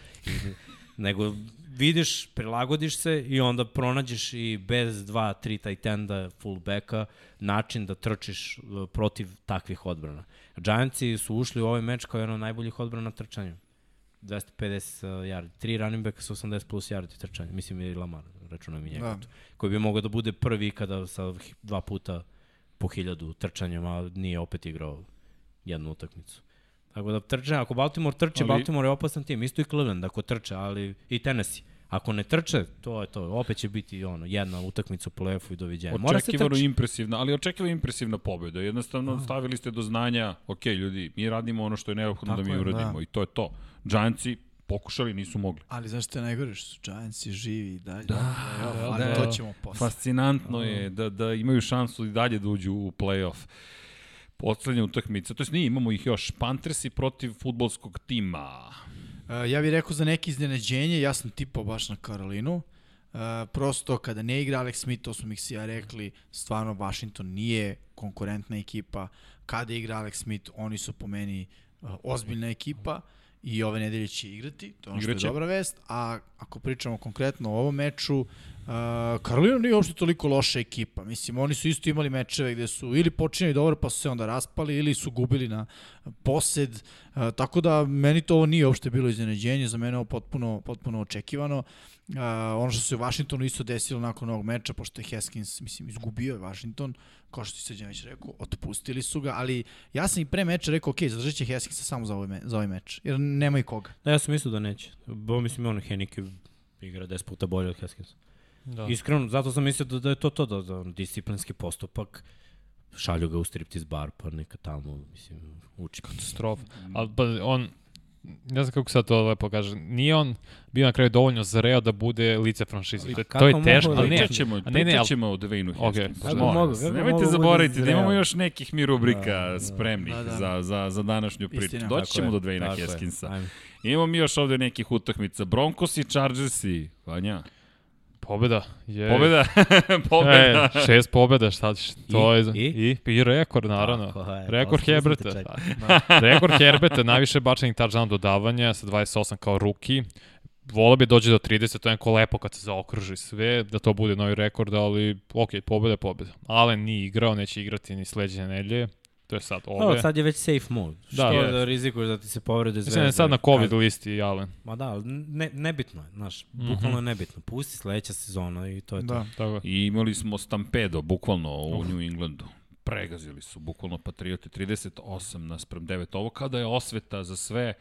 nego vidiš prilagodiš se i onda pronađeš i bez 2 3 tight enda fullbacka način da trčiš uh, protiv takvih odbrana Giantsi su ušli u ovaj meč kao jedan od najboljih odbrana na trčanju 250 uh, yardi. Tri running backa sa 80 plus yardi trčanja. Mislim i Lamar, računam i njega. Da. Da. Koji bi mogao da bude prvi kada sa dva puta po hiljadu trčanjem, a nije opet igrao jednu utakmicu. Tako da trče, ako Baltimore trče, Ali-. Baltimore je opasan tim. Isto i Cleveland ako trče, ali i Tennessee. Ako ne trče, to je to. Opet će biti ono, jedna utakmica u play-offu i doviđenja. Mora se trči. impresivna, ali očekivano impresivna pobjeda. Jednostavno stavili ste do znanja, ok ljudi, mi radimo ono što je neophodno da mi je, uradimo da. i to je to. Giantsi pokušali, nisu mogli. Ali znaš što je najgore? Što su Giantsi živi i dalje. Da, ali da. to ćemo posle. Fascinantno je da, da imaju šansu i dalje da uđu u play-off. Poslednja utakmica, to jest nije, imamo ih još. Panthersi protiv futbolskog tima. Uh, ja bih rekao za neke iznenađenje, ja sam tipao baš na Karolinu. Uh, prosto kada ne igra Alex Smith, to smo mi ja rekli, stvarno Washington nije konkurentna ekipa. Kada igra Alex Smith, oni su po meni uh, ozbiljna ekipa i ove nedelje će igrati, to je ono što je Igraće. dobra vest. A ako pričamo konkretno o ovom meču, uh, Karolina nije uopšte toliko loša ekipa. Mislim, oni su isto imali mečeve gde su ili počinjali dobro pa su se onda raspali ili su gubili na posed. Uh, tako da meni to ovo nije uopšte bilo iznenađenje, za mene je ovo potpuno, potpuno očekivano. Uh, ono što se u Washingtonu isto desilo nakon ovog meča, pošto je Haskins, mislim, izgubio je Washington, kao što ti Srđan već rekao, otpustili su ga, ali ja sam i pre meča rekao, ok, zadržat će Haskinsa samo za ovaj, me, za ovaj meč, jer nema i koga. Da, ja sam mislio da neće. Bo mislim, ono, Henike igra 10 puta bolje od Haskinsa. Da. Iskreno, zato sam mislio da, da je to to, da, da disciplinski postupak, šalju ga u striptease bar, pa neka tamo, mislim, uči. katastrofa. Ali pa on, ne znam kako sad to lepo kaže, nije on bio na kraju dovoljno zreo da bude lice franšize. To, je- kako to je teško, da ali ne. Ćemo, ne, ne, ali- ćemo o kako molim mogu, Nemojte mogu da zaboraviti da imamo još nekih mi rubrika Da, da. spremnih Da, da. Za, za, za današnju priču. Istina. Doći ćemo do Dwayna Tako je, Haskinsa. Imamo mi još ovde nekih utakmica. Broncos i Chargers i Vanja. Pobeda. Je. Pobjeda. Pobjeda. E, šest pobjeda, šta ćeš? To I? je, I? i, i rekord, naravno. Tako je, rekord Herberta. čekao. rekord Herberta, najviše bačenih touchdown dodavanja sa 28 kao ruki. Vola bi dođe do 30, to je neko lepo kad se zaokruži sve, da to bude novi rekord, ali ok, pobjeda je pobjeda. Allen nije igrao, neće igrati ni sledeće nedelje. To je sad ove. Dobro, sad je već safe mode. Da, Što je. da, da rizikuješ da ti se povrede Mislim, zvezde. je sad na COVID listi Allen. Ma da, ne, nebitno je, znaš, Mhm. bukvalno je nebitno. Pusti sledeća sezona i to je to. Da. Tako. je. I imali smo stampedo, bukvalno, u New Englandu. Pregazili su, bukvalno, Patriote 38 naspram 9. Ovo kada je osveta za sve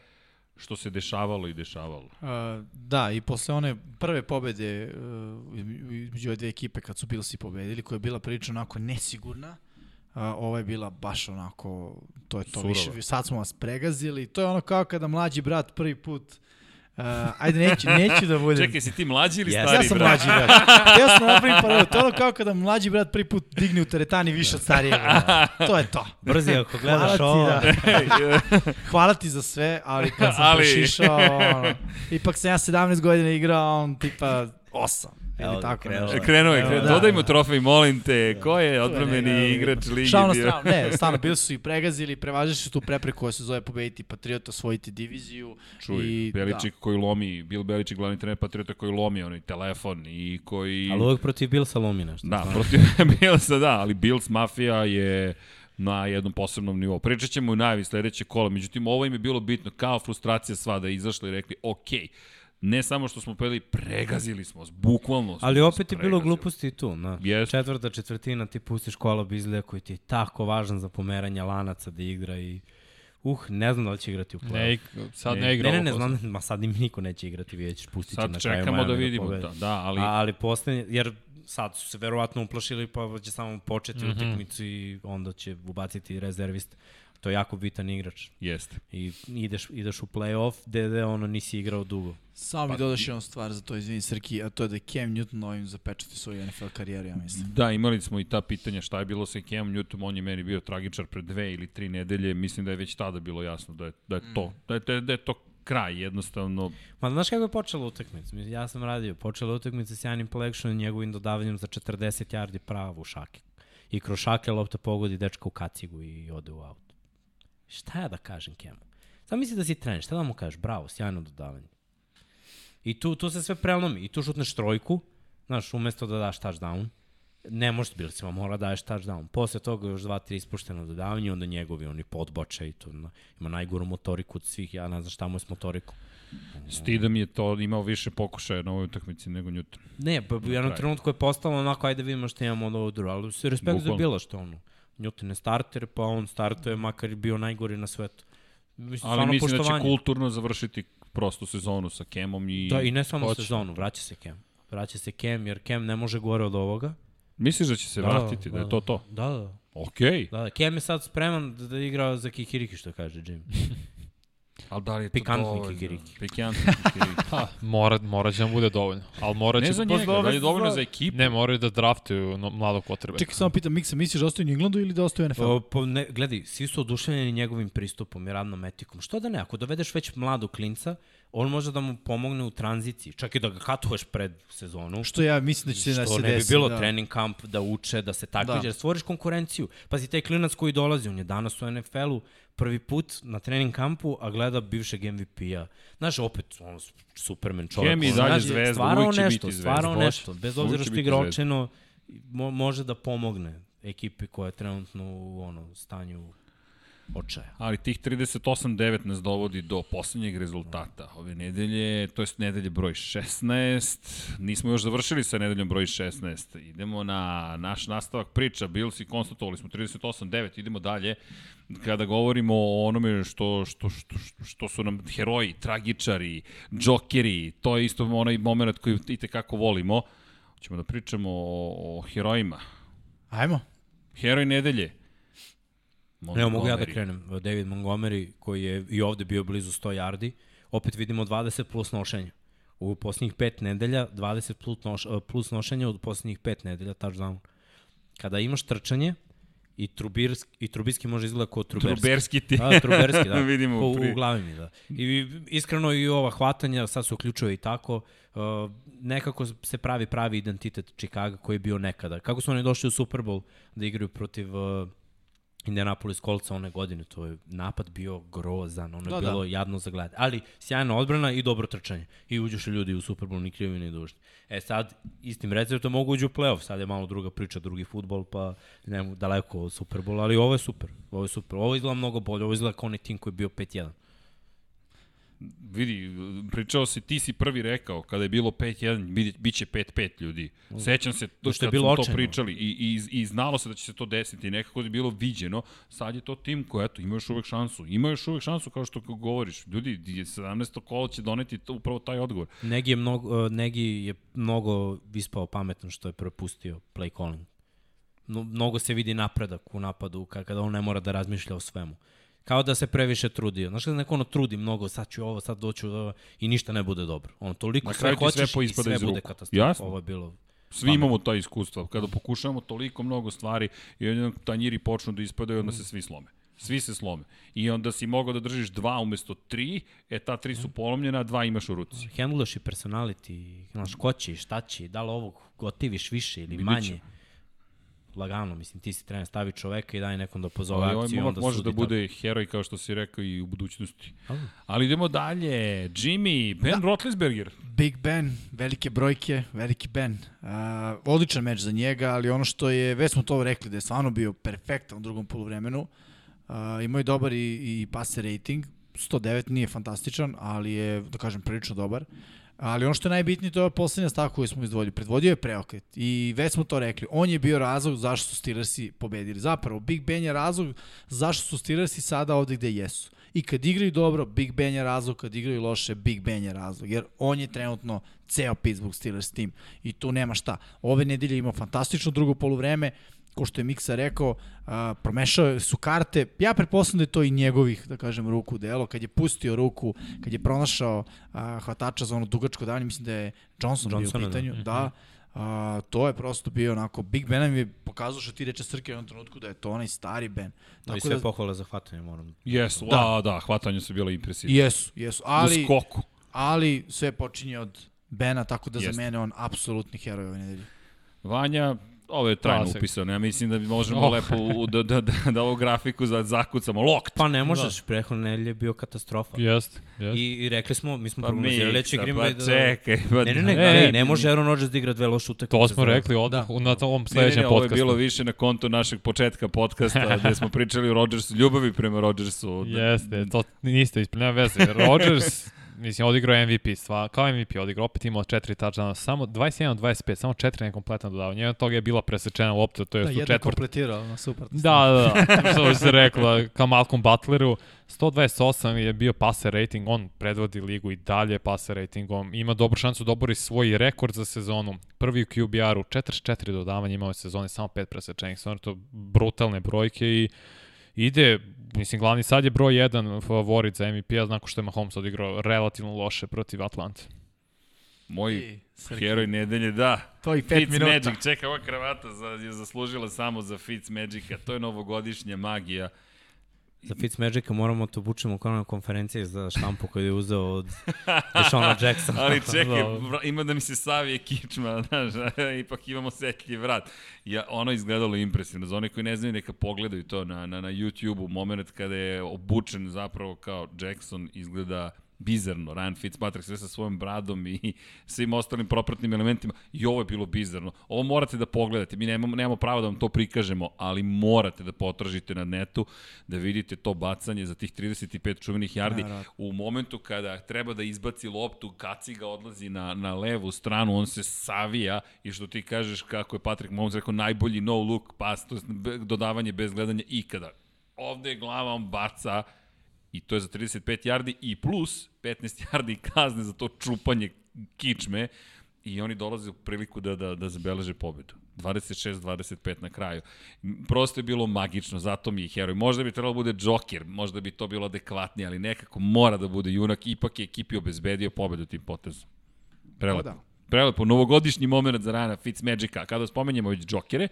što se dešavalo i dešavalo. Uh, da, i posle one prve pobede uh, između ove dve ekipe kad su Billsi pobedili, koja je bila prilično onako nesigurna, uh, ova je bila baš onako, to je to Surova. više, sad smo vas pregazili, to je ono kao kada mlađi brat prvi put Uh, ajde, neću, neću da budem... Čekaj, si ti mlađi ili Yes. stari ja sam brat? mlađi brat. Ja sam napravim paralelu. To je ono kao kada mlađi brat prvi put digne u teretani više od starijeg. To je to. Brzi, ako Hvala gledaš ti, ovo, da. Hvala ti za sve, ali kad sam Ali- ali... prešišao, ono, ipak sam ja 17 godina igrao, on tipa 8. Evo Ili ga, tako krenulo nešto. je. Krenuo je, krenuo. da, Dodaj mu da. trofej, molim te. Ko je odbrambeni ne, igrač ligi Šao na stranu, ne, stvarno, bili su i pregazili, prevažili su tu prepreku koja se zove pobediti Patriota, osvojiti diviziju. Čuj, I, Beličik koji lomi, Bill Beličik, glavni trener Patriota koji lomi onaj telefon i koji... ali uvek protiv Billsa lomi nešto. Da, znaš. protiv Billsa, da, ali Bills Mafija je na jednom posebnom nivou. Pričat ćemo u najavi sledeće kola, međutim ovo im je bilo bitno, kao frustracija sva da je izašla i rekli, ok, ne samo što smo peli, pregazili smo bukvalno smo Ali opet je bilo gluposti i tu. Na. Jest. Četvrta četvrtina ti pustiš kola bizlija koji ti je tako važan za pomeranje lanaca da igra i uh, ne znam da li će igrati u play Ne, sad Ne, ne, igra Ne, ne, ne, znam, ma sad im niko neće igrati, vidjet ćeš, pustit će Sad na kraju čekamo Miami da vidimo, da, da, ali... A, ali poslednje, jer sad su se verovatno uplašili pa će samo početi mm. -hmm. utakmicu i onda će ubaciti rezervist. To je jako bitan igrač. Jeste. I ideš, ideš u play-off gde, gde ono nisi igrao dugo. Samo mi dodaš jednu stvar za to, izvini Srki, a to je da je Cam Newton ovim zapečati svoju NFL karijeru, ja mislim. Da, imali smo i ta pitanja šta je bilo sa Cam Newton, on je meni bio tragičar pre dve ili tri nedelje, mislim da je već tada bilo jasno da je, da je to, da je, da je, da je to kraj, jednostavno. Ma znaš kako je počela utakmica? Ja sam radio, počela utakmica s Janim Plekšom i njegovim dodavanjem za 40 yardi pravo u šake. I kroz šake lopta pogodi dečka u kacigu i ode u aut. Šta ja da kažem Kemu? Sam misli da si trener, šta da mu kažeš? Bravo, sjajno dodavanje. I tu, tu se sve prelomi. I tu šutneš trojku, znaš, umesto da daš touchdown, ne možeš bili si mora da daješ touchdown. Posle toga još dva, tri ispuštena dodavanja, onda njegovi oni podboče i to na, ima najgoru motoriku od svih, ja ne znam šta mu je s motorikom. Stidam je to imao više pokušaja na ovoj utakmici nego Newton. Ne, pa u jednom trenutku je postalo onako, ajde vidimo šta imamo od ovo drugo, ali se respekt za bilo što ono. Newton je starter, pa on startuje, makar je bio najgori na svetu. Mislim, Ali mislim da će kulturno završiti prostu sezonu sa Kemom i... Da, i ne samo Hoće. sezonu, vraća se Kem. Vraća se Kem, jer Kem ne može gore od ovoga. Misliš da će se vratiti, da, je to to? Da, da. Okej. Da, da. Kem je sad spreman da, da igra za kikiriki, što kaže Jim. Ali da li je to Pikantni dovoljno? kikiriki. Pikantni kikiriki. Ha, mora, mora će nam bude dovoljno. Ali mora će... ne za njega, da li je dovoljno za ekipu? Ne, moraju da draftuju no, mladog potrebe. Čekaj, samo pitam, Miksa, misliš da ostaje u Englandu ili da ostaje u NFL? Pa ne, gledaj, svi su oduševljeni njegovim pristupom i radnom etikom. Što da ne, ako dovedeš već mladog klinca, on može da mu pomogne u tranziciji. Čak i da ga katuješ pred sezonu. Što ja mislim da će se da Što se ne bi desi. bilo da. trening kamp da uče, da se takmiče, Da. da. stvoriš konkurenciju. Pazi, taj klinac koji dolazi, on je danas u NFL-u prvi put na trening kampu, a gleda bivšeg MVP-a. Znaš, opet, on superman čovjek. Kem i dalje zvezda, stvarao uvijek će nešto, biti zvezda. Stvarao nešto, bez obzira što igra očeno, mo može da pomogne ekipi koja je trenutno u ono, stanju očaja. Ali tih 38-9 nas dovodi do poslednjeg rezultata ove nedelje, to jest nedelje broj 16. Nismo još završili sa nedeljom broj 16. Idemo na naš nastavak priča. Bills i konstatovali smo 38-9. Idemo dalje. Kada govorimo o onome što, što, što, što, što su nam heroji, tragičari, džokeri, to je isto onaj moment koji i tekako volimo. Ćemo da pričamo o, o herojima. Ajmo. Heroj nedelje. Evo mogu ja da Montgomery. krenem. David Montgomery koji je i ovde bio blizu 100 yardi. Opet vidimo 20 plus nošenja. U posljednjih pet nedelja 20 plus, noš, plus nošenja u posljednjih pet nedelja touchdown. Kada imaš trčanje i, Trubirski, i Trubirski može izgleda kao Truberski. Truberski ti. Da, Truberski, da. Vidimo u, u glavi mi, da. I iskreno i ova hvatanja, sad se uključuje i tako, uh, nekako se pravi pravi identitet Chicago koji je bio nekada. Kako su oni došli u Super Bowl da igraju protiv uh, Indianapolis Coltsa one godine, to je napad bio grozan, ono je Da, da, da. bilo jadno za gledanje. Ali sjajna odbrana i dobro trčanje. I uđuše ljudi u Super Bowl, ni krivi ni dužni. E sad, istim receptom mogu uđu u playoff, sad je malo druga priča, drugi futbol, pa ne mogu daleko od Super Bowl, ali ovo je super, ovo je super. Ovo izgleda mnogo bolje, ovo izgleda kao onaj tim koji je bio 5-1. Vidi, pričao si, ti si prvi rekao, kada je bilo 5-1, bit, će 5-5 ljudi. Sećam se, to Što je bilo to pričali i, i, i znalo se da će se to desiti, nekako je bilo viđeno, sad je to tim koji, eto, ima još uvek šansu. Ima još uvek šansu, kao što govoriš. Ljudi, je 17. kolo će doneti to, upravo taj odgovor. Negi je mnogo, uh, Negi je mnogo ispao pametan što je propustio play calling. No, mnogo se vidi napredak u napadu ka- kada on ne mora da razmišlja o svemu. Kao da se previše trudio. Znaš kada neko ono trudi mnogo, sad ću ovo, sad doću ovo i ništa ne bude dobro. Ono, toliko sve ti sve hoćeš i sve bude katastrofa. Jasno. Ovo je bilo Svi imamo ta iskustva. Kada pokušavamo toliko mnogo stvari i onda tanjiri počnu da ispadaju, onda se svi slome. Svi se slome. I onda si mogao da držiš dva umesto tri, e ta tri su polomljena, a dva imaš u ruci. handlaš i personality, znaš, ko će, šta će, da li ovog gotiviš više ili manje. ćemo. Lagano, mislim, ti si trener, stavi čoveka i daj nekom da pozove Ali ovaj akciju momak onda može da tako. bude heroj, kao što si rekao, i u budućnosti. Ali. Ali idemo dalje. Jimmy, Ben da. Roethlisberger. Big Ben, velike brojke, veliki Ben. Uh, odličan meč za njega, ali ono što je, već smo to rekli, da je stvarno bio perfektan u drugom polovremenu. Uh, imao je dobar i, i passer rating, 109 nije fantastičan, ali je, da kažem, prilično dobar. Ali ono što je najbitnije, to je poslednja stavka koju smo izdvojili. Predvodio je preokret i već smo to rekli. On je bio razlog zašto su Steelersi pobedili. Zapravo, Big Ben je razlog zašto su Steelersi sada ovde gde jesu. I kad igraju dobro, Big Ben je razlog, kad igraju loše, Big Ben je razlog. Jer on je trenutno ceo Pittsburgh Steelers tim i tu nema šta. Ove nedelje imao fantastično drugo poluvreme ko što je Miksa rekao, a, promešao su karte. Ja pretpostavljam da je to i njegovih, da kažem, ruku delo. Kad je pustio ruku, kad je pronašao a, hvatača za ono dugačko davanje, mislim da je Johnson Johnsona, bio u pitanju. Da. da a, to je prosto bio onako, Big Ben nam je pokazao što ti reče Srke u jednom trenutku da je to onaj stari Ben. Tako I sve da, pohvale za hvatanje, moram. Jesu, da, da, hvatanje su bilo impresivno. Jesu, jesu, ali... U skoku. Ali sve počinje od Bena, tako da Jest. za mene on apsolutni heroj ove nedelje. Vanja, Ovo je trajno Klasik. upisano. Ja mislim da možemo oh. lepo u, da, da, da, da ovu grafiku za, zakucamo. Lokt! Pa ne možeš, da. prethodne nedelje je bio katastrofa. Jeste, jest. I, I rekli smo, mi smo pa prognozirali da će Green Bay pa da... čekaj, pa ne, ne, ne, ne, ne, ne može Aaron Rodgers da igra dve loše utakmice. To smo rekli odmah da. na tom sledećem podcastu. Ovo je bilo više na kontu našeg početka podcasta gde smo pričali o Rodgersu, ljubavi prema Rodgersu. Jeste, to niste ispred, nema veze. Rodgers mislim, odigrao MVP, sva, kao MVP odigrao, opet imao četiri touchdowna, samo 21-25, samo četiri nekompletno dodavanja. Jedan toga je bila presečena lopta, to je da, u četvrt. kompletirao, no, super. Da, da, da, što se rekla, kao Malcolm Butleru, 128 je bio passer rating, on predvodi ligu i dalje passer ratingom, ima dobru šansu da obori svoj rekord za sezonu. Prvi u QBR-u, 44 dodavanja imao je sezone, samo 5 presečenih, stvarno to brutalne brojke i ide, mislim, glavni sad je broj 1 favorit za MVP-a, znako što je Mahomes odigrao relativno loše protiv Atlante. Moj I, heroj nedelje, da. To i 5 minuta. Magic, čekaj, ova kravata za, je zaslužila samo za Fitz Magica, to je novogodišnja magija. Za Fitzmagica moramo to bučemo kao na konferenciji za štampu koju je uzeo od Deshona Jacksona. Ali čekaj, ima da mi se savije kičma, znaš, ipak imamo setljiv vrat. Ja, ono izgledalo impresivno. Za one koji ne znaju, neka pogledaju to na, na, na YouTube-u, moment kada je obučen zapravo kao Jackson, izgleda bizarno. Ryan Fitzpatrick sve sa svojom bradom i svim ostalim propratnim elementima. I ovo je bilo bizarno. Ovo morate da pogledate. Mi nemamo, nemamo pravo da vam to prikažemo, ali morate da potražite na netu, da vidite to bacanje za tih 35 čuvenih jardi. Ja, u momentu kada treba da izbaci loptu, Kaciga odlazi na, na levu stranu, on se savija i što ti kažeš kako je Patrick Mahomes rekao, najbolji no look pas, to je dodavanje bez gledanja ikada. Ovde je glava, on baca, I to je za 35 yardi i plus 15 yardi kazne za to čupanje kičme i oni dolaze u priliku da, da, da zabeleže pobedu. 26-25 na kraju. Prosto je bilo magično, zato mi je heroj. Možda bi trebalo da bude Joker, možda bi to bilo adekvatnije, ali nekako mora da bude junak, ipak je ekipi obezbedio pobedu tim potezom. Prelepo. Da. Prelepo, novogodišnji moment za Rana Fitzmagica. Kada spomenjemo već Jokere,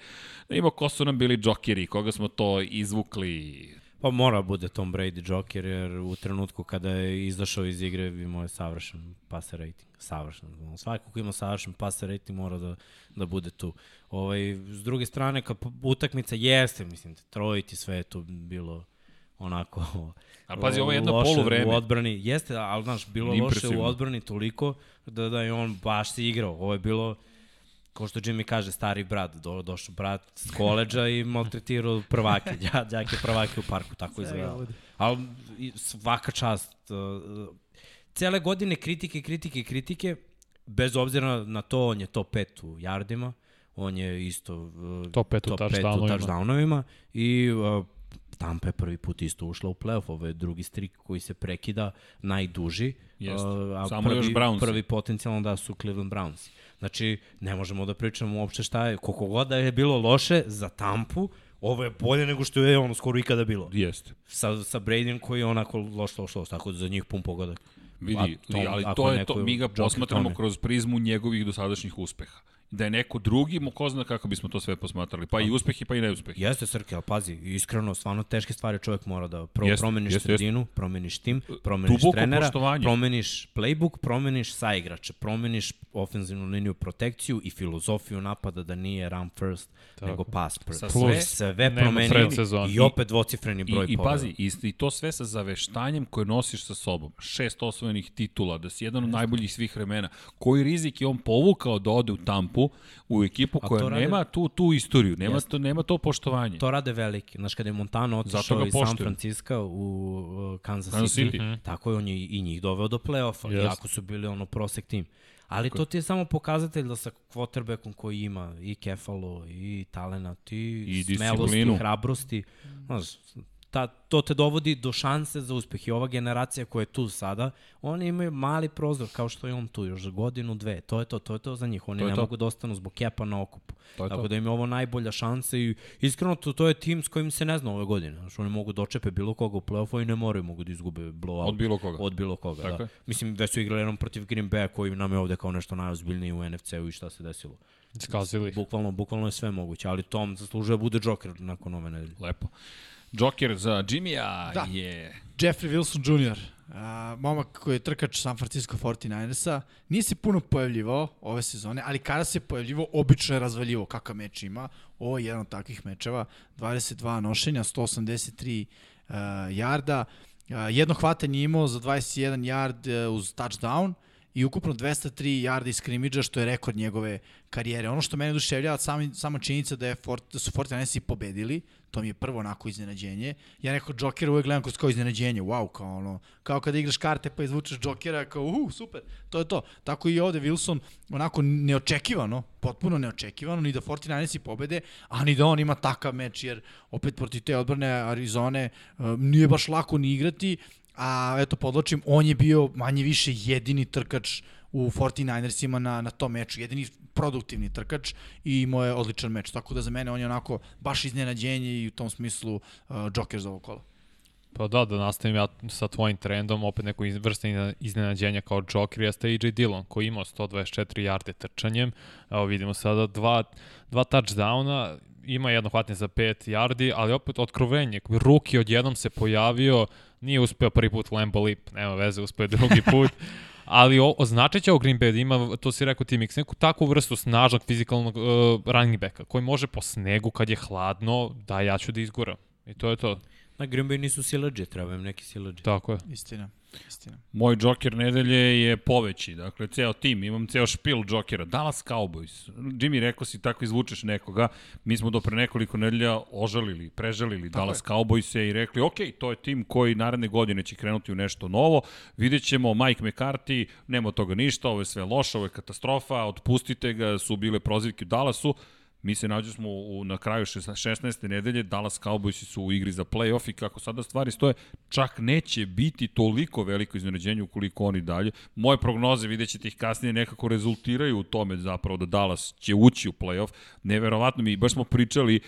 da ima ko su nam bili Jokeri, koga smo to izvukli, Pa mora bude Tom Brady Joker, jer u trenutku kada je izašao iz igre imao je savršen passer rating. Savršen. Svako ko ima savršen passer rating mora da, da bude tu. Ovaj, s druge strane, kad utakmica jeste, mislim, trojiti sve je tu bilo onako A pazi, ovo je jedno polu vreme. U odbrani, jeste, ali znaš, bilo loše u odbrani toliko da, da je on baš se igrao. Ovo je bilo Ko što Jimmy kaže, stari brat, do, došao brat s koleđa i maltretirao prvake, đake prvake u parku, tako izgleda. Ali svaka čast, uh, cele godine kritike, kritike, kritike, bez obzira na to, on je top 5 u jardima, on je isto uh, top 5 u touchdownovima. touchdownovima i uh, Tampa je prvi put isto ušla u playoff, ovo je drugi strik koji se prekida, najduži. Jeste, uh, a samo prvi, još Browns. Prvi potencijalno da su Cleveland Browns. Znači, ne možemo da pričamo uopšte šta je, koliko god da je bilo loše za Tampu, ovo je bolje nego što je ono skoro ikada bilo. Jeste. Sa, sa Bradym koji je onako loš, loš, loš, tako da za njih pun pogodak. Vidi, tom, ali to je to, mi ga posmatramo kroz prizmu njegovih dosadašnjih uspeha da je neko drugi, ko zna kako bismo to sve posmatrali, pa i uspehi, pa i neuspehi. Jeste, Srke, ali pazi, iskreno, stvarno teške stvari čovjek mora da prvo jeste, promeniš jeste, sredinu, jeste. promeniš tim, promeniš Duboko trenera, poštovanje. promeniš playbook, promeniš saigrače, promeniš ofenzivnu liniju protekciju i filozofiju napada da nije run first, Tako. nego pass first. Sve, sve promenio i opet dvocifreni broj I, i pazi, i, i to sve sa zaveštanjem koje nosiš sa sobom. Šest osvojenih titula, da si jedan od najboljih svih vremena. Koji rizik je on povukao da ode u tampu ekipu, u ekipu koja rade, nema tu tu istoriju, nema jest, to nema to poštovanje. To rade veliki. Znaš kada je Montano otišao iz San Francisco u Kansas, Kansas City, City. Mm. tako je on je i njih doveo do yes. iako su bili ono prosek tim. Ali to ti je samo pokazatelj da sa quarterbackom koji ima i kefalo, i talenat, i, I smelosti, i hrabrosti, znaš, ta, to te dovodi do šanse za uspeh i ova generacija koja je tu sada, oni imaju mali prozor kao što je on tu još za godinu, dve. To je to, to je to za njih. Oni ne to. mogu da ostanu zbog kepa na okupu. To je Tako to. da im je ovo najbolja šansa i iskreno to, to je tim s kojim se ne zna ove godine. Znaš, oni mogu dočepe bilo koga u play-offu i ne moraju mogu da izgube blowout. Od bilo koga. Od bilo koga, Tako da. je. Mislim da su igrali jednom protiv Green Bay koji nam je ovde kao nešto najozbiljnije u NFC-u i šta se desilo. Skazili. Bukvalno, bukvalno je sve moguće, ali Tom zaslužuje da bude Joker nakon ove nedelje. Lepo. Joker za Jimmy-a Da. je... Jeffrey Wilson Jr., a, momak koji je trkač San Francisco 49ersa, nije se puno pojavljivao ove sezone, ali kada se pojavljivao, obično je razvaljivo kakav meč ima. Ovo je jedan od takvih mečeva, 22 nošenja, 183 uh, jarda, uh, jedno hvatanje imao za 21 jard uh, uz touchdown i ukupno 203 jarda iz skrimidža, što je rekord njegove karijere. Ono što mene duševljava, sami, sama činjenica da, je Fort, da su 49ersi pobedili, to mi je prvo onako iznenađenje. Ja neko Jokera uvek gledam kroz kao iznenađenje, wow, kao ono, kao kada igraš karte pa izvučeš Jokera, kao uh, super, to je to. Tako i ovde Wilson, onako neočekivano, potpuno neočekivano, ni da 49ersi pobede, a ni da on ima takav meč, jer opet protiv te odbrane Arizone uh, nije baš lako ni igrati, a eto podločim, on je bio manje više jedini trkač u 49ersima na, na tom meču, jedini produktivni trkač i imao je odličan meč. Tako da za mene on je onako baš iznenađenje i u tom smislu uh, Joker za ovo kolo. Pa da, da nastavim ja sa tvojim trendom, opet neko vrsta izne- iznenađenja kao Joker jeste AJ Dillon, koji imao 124 jarde trčanjem. Evo vidimo sada dva, dva touchdowna, ima jedno hvatanje za 5 yardi, ali opet otkrovenje. Ruki odjednom se pojavio, nije uspeo prvi put Lambo Lip, nema veze, uspeo drugi put. Ali o, označit će o Green Bay da ima, to si rekao ti Mix, neku takvu vrstu snažnog fizikalnog uh, running backa, koji može po snegu kad je hladno, da ja ću da izguram. I to je to. Na Green Bay nisu silađe, treba im neki silađe. Tako je. Istina, istina. Moj Joker nedelje je poveći, dakle, ceo tim, imam ceo špil Jokera. Dallas Cowboys. Jimmy, rekao si tako izvučeš nekoga. Mi smo do pre nekoliko nedelja ožalili, prežalili tako Dallas Cowboys i rekli, ok, to je tim koji naredne godine će krenuti u nešto novo. Vidjet ćemo Mike McCarthy, nema toga ništa, ovo je sve loše, ovo je katastrofa, otpustite ga, su bile prozivke u Dallasu. Mi se nađu smo u, na kraju 16. nedelje, Dallas Cowboysi su u igri za playoff i kako sada stvari stoje, čak neće biti toliko veliko iznenađenje ukoliko oni dalje. Moje prognoze, vidjet ćete ih kasnije, nekako rezultiraju u tome zapravo da Dallas će ući u playoff. Neverovatno mi, baš smo pričali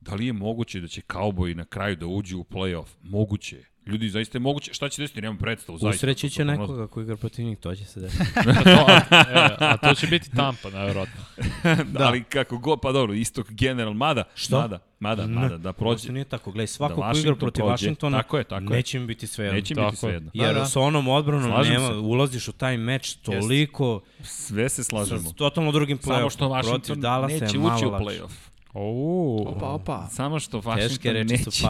da li je moguće da će Cowboyi na kraju da uđu u playoff. Moguće je. Ljudi, zaista je moguće. Šta će desiti? Nemam predstavu. Zaista. Usreći će nekoga ko igra protiv njih, to će se desiti. A to, a, e, a to će biti Tampa, najverovatno. da. Ali kako god, pa dobro, istok general, mada, Što? mada, mada, mada, da prođe. To nije tako, gledaj, svako Da ko igra protiv prođe. Washingtona, Tako je, tako je. neće im biti sve jedno. Neće Tako biti je. svejedno. Jer Da, da. sa onom odbranom Slažem nema, se. ulaziš u taj meč toliko Sve se sa slažemo. totalno drugim play-offom. Samo što Protiv Washington Dallasa je neće ući u play-off. Ouu. Opa, opa. Samo što Washington reči neće. su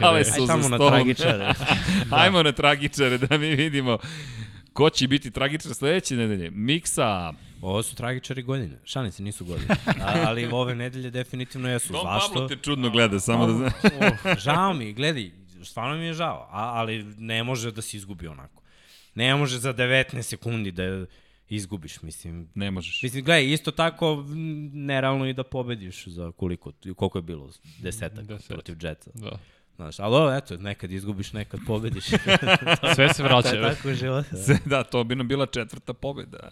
pale. Su Aj za tamo na tragičare. Ajmo na tragičare da mi vidimo ko će biti tragičar sledeće nedelje. Miksa. Ovo su tragičari godine. Šalim se, nisu godine. A, ali ove nedelje definitivno jesu. Don Zašto? Pablo te čudno gleda, samo da znaš. Oh, žao mi, gledaj, stvarno mi je žao, a, ali ne može da se izgubi onako. Ne može za 19 sekundi da izgubiš, mislim. Ne možeš. Mislim, gledaj, isto tako nerealno i da pobediš za koliko, koliko je bilo, desetak Deset. protiv Jetsa. Da. Znaš, ali ovo, eto, nekad izgubiš, nekad pobediš. Sve se to vraća. je tako život. Sve, da, to bi nam bila četvrta pobeda.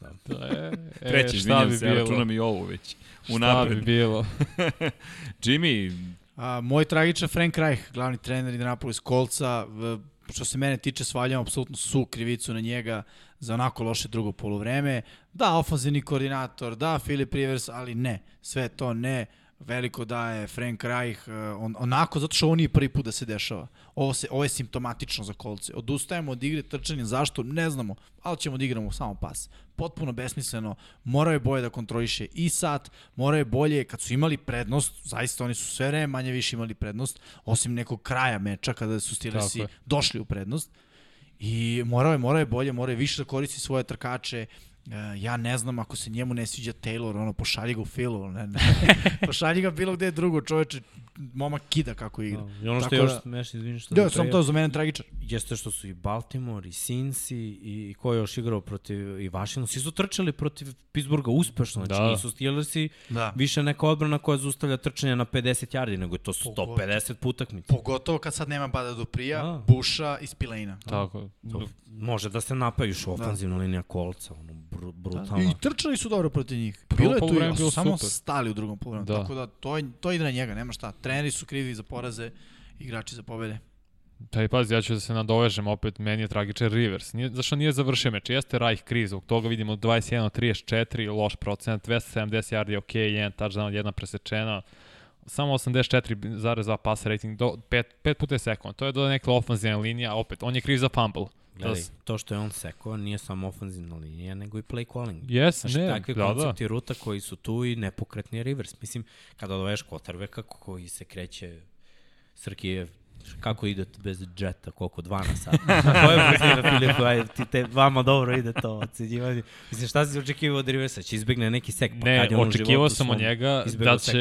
Da, e, e, Treći, izvinjam bi se, ja bilo? računam i ovu već. Šta bi bilo? Jimmy, A, moj tragičan Frank Reich, glavni trener Indianapolis Kolca, v- što se mene tiče, svaljam apsolutno su krivicu na njega za onako loše drugo polovreme. Da, ofanzivni koordinator, da, Filip Rivers, ali ne, sve to ne. Veliko da je Frank Reich uh, on, onako, zato što ovo nije prvi put da se dešava. Ovo, se, ovo je simptomatično za kolce. Odustajemo od igre trčanja, zašto? Ne znamo, ali ćemo da igramo samo pas. Potpuno besmisleno, morao je bolje da kontroliše i sat, morao je bolje, kad su imali prednost, zaista oni su sve vreme manje više imali prednost, osim nekog kraja meča kada su Steelersi došli u prednost. I morao je, morao je bolje, morao je više da koristi svoje trkače E, ja ne znam ako se njemu ne sviđa Taylor, ono, pošalji ga u filu, ne, ne. pošalji ga bilo gde drugo, čoveče, momak kida kako igra. I ono što Tako je još da- smešno, izvini što... Da, sam to za mene tragičar. Jeste što su i Baltimore, i Cincy, i, i ko je još igrao protiv i Washington, svi su trčali protiv Pittsburgha uspešno, znači Da. nisu Steelersi Da. više neka odbrana koja zustavlja trčanje na 50 yardi, nego je to 150 putakmica. Pogotovo kad sad nema Bada Duprija, Da. Buša i Spilejna. Tako. To može da se napajuš ofanzivna linija kolca, ono, br brutalno. I trčali su dobro protiv njih. Bilo je tu, samo super. stali u drugom poluvremenu. Da. Tako da to, je, to ide na njega, nema šta. Treneri su krivi za poraze, igrači za pobede. Taj pazi, ja ću da se nadovežem opet, meni je tragičan Rivers. Nije, zašto nije završio meč? Jeste Rajh kriz, zbog toga vidimo 21 od 34, loš procent, 270 yardi, ok, jedan touchdown, jedna presečena, samo 84,2 pass rating, do, pet, pet puta je sekund. To je do neke ofenzivne linije, a opet, on je kriv za fumble. Gledaj, Da, to što je on sekao nije samo ofanzivna linija, nego i play calling. Jes, Znači, ne, takvi da, da. koncepti ruta koji su tu i nepokretni rivers. Mislim, kada doveš Kotarveka koji se kreće Srkijev, kako ide bez džeta, koliko, dva na sat. Na koje brzine, Filipu, ajde, ti te, vama dobro ide to ocenjivanje. Mislim, šta si očekivao od Riversa? Će izbegne neki sek? Pa Ne, kad je on u očekivao životu sam od njega da sek?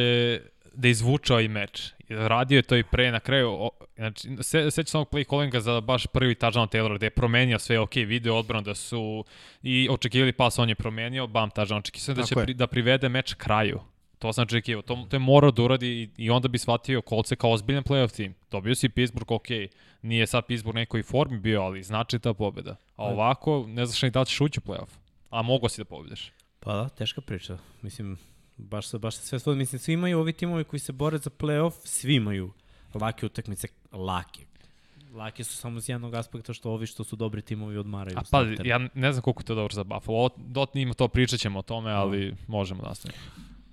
Da izvuče ovaj meč. Radio je to i pre na kraju. O, znači, se, seća se ovog play callinga za baš prvi touchdown Taylor gde je promenio sve, ok, video odbranu da su i očekivali pas, on je promenio, bam, touchdown. Očekivao sam da će pri, da privede meč kraju. To sam očekivao. To, to je morao da uradi i, i onda bi shvatio kolce kao ozbiljan playoff tim. Dobio si Pittsburgh, ok, nije sad Pittsburgh nekoj formi bio, ali znači ta pobeda. A ovako, ne znaš ni da ćeš ući u playoff. A mogo si da pobediš. Pa da, teška priča. Mislim, baš se, baš se sve svodi. Mislim, svi imaju ovi timovi koji se bore za playoff, svi imaju lake utakmice, lake. Lake su samo iz jednog aspekta što ovi što su dobri timovi odmaraju. A pa, ja ne znam koliko je to dobro za Buffalo. Dot njima to pričat ćemo o tome, ali možemo nastaviti.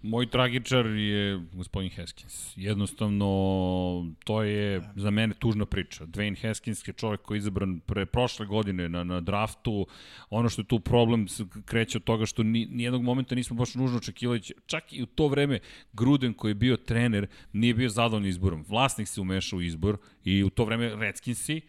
Moj tragičar je gospodin Haskins. Jednostavno, to je za mene tužna priča. Dwayne Haskins je čovjek koji je izabran pre prošle godine na, na draftu. Ono što je tu problem kreće od toga što ni, nijednog momenta nismo baš nužno očekivali. Čak i u to vreme Gruden koji je bio trener nije bio zadovoljan izborom. Vlasnik se umešao u izbor i u to vreme Redskinsi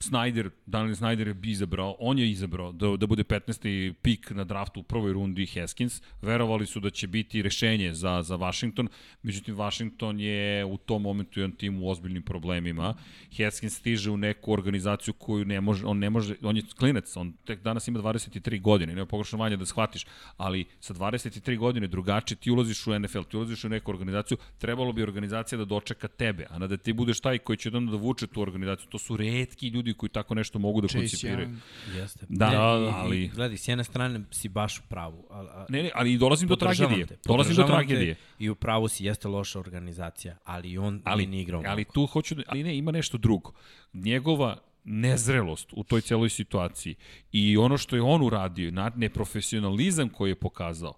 Snyder, Daniel Snyder je izabrao, on je izabrao da, da bude 15. pik na draftu u prvoj rundi Haskins. Verovali su da će biti rešenje za, za Washington, međutim Washington je u tom momentu jedan tim u ozbiljnim problemima. Haskins stiže u neku organizaciju koju ne može, on ne može, on je klinac, on tek danas ima 23 godine, nema pogrešno manje da shvatiš, ali sa 23 godine drugačije ti ulaziš u NFL, ti ulaziš u neku organizaciju, trebalo bi organizacija da dočeka tebe, a ne da ti budeš taj koji će onda da vuče tu organizaciju. To su redki ljudi koji tako nešto mogu da Chase koncipiraju. Young. Jeste. Da, Ne, ali-. I, gledaj, s jedne strane si baš u pravu. A, a, Ne, ne, ali dolazim do tragedije. te, Dolazim do podržavam te tragedije. I u pravu si, jeste loša organizacija, ali on Ali, nije igrao ali mnogo. tu hoću da, ali ne, ima nešto drugo. Njegova nezrelost u toj celoj situaciji i ono što je on uradio, na- neprofesionalizam koji je pokazao,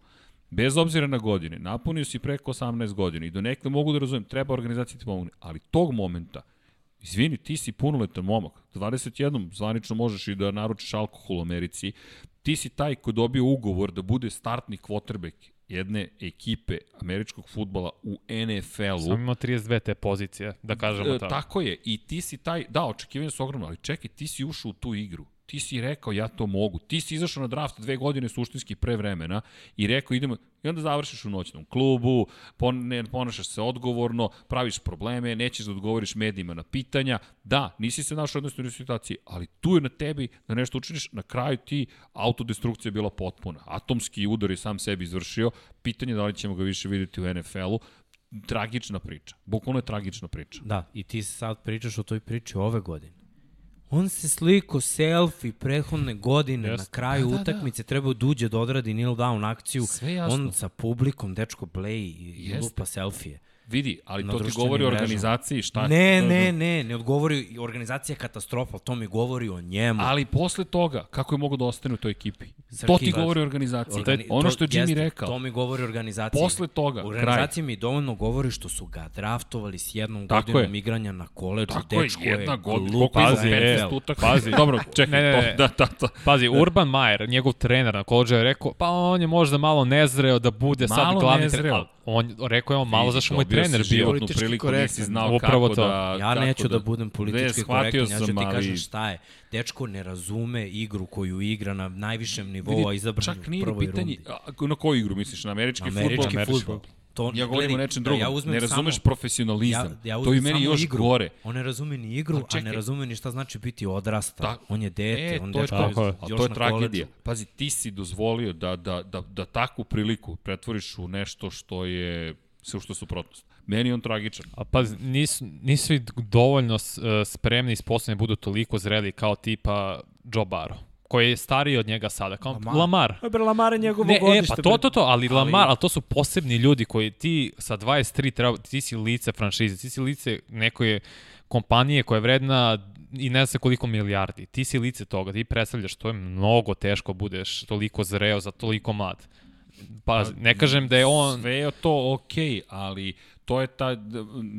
bez obzira na godine, napunio si preko 18 godina i do nekle mogu da razumem, treba organizacija ti pomogne, ali tog momenta, izvini, ti si punoletan momak, 21 zvanično možeš i da naručiš alkohol u Americi, ti si taj ko dobio ugovor da bude startni quarterback jedne ekipe američkog futbola u NFL-u. Samo ima 32 te pozicije, da kažemo E, tako. tako je. I ti si taj, da, očekivanja su ogromne, ali čekaj, ti si ušao u tu igru. Ti si rekao ja to mogu. Ti si izašao na draft dve godine suštinski pre vremena i rekao idemo i onda završiš u noćnom klubu, pon, ne, ponašaš se odgovorno, praviš probleme, nećeš da odgovoriš medijima na pitanja. Da, nisi se našao u situaciji, ali tu je na tebi da nešto učiniš. Na kraju ti autodestrukcija je bila potpuna. Atomski udar je sam sebi izvršio. Pitanje je da li ćemo ga više videti u NFL-u tragična priča. Bukvalno je tragična priča. Da, i ti sad pričaš o toj priči ove godine. On se sliko selfie prethodne godine Jeste. na kraju Da, da, da. utakmice treba da uđe da odradi kneel down akciju. On sa publikom, dečko bleji i, Jeste. lupa selfije. Vidi, ali to ti govori o organizaciji, šta Ne, ne, ne, ne odgovori, organizacija je katastrofa, to mi govori o njemu. Ali posle toga, kako je mogo da ostane u toj ekipi? Srki, to ti govori o organizaciji. Organi- ono to što je Jimmy jeste, rekao. To mi govori o organizaciji. Posle toga, kraj. Organizacija mi dovoljno govori što su ga draftovali s jednom Tako godinom je. igranja na koleđu. Tako je, Dečko jedna godina. pazi, 15 e, utakmica? pazi. Dobro, čekaj, Ne, ne, ne. da, da, da. Pazi, Urban Mayer, njegov trener na koleđu je rekao, pa on je možda malo nezreo da bude sad Malo glavni nezreo. trener. on, rekao je on malo zašto mu je trener bio. životnu priliku, korektan. nisi znao Upravo kako to. da... Ja kako neću da, budem Ne, politički korektan, ja ću ti ali- kažem šta je. Dečko ne razume igru koju igra na najvišem nivou, a izabran Čak u prvoj pitanje, rundi. a, na koju igru misliš, na američki, Američki futbol? Američki futbol. To, Ja govorim o nečem da drugom. ja uzmem ne razumeš samo- profesionalizam. Ja, ja to je meni još igru. gore. On ne razume ni igru, Pa a ne čekaj. razume ni šta znači biti odrasta. Ta- on je dete, E, on to je, Tako je. a još to je na tragedija. koleđžu. Pazi, ti si dozvolio da, da, da, da takvu priliku pretvoriš u nešto što je sve što je suprotnost. Meni je on tragičan. A pa nisu, nisu i dovoljno e, spremni i sposobni da budu toliko zreli kao tipa Joe Barrow koji je stariji od njega sada, kao Lamar. Lamar. Pa bre, Lamar je njegovo Ne, e, godište. pa to, to, to, ali, ali Lamar, ali to su posebni ljudi koji ti sa 23 treba, ti si lice franšize, ti si lice nekoje kompanije koja je vredna i ne zna se koliko milijardi. Ti si lice toga, ti predstavljaš, to je mnogo teško budeš toliko zreo za toliko mlad. Pa, ne kažem da je on... Sve je to okej, ali to je ta,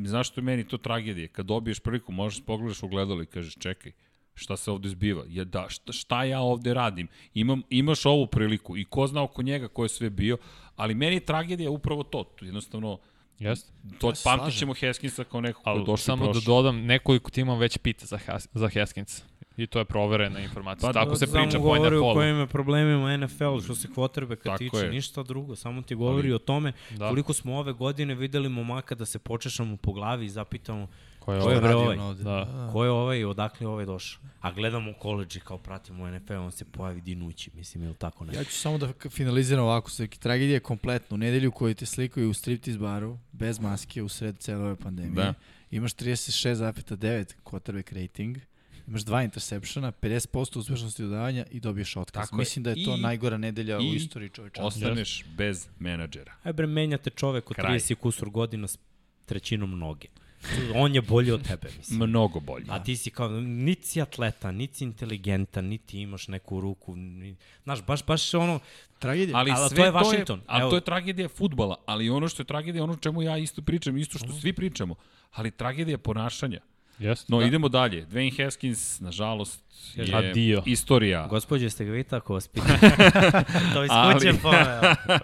znaš što je meni to tragedija? Kad dobiješ priliku, možeš pogledaš u gledalo i kažeš čekaj, šta se ovde zbiva? Ja, da, šta, šta ja ovde radim? Imam, imaš ovu priliku i ko zna oko njega ko je sve bio, ali meni je tragedija upravo to. jednostavno, Jeste. to se pamtit ćemo Heskinsa kao nekog ko je Ali došao i samo da dodam, nekoliko timova već pita za, Has, za Haskins. I to je proverena informacija. Pa, Tako se Samo priča po govori o NFL-u. kojim je problemima NFL što se kvotrbeka Tako tiče, je. ništa drugo, samo ti govori Ali- o tome Da. koliko smo ove godine videli momaka da se počešamo po glavi i zapitamo Ko je Ko je ovaj? on ovde? Da. ko je ovaj i odakle je ovaj došao. A gledamo u koleđi kao pratimo NFL, on se pojavi dinući, mislim, ili tako ne. Ja ću samo da finaliziram ovako, sve tragedija je kompletna. U nedelju koju te slikaju u striptease baru, bez maske, u sred cele ove pandemije. Da. Imaš 36,9 quarterback rating, imaš dva interseptiona, 50% uspešnosti dodavanja i dobiješ otkaz. Tako je. Mislim da je to I- najgora nedelja u istoriji čovečanstva. Ostaneš bez menadžera. Aj bre, menjate čovek od Kraj. 30 kusur godina s trećinom noge. On je bolji od tebe, mislim. Mnogo bolje. A ti si kao, niti si atleta, niti si inteligentan, niti imaš neku ruku. Ni, znaš, baš, baš ono, Tragedija. Ali, Ali sve to je to Washington. Je, ali Evo. to je tragedija futbala, ali ono što je tragedija, ono o čemu ja isto pričam, isto što svi pričamo, ali tragedija ponašanja. Jeste. No, da. idemo dalje. Dwayne Haskins, nažalost, je Adio. istorija. Gospodje, ste ga vi tako vaspitali? to iz Ali- kuće poveo.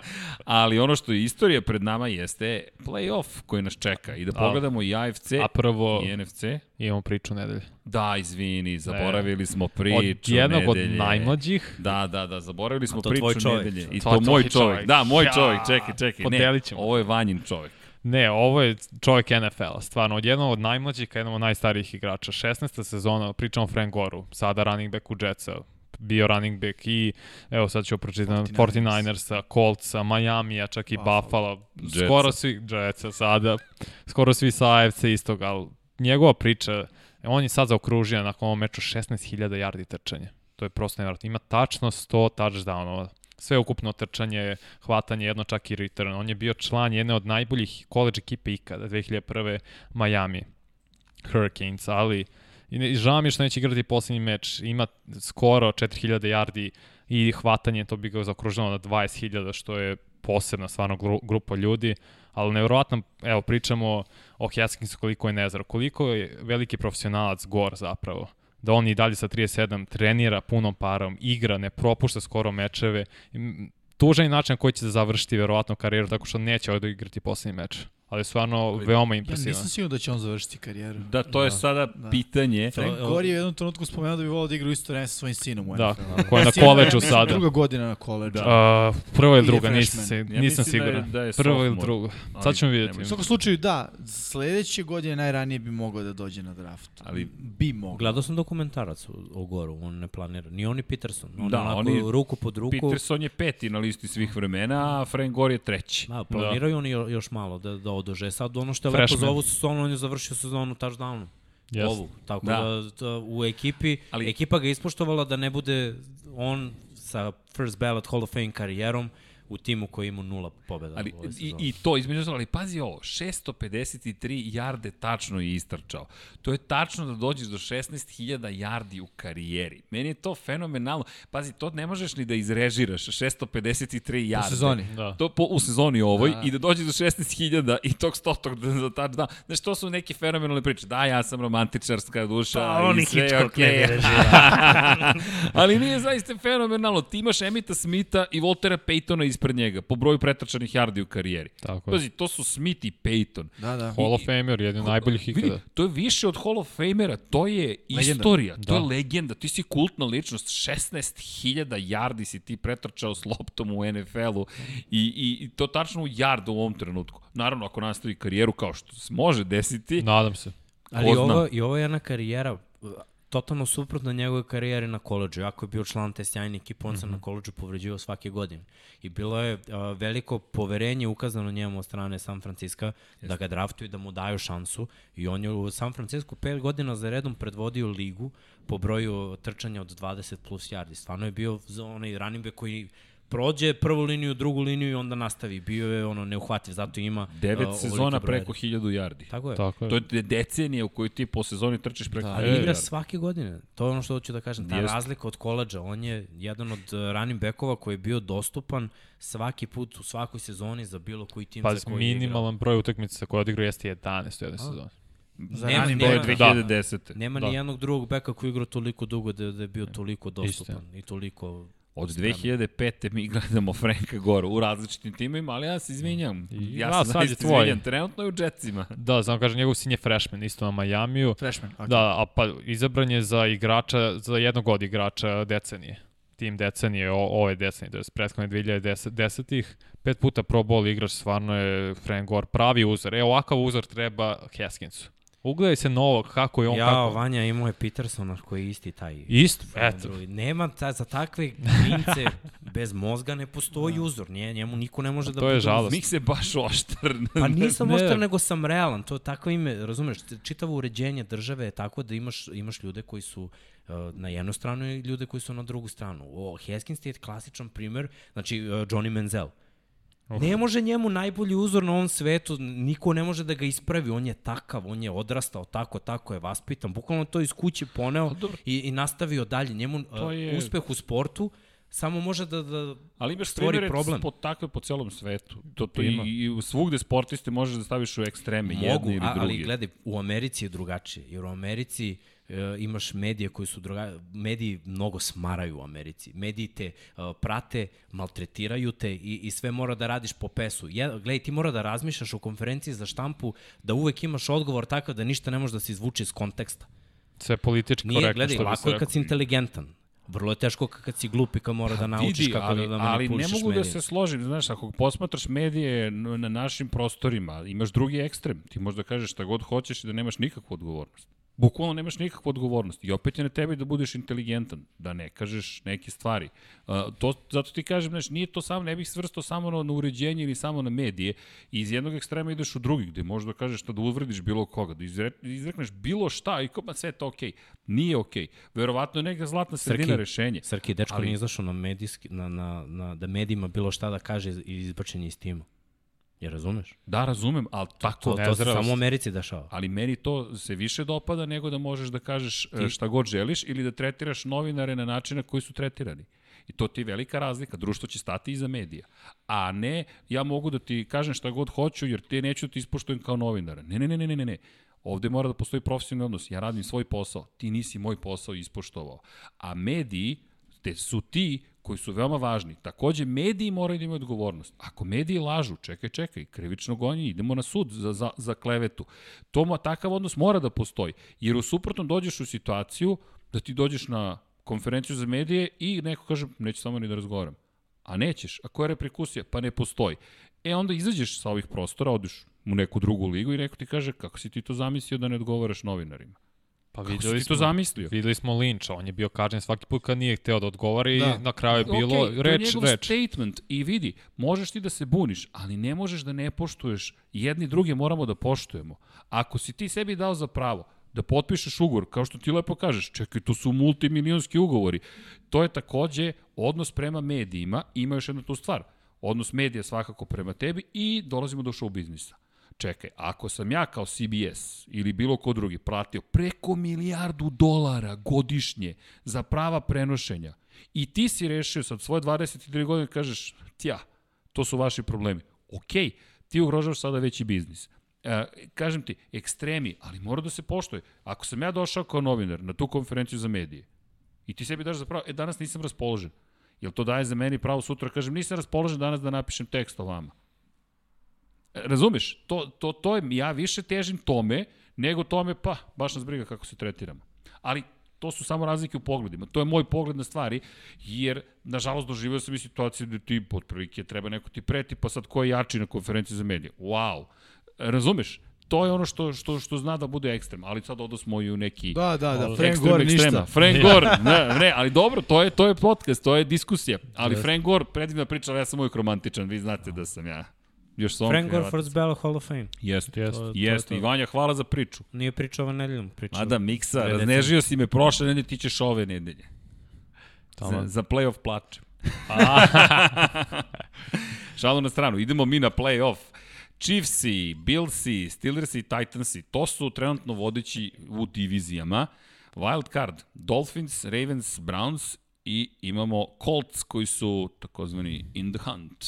ali ono što je istorija pred nama jeste playoff koji nas čeka. I da A- pogledamo i AFC A prvo i NFC. imamo priču nedelje. Da, izvini, zaboravili smo priču Od jednog nedelje. od najmlađih. Da, da, da, zaboravili smo priču nedelje. I To to, moj tvoj čovek. čovek. Da, moj Ja, čovek, čekaj, čekaj. podelit Ne, ćemo. ovo je Vanjin čovek. Ne, ovo je čovjek NFL-a, stvarno, od jednog od najmlađih ka jednom od najstarijih igrača. 16. sezona, pričamo o Frank Goru, sada running back u Jetsa, bio running back i, evo sad ću pročitam, 49ers. 49ersa, Coltsa, Majamija, čak i Buffalo. Buffalo, Jetsa. skoro svi, Jetsa sada, skoro svi sa AFC istog, ali njegova priča, on je sad zaokružio nakon ovom meču 16.000 yardi trčanja. To je prosto nevjerojatno. Ima tačno 100 touchdownova. Sve ukupno trčanje, hvatanje, jedno čak i return. On je bio član jedne od najboljih college ekipe ikada, 2001. Miami Hurricanes, ali i i žao mi je što neće igrati poslednji meč. Ima skoro 4000 yardi i hvatanje, to bi ga zaokružilo na 20.000, što je posebna stvarno gru, grupa ljudi, ali nevjerovatno, evo, pričamo o Haskinsu koliko je nezar, koliko je veliki profesionalac Gor zapravo da on i dalje sa 37 trenira punom parom, igra, ne propušta skoro mečeve. Tužan je način na koji će da završiti verovatno karijeru, tako što neće ovdje igrati poslednji meč. Ali stvarno veoma Ja impresivan. nisam siguran da će on završiti karijeru. Da, to je sada da. pitanje. Frank Gore je u jednom trenutku spomenuo da bi volao da igra u isto vreme sa svojim sinom u Da, koja je na je, koleđu sada. Druga godina na koleđu. Da. Uh, prvo ili Ili druga, nisam, se, Ja nisam mislim da je- siguran. da je prvo ili sophomore. drugo. Ali Sad ćemo vidjeti. U svakom slučaju, da, sledeće godine najranije bi mogao da dođe na draft. Ali- bi mogao. Gledao sam dokumentarac o, o Goru, on ne planira. Ni on ni Peterson. On Da, da, onako oni- ruku pod ruku. Peterson je peti na listi svih vremena, a Frank Gore je treći. Da, planiraju oni jo- još malo da, da odože. Sad ono što je lepo Freshman. za ovu sezonu, on je završio sezonu touchdownom. Jeste. Ovu. Tako Da. da, u ekipi, Ali- Ali... ekipa ga ispoštovala da ne bude on sa first ballot Hall of Fame karijerom u timu koji ima nula pobjeda Ali, u ovoj i, sezoni. I to, između ostalog, ali pazi ovo, 653 jarde tačno je istrčao. To je tačno da dođeš do 16.000 jardi u karijeri. Meni je to fenomenalno. Pazi, to ne možeš ni da izrežiraš, 653 jarde. U sezoni. Da. To po, u sezoni ovoj Da. i da dođe do 16.000 i tog stotog da za touchdown. Znaš, to su neke fenomenalne priče. Da, ja sam romantičarska duša Pa, i sve je okej. bi Ali nije zaista fenomenalno. Ti imaš Emita Smitha i Voltera Paytona iz ispred njega po broju pretrčanih yardi u karijeri. Tako. Pazi, to su Smith i Peyton. Da, da. Hall of Famer, jedan od najboljih Vidi, ikada. to je više od Hall of Famera, to je Legenda. istorija, to Da. je legenda, ti si kultna ličnost, 16.000 yardi si ti pretrčao s loptom u NFL-u i, i, i to tačno u yard u ovom trenutku. Naravno, ako nastavi karijeru kao što se može desiti, Nadam se. Ali ovo, i ovo je jedna karijera totalno suprotno njegove karijere na koleđu. Jako je bio član te sjajne ekipe, on Mhm. se na koleđu povređivao svake godine. I bilo je uh, veliko poverenje ukazano njemu od strane San Francisco da ga draftuju da mu daju šansu. I on je u San Francisco pet godina za redom predvodio ligu po broju trčanja od 20 plus yardi. Stvarno je bio onaj running back koji prođe prvu liniju, drugu liniju i onda nastavi. Bio je ono neuhvatljiv, zato ima devet uh, sezona preko yardi. 1000 yardi. Tako je. Tako je. To je de- decenija u kojoj ti po sezoni trčiš preko Da, 1000 Ali yardi. igra svake godine. To je ono što hoću da kažem. Ta Jeste. razlika od koleđa. On je jedan od uh, running backova koji je bio dostupan svaki put u svakoj sezoni za bilo koji tim Pa za koji igrao. minimalan broj utakmica koje odigrao jeste 11 u jednoj sezoni. Za Nema- nema- 2010. Nema Da. ni jednog drugog beka koji je igrao toliko dugo da, da je bio toliko dostupan Istina. i toliko... Od Spremno. 2005. mi gledamo Franka Goru u različitim timima, ali ja se izvinjam. I- Ja a, se sad je tvoj. izvinjam. Trenutno je u Jetsima. Da, znam kažem, njegov sin je freshman, isto na Majamiju. Freshman. Okay. Da, a pa izabran je za igrača, za jednog od igrača decenije. Tim decenije, o, ove decenije, to je prethodne 2010-ih. Pet puta pro bowl igrač, stvarno je Frank Gore pravi uzor. E, ovakav uzor treba Haskinsu. Ugledaj se novog, kako je on, Ja, kako... Vanja imao je Petersona koji je isti taj. Isto, eto. Nema ta, za takve klince bez mozga ne postoji uzor. Nije, njemu niko ne može da To je bude žalostno. Mik se baš oštar. Pa nisam Ne. oštar, nego sam realan. To je takvo ime, razumeš, čitavo uređenje države je tako da imaš, imaš ljude koji su uh, na jednu stranu i ljude koji su na drugu stranu. O, Haskins je klasičan primer, znači uh, Johnny Manziel. Uf. Ne može njemu najbolji uzor na ovom svetu, niko ne može da ga ispravi, on je takav, on je odrastao tako, tako je vaspitan, bukvalno to iz kuće poneo dobro. i, i nastavio dalje. Njemu To uh, je- uspeh u sportu samo može da, da Ali imaš stvori problem. po takve po celom svetu. To, to Ima. i, i svugde sportiste možeš da staviš u ekstreme, Mogu, jedni ili a, drugi. ali gledaj, u Americi je drugačije, jer u Americi e, imaš medije koji su druga, mediji mnogo smaraju u Americi. Mediji te e, prate, maltretiraju te i, i sve mora da radiš po pesu. Je, gledaj, ti mora da razmišljaš u konferenciji za štampu da uvek imaš odgovor takav da ništa ne može da se izvuče iz konteksta. Sve politički Nije, korektno, gledaj, što bi lako se je kad si rekao. inteligentan. Vrlo je teško kad si glup i kad mora da naučiš Vidi, kako ali, da, da ali ne mogu da medijima. se složim, znaš, ako posmatraš medije na našim prostorima, imaš drugi ekstrem, ti možda kažeš šta god hoćeš i da nemaš nikakvu odgovornost. Bukvalno nemaš nikakvu odgovornost i opet je na tebi da budeš inteligentan, da ne kažeš neke stvari. Uh, to, zato ti kažem, znaš, nije to samo, ne bih svrstao samo na, na uređenje ili samo na medije i iz jednog ekstrema ideš u drugi, gde možda kažeš šta da uvrediš bilo koga, da izre, izrekneš bilo šta i kao, ma sve to okej. Nije okej. Verovatno je neka zlatna sredina Srki, rešenje. Srki, dečko Ali- ali... nije izašao na, medijski, na, na, na, da medijima bilo šta da kaže i izbačen je iz tima. Je razumeš? Da, razumem, ali tako, To, to se samo u Americi dešava. Ali meni to se više dopada nego da možeš da kažeš Ti- ti... šta god želiš ili da tretiraš novinare na način na koji su tretirani. I to ti je velika razlika. Društvo će stati iza medija. A ne, ja mogu da ti kažem šta god hoću jer te neću da ti ispoštujem kao novinara. Ne, ne, ne, ne, ne, ne. Ovde mora da postoji profesionalni odnos. Ja radim svoj posao. Ti nisi moj posao ispoštovao. A mediji te su ti koji su veoma važni. Takođe, mediji moraju da imaju odgovornost. Ako mediji lažu, čekaj, čekaj, krivično gonje, idemo na sud za, za, za klevetu. To, takav odnos mora da postoji. Jer u suprotnom dođeš u situaciju da ti dođeš na konferenciju za medije i neko kaže, neću samo ni da razgovaram. A nećeš. A koja je reperkusija? Pa ne postoji. E onda izađeš sa ovih prostora, odiš u neku drugu ligu i neko ti kaže kako si ti to zamislio da ne odgovaraš novinarima. Pa videli ti to smo, zamislio? videli smo Linča, on je bio kažnjen svaki put kad nije hteo da odgovara i Da. na kraju je bilo to je reč, njegov reč. statement i vidi, možeš ti da se buniš, ali ne možeš da ne poštuješ. Jedni druge moramo da poštujemo. Ako si ti sebi dao za pravo da potpišeš ugovor, kao što ti lepo kažeš, čekaj, to su multimilionski ugovori. To je takođe odnos prema medijima, ima još jednu tu stvar. Odnos medija svakako prema tebi i dolazimo do show biznisa. Čekaj, ako sam ja kao CBS ili bilo ko drugi platio preko milijardu dolara godišnje za prava prenošenja i ti si rešio sad svoje 23 godine kažeš, tja, to su vaši problemi. Okej, ti ugrožavaš sada veći biznis. E, kažem ti, ekstremi, ali mora da se poštoje. Ako sam ja došao kao novinar na tu konferenciju za medije i ti sebi daš za pravo, e danas nisam raspoložen. Jel to daje za meni pravo sutra, kažem, nisam raspoložen danas da napišem tekst o vama. Razumeš? To, to, to je, ja više težim tome, nego tome, pa, baš nas briga kako se tretiramo. Ali to su samo razlike u pogledima. To je moj pogled na stvari, jer, nažalost, doživio sam i situaciju da ti, otprilike, treba neko ti preti, pa sad ko je jači na konferenciji za medije? Wow! Razumeš? To je ono što, što, što zna da bude ekstrem, ali sad odosmo i u neki Da, da, da, Frank Gore ništa. Frank Gore, ne, ne, ali dobro, to je, to je podcast, to je diskusija. Ali. Frank Gore, predivna priča, ja sam uvijek romantičan, vi znate da sam ja. Još sam Frank Gore first ballot Hall of Fame. Jeste, Jeste. To- to je jeste. to. I Vanja, hvala za priču. Nije pričao ova nedeljom, pričao. Mada, Miksa, Dve raznežio si me prošle nedelje, ti ćeš ove nedelje. Za, Taman. za playoff plačem. Šalu na stranu, idemo mi na playoff. Chiefsi, Billsi, Steelersi i Titansi, to su trenutno vodeći u divizijama. Wild card, Dolphins, Ravens, Browns i imamo Colts koji su takozvani in the hunt.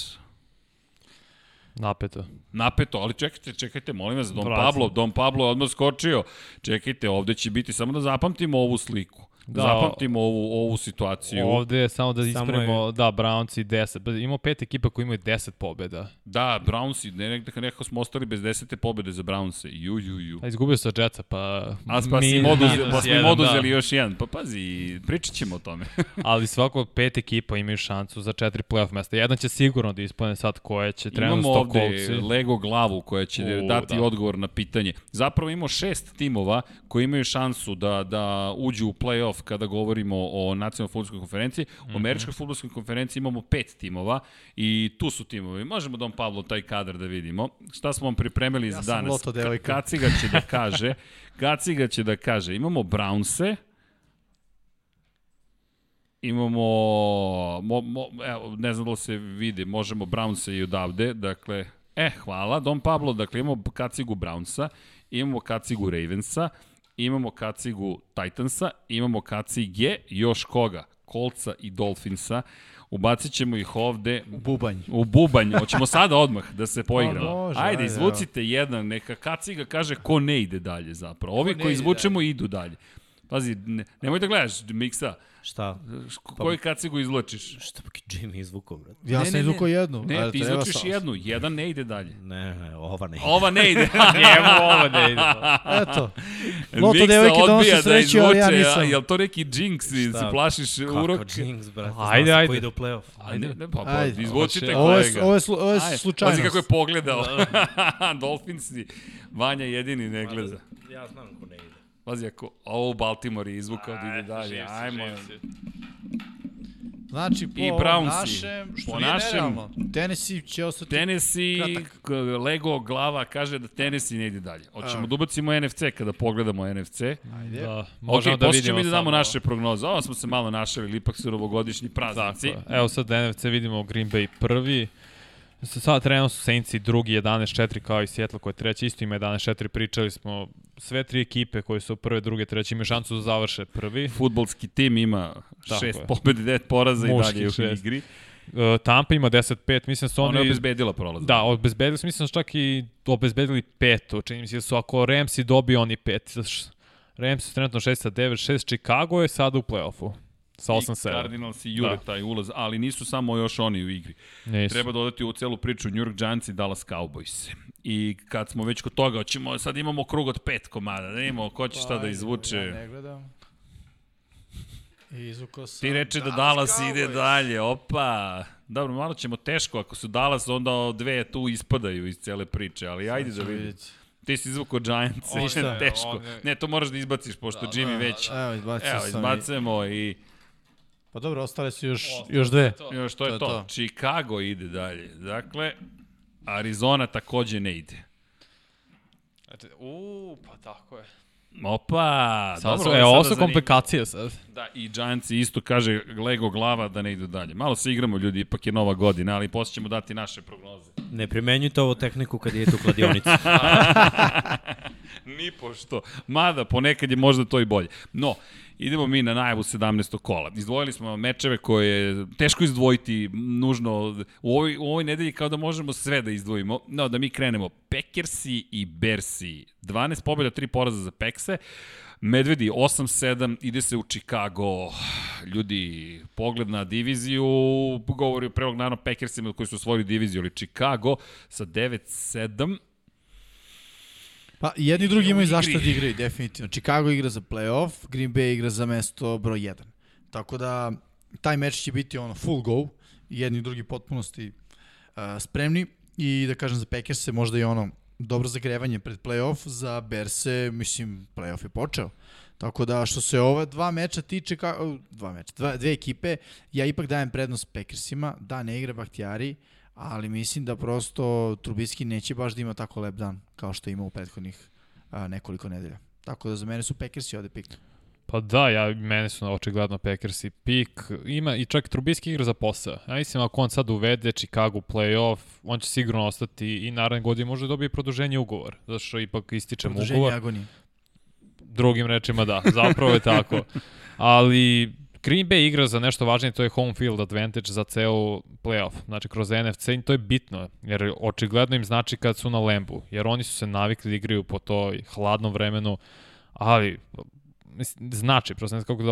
Napeto. Napeto, ali čekajte, čekajte, molim vas, Don Vrati. Pablo, Don Pablo je odmah skočio. Čekajte, ovde će biti, samo da zapamtimo ovu sliku. Da, Da, zapamtimo ovu, ovu situaciju. Ovde je samo da ispravimo, je- da, Browns i 10. Pa Imamo pet ekipa koji imaju 10 pobjeda. Da, Brownsi, ne, nekako, nekako smo ostali bez desete pobede za Brownse. Ju, ju, ju. A izgubio sa Jetsa, pa... A pa min- im oduzeli, pa smo im jedan, oduzeli da. još jedan. Pa pazi, pričat ćemo o tome. Ali svako pet ekipa imaju šansu za četiri playoff mesta. Jedan će sigurno da ispane sad koje će Imamo trenutno ovde Coltsi. Lego glavu koja će U, dati da. odgovor na pitanje. Zapravo imamo šest timova koji imaju šansu da, da uđu u play-off kada govorimo o nacionalnoj futbolskoj konferenciji. Mhm. U američkoj futbolskoj konferenciji imamo pet timova i tu su timovi. Možemo Don Pablo taj kadar da vidimo. Šta smo vam pripremili Ja za sam danas? loto devojka. Kaciga će da kaže. Kaciga će da kaže. Imamo Brownse, imamo, mo, mo, evo, ne znam da li se vidi, možemo Brownsa i odavde, dakle, e, hvala, Don Pablo, dakle, imamo kacigu Brownsa, imamo kacigu Ravensa, imamo kacigu Titansa, imamo kacige, još koga? Kolca i Dolphinsa, ubacit ćemo ih ovde Bubanj. u bubanj. Hoćemo sada odmah da se poigramo. Pa može, ajde, ajde, izvucite jedan, neka kaciga kaže ko ne ide dalje zapravo. Ovi ne koji izvučemo idu dalje. Pazi, ne, nemoj da gledaš Miksa, Šta? Ko- Koju kacigu izvlačiš? Šta pa Jimmy izvukao, brate? Ja Ne, sam ne, izvukao jednu. Ne, ti izvlačiš sam- jednu, jedan ne ide dalje. Ne, ne, ova ne. Ova ne ide. Njemu ovo ne ide. Eto. Loto devojke odbija donose da sreću, ali ja nisam. a Jel to neki jinx i Šta? se plašiš Kako urok? Jinx, brate? Ajde, ajde. Ko ide u playoff. Ajde, ne, pa, pa Ajde. izvučite Ovo Ovo je, kolega. ovo je, slu, ovo je slučajnost. Pazi kako je pogledao. Dolphinsi. Vanja jedini ne gleda. Ja znam ko ne ide. Pazi, ako ovo Baltimore je izvukao da ide dalje, živ si, ajmo. živ si. Znači, po I Brownsi. našem, što Po nije našem- nerealno. Tennessee će ostati... Tennessee, Kratak. Lego glava kaže da Tennessee ne ide dalje. Hoćemo da ubacimo NFC kada pogledamo NFC. Ajde. Da, možemo da posle vidimo ćemo i da damo samo- naše prognoze. Ovo smo se malo našali, ipak su novogodišnji praznici. Tako, evo sad NFC vidimo Green Bay prvi. S- Sad trenutno su Saintsi drugi 11-4 kao i Seattle koji je treći, isto ima 11-4, pričali smo sve tri ekipe koje su prve, druge, treće imaju šansu da završe prvi. Futbolski tim ima Tako šest je. pobedi, devet poraza i Muški dalje u šest. igri. Uh, Tampa ima 10-5, mislim da su Ona je oni... obezbedila prolaz. Da, obezbedili su, mislim da su čak i obezbedili peto. Čini mi se da su ako Ramsi dobiju oni pet. Ramsi su trenutno 6 sa 9, 6 Chicago je sada u play-offu. Sa I 8-7. Cardinals i jure Da. taj ulaz, ali nisu samo još oni u igri. Nisu. Treba dodati u celu priču New York Giants i Dallas Cowboys. I kad smo već kod toga, hoćemo, sad imamo krug od pet komada, da imamo ko će šta da izvuče. Ja ne gledam. Sam... Ti reče da Dallas ide dalje, opa. Dobro, malo ćemo teško, ako su Dallas, onda dve tu ispadaju iz cele priče, ali ajde da ćemo vidimo. Ti si izvukao Giants, Ništa. teško. Je- Ne, to moraš da izbaciš, pošto Jimmy već... Evo, izbacio Evo, sam. i- izbacujemo i Pa dobro, ostale su još, još dve. još to je To je to. to. Chicago ide dalje. Dakle, Arizona takođe ne ide. Uuu, pa tako je. Opa, Sad dobro, su, je e, ovo su komplikacije sad. Da, i Giants isto kaže Lego glava da ne idu dalje. Malo se igramo ljudi, ipak je nova godina, ali posle ćemo dati naše prognoze. Ne primenjujte ovu tehniku kad idete u kladionicu. Ni pošto. Mada, ponekad je možda to i bolje. No, Idemo mi na najavu 17. kola. Izdvojili smo mečeve koje je teško izdvojiti nužno u ovoj, u ovoj nedelji kao da možemo sve da izdvojimo. No, da mi krenemo. Packersi i Bersi. 12 pobjeda, 3 poraza za Pekse. Medvedi 8-7, ide se u Chicago. Ljudi, pogled na diviziju, govori o prvog naravno Packersima koji su osvojili diviziju, ali Chicago sa 9-7, Pa jedni i drugi imaju zašto da igraju, definitivno. Chicago igra za playoff, Green Bay igra za mesto broj 1. Tako da taj meč će biti ono full go, jedni i drugi potpunosti uh, spremni i da kažem za Packers se možda i ono dobro zagrevanje pred playoff, za Berse, mislim, playoff je počeo. Tako da što se ova dva meča tiče, ka, dva meča, dva, dve ekipe, ja ipak dajem prednost Packersima, da ne igra Bahtijari, ali mislim da prosto Trubiski neće baš da ima tako lep dan kao što je imao u prethodnih a, nekoliko nedelja. Tako da za mene su Packersi ovde pik. Pa da, ja, mene su očigledno Packersi pik. Ima i čak Trubiski igra za posao. Ja mislim ako on sad uvede Chicago playoff, on će sigurno ostati i naredne godine može da dobije produženje ugovor. Zato što ipak ističe mu ugovor. Produženje agonije. Drugim rečima da, zapravo je tako. Ali Green Bay igra za nešto važnije, to je home field advantage za ceo playoff, znači kroz NFC i to je bitno, jer očigledno im znači kad su na Lembu, jer oni su se navikli da igraju po toj hladnom vremenu, ali znači, prosto ne znam kako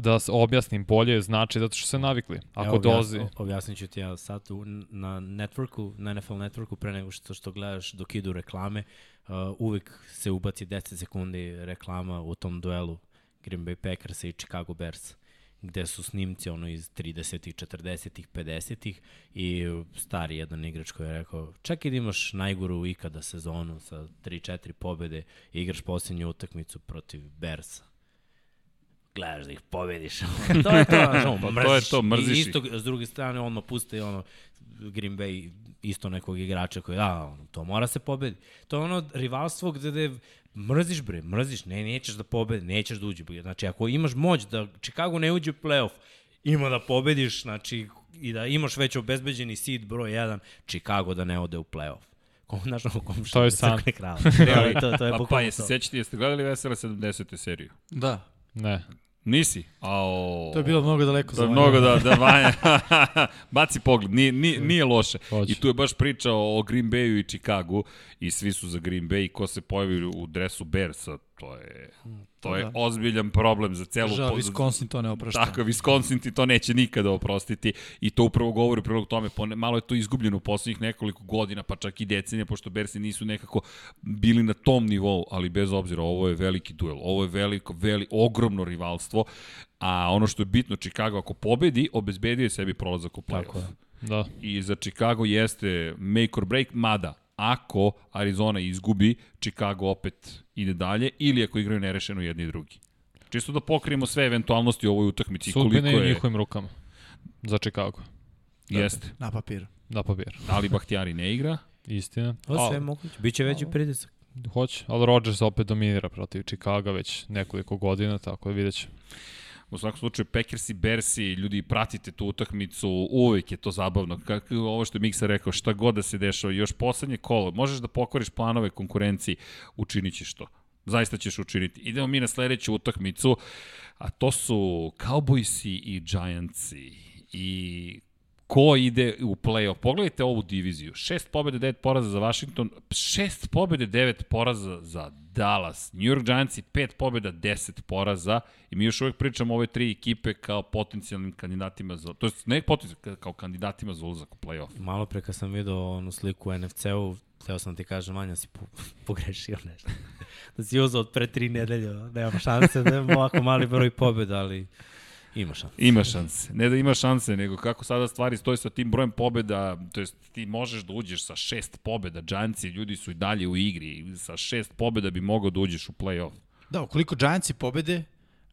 da, da se objasnim bolje, znači zato što se navikli. Ako Evo, dolazi... Objasnit ću ti ja sad u, na networku, na NFL networku, pre nego što, što gledaš dok idu reklame, uh, uvek se ubaci 10 sekundi reklama u tom duelu Green Bay Packers i Chicago Bears gde su snimci ono iz 30-ih, 40-ih, 50-ih i stari jedan igrač koji je rekao čak i da imaš najgoru ikada sezonu sa 3-4 pobede i igraš posljednju utakmicu protiv Bersa gledaš da ih pobediš. to je to, ono, pa to je to, mrziš I isto, s druge strane, ono, puste ono, Green Bay isto nekog igrača koji, da, ono, to mora se pobedi. To je ono rivalstvo gde, gde mrziš bre, mrziš, ne, nećeš da pobedi, nećeš da uđe. Znači, ako imaš moć da Chicago ne uđe u playoff, ima da pobediš, znači, i da imaš već obezbeđeni seed broj 1, Chicago da ne ode u playoff. Kom, znaš, ono, kom To je san. krala. to, to je pa, pa bukvalno jesi to. sećati, jeste gledali Vesela 70. seriju? Da, Ne. Nisi? Ao, to je bilo mnogo daleko To za je mnogo da, da Vanja, baci pogled, nije, nije, nije loše. Hoće. I tu je baš priča o Green Bayu i Chicagu i svi su za Green Bay i ko se pojavi u dresu Bearsa, to je, to je da. ozbiljan problem za celu... Žao, Wisconsin to ne oprašta. Tako, Wisconsin ti to neće nikada oprostiti i to upravo govori u prilog tome, pone, malo je to izgubljeno u poslednjih nekoliko godina, pa čak i decenija, pošto Bersi nisu nekako bili na tom nivou, ali bez obzira, ovo je veliki duel, ovo je veliko, veli, ogromno rivalstvo, a ono što je bitno, Chicago ako pobedi, obezbedio je sebi prolazak u playoff. Da. I za Chicago jeste make or break, mada ako Arizona izgubi, Chicago opet ide dalje, ili ako igraju nerešeno jedni i drugi. Čisto da pokrijemo sve eventualnosti u ovoj utakmici. i Sudbine je je, njihovim rukama. Za Chicago. Jeste. Na papiru. Da pobjer. Ali Bahtijari ne igra. Istina. To sve moguće. Biće veći pritisak. Hoće, ali Rodgers opet dominira protiv Chicaga već nekoliko godina, tako da vidjet ćemo. U svakom slučaju, Packers i Bersi, ljudi, pratite tu utakmicu, uvek je to zabavno. Kako ovo što je Miksa rekao, šta god da se dešava, još poslednje kolo, možeš da pokoriš planove konkurenciji, učinit ćeš to. Zaista ćeš učiniti. Idemo mi na sledeću utakmicu, a to su Cowboysi i Giantsi. I ko ide u play-off. Pogledajte ovu diviziju. Šest pobjede, devet poraza za Washington, šest pobjede, devet poraza za Dallas. New York Giantsi, pet pobjeda, deset poraza. I mi još uvek pričamo ove tri ekipe kao potencijalnim kandidatima za... To je ne potencijalnim, kao kandidatima za ulazak u play-off. Malo pre kad sam vidio onu sliku u NFC-u, hteo sam ti kažem, Vanja, si po, pogrešio nešto. da si uzao od pre tri nedelje, nema šanse da ovako mali broj pobjeda, ali ima šanse. Ima šanse. Ne da ima šanse, nego kako sada stvari stoje sa tim brojem pobeda, to jest ti možeš da uđeš sa šest pobeda, Giantsi, ljudi su i dalje u igri, sa šest pobeda bi mogao da uđeš u play-off. Da, ukoliko Giantsi pobede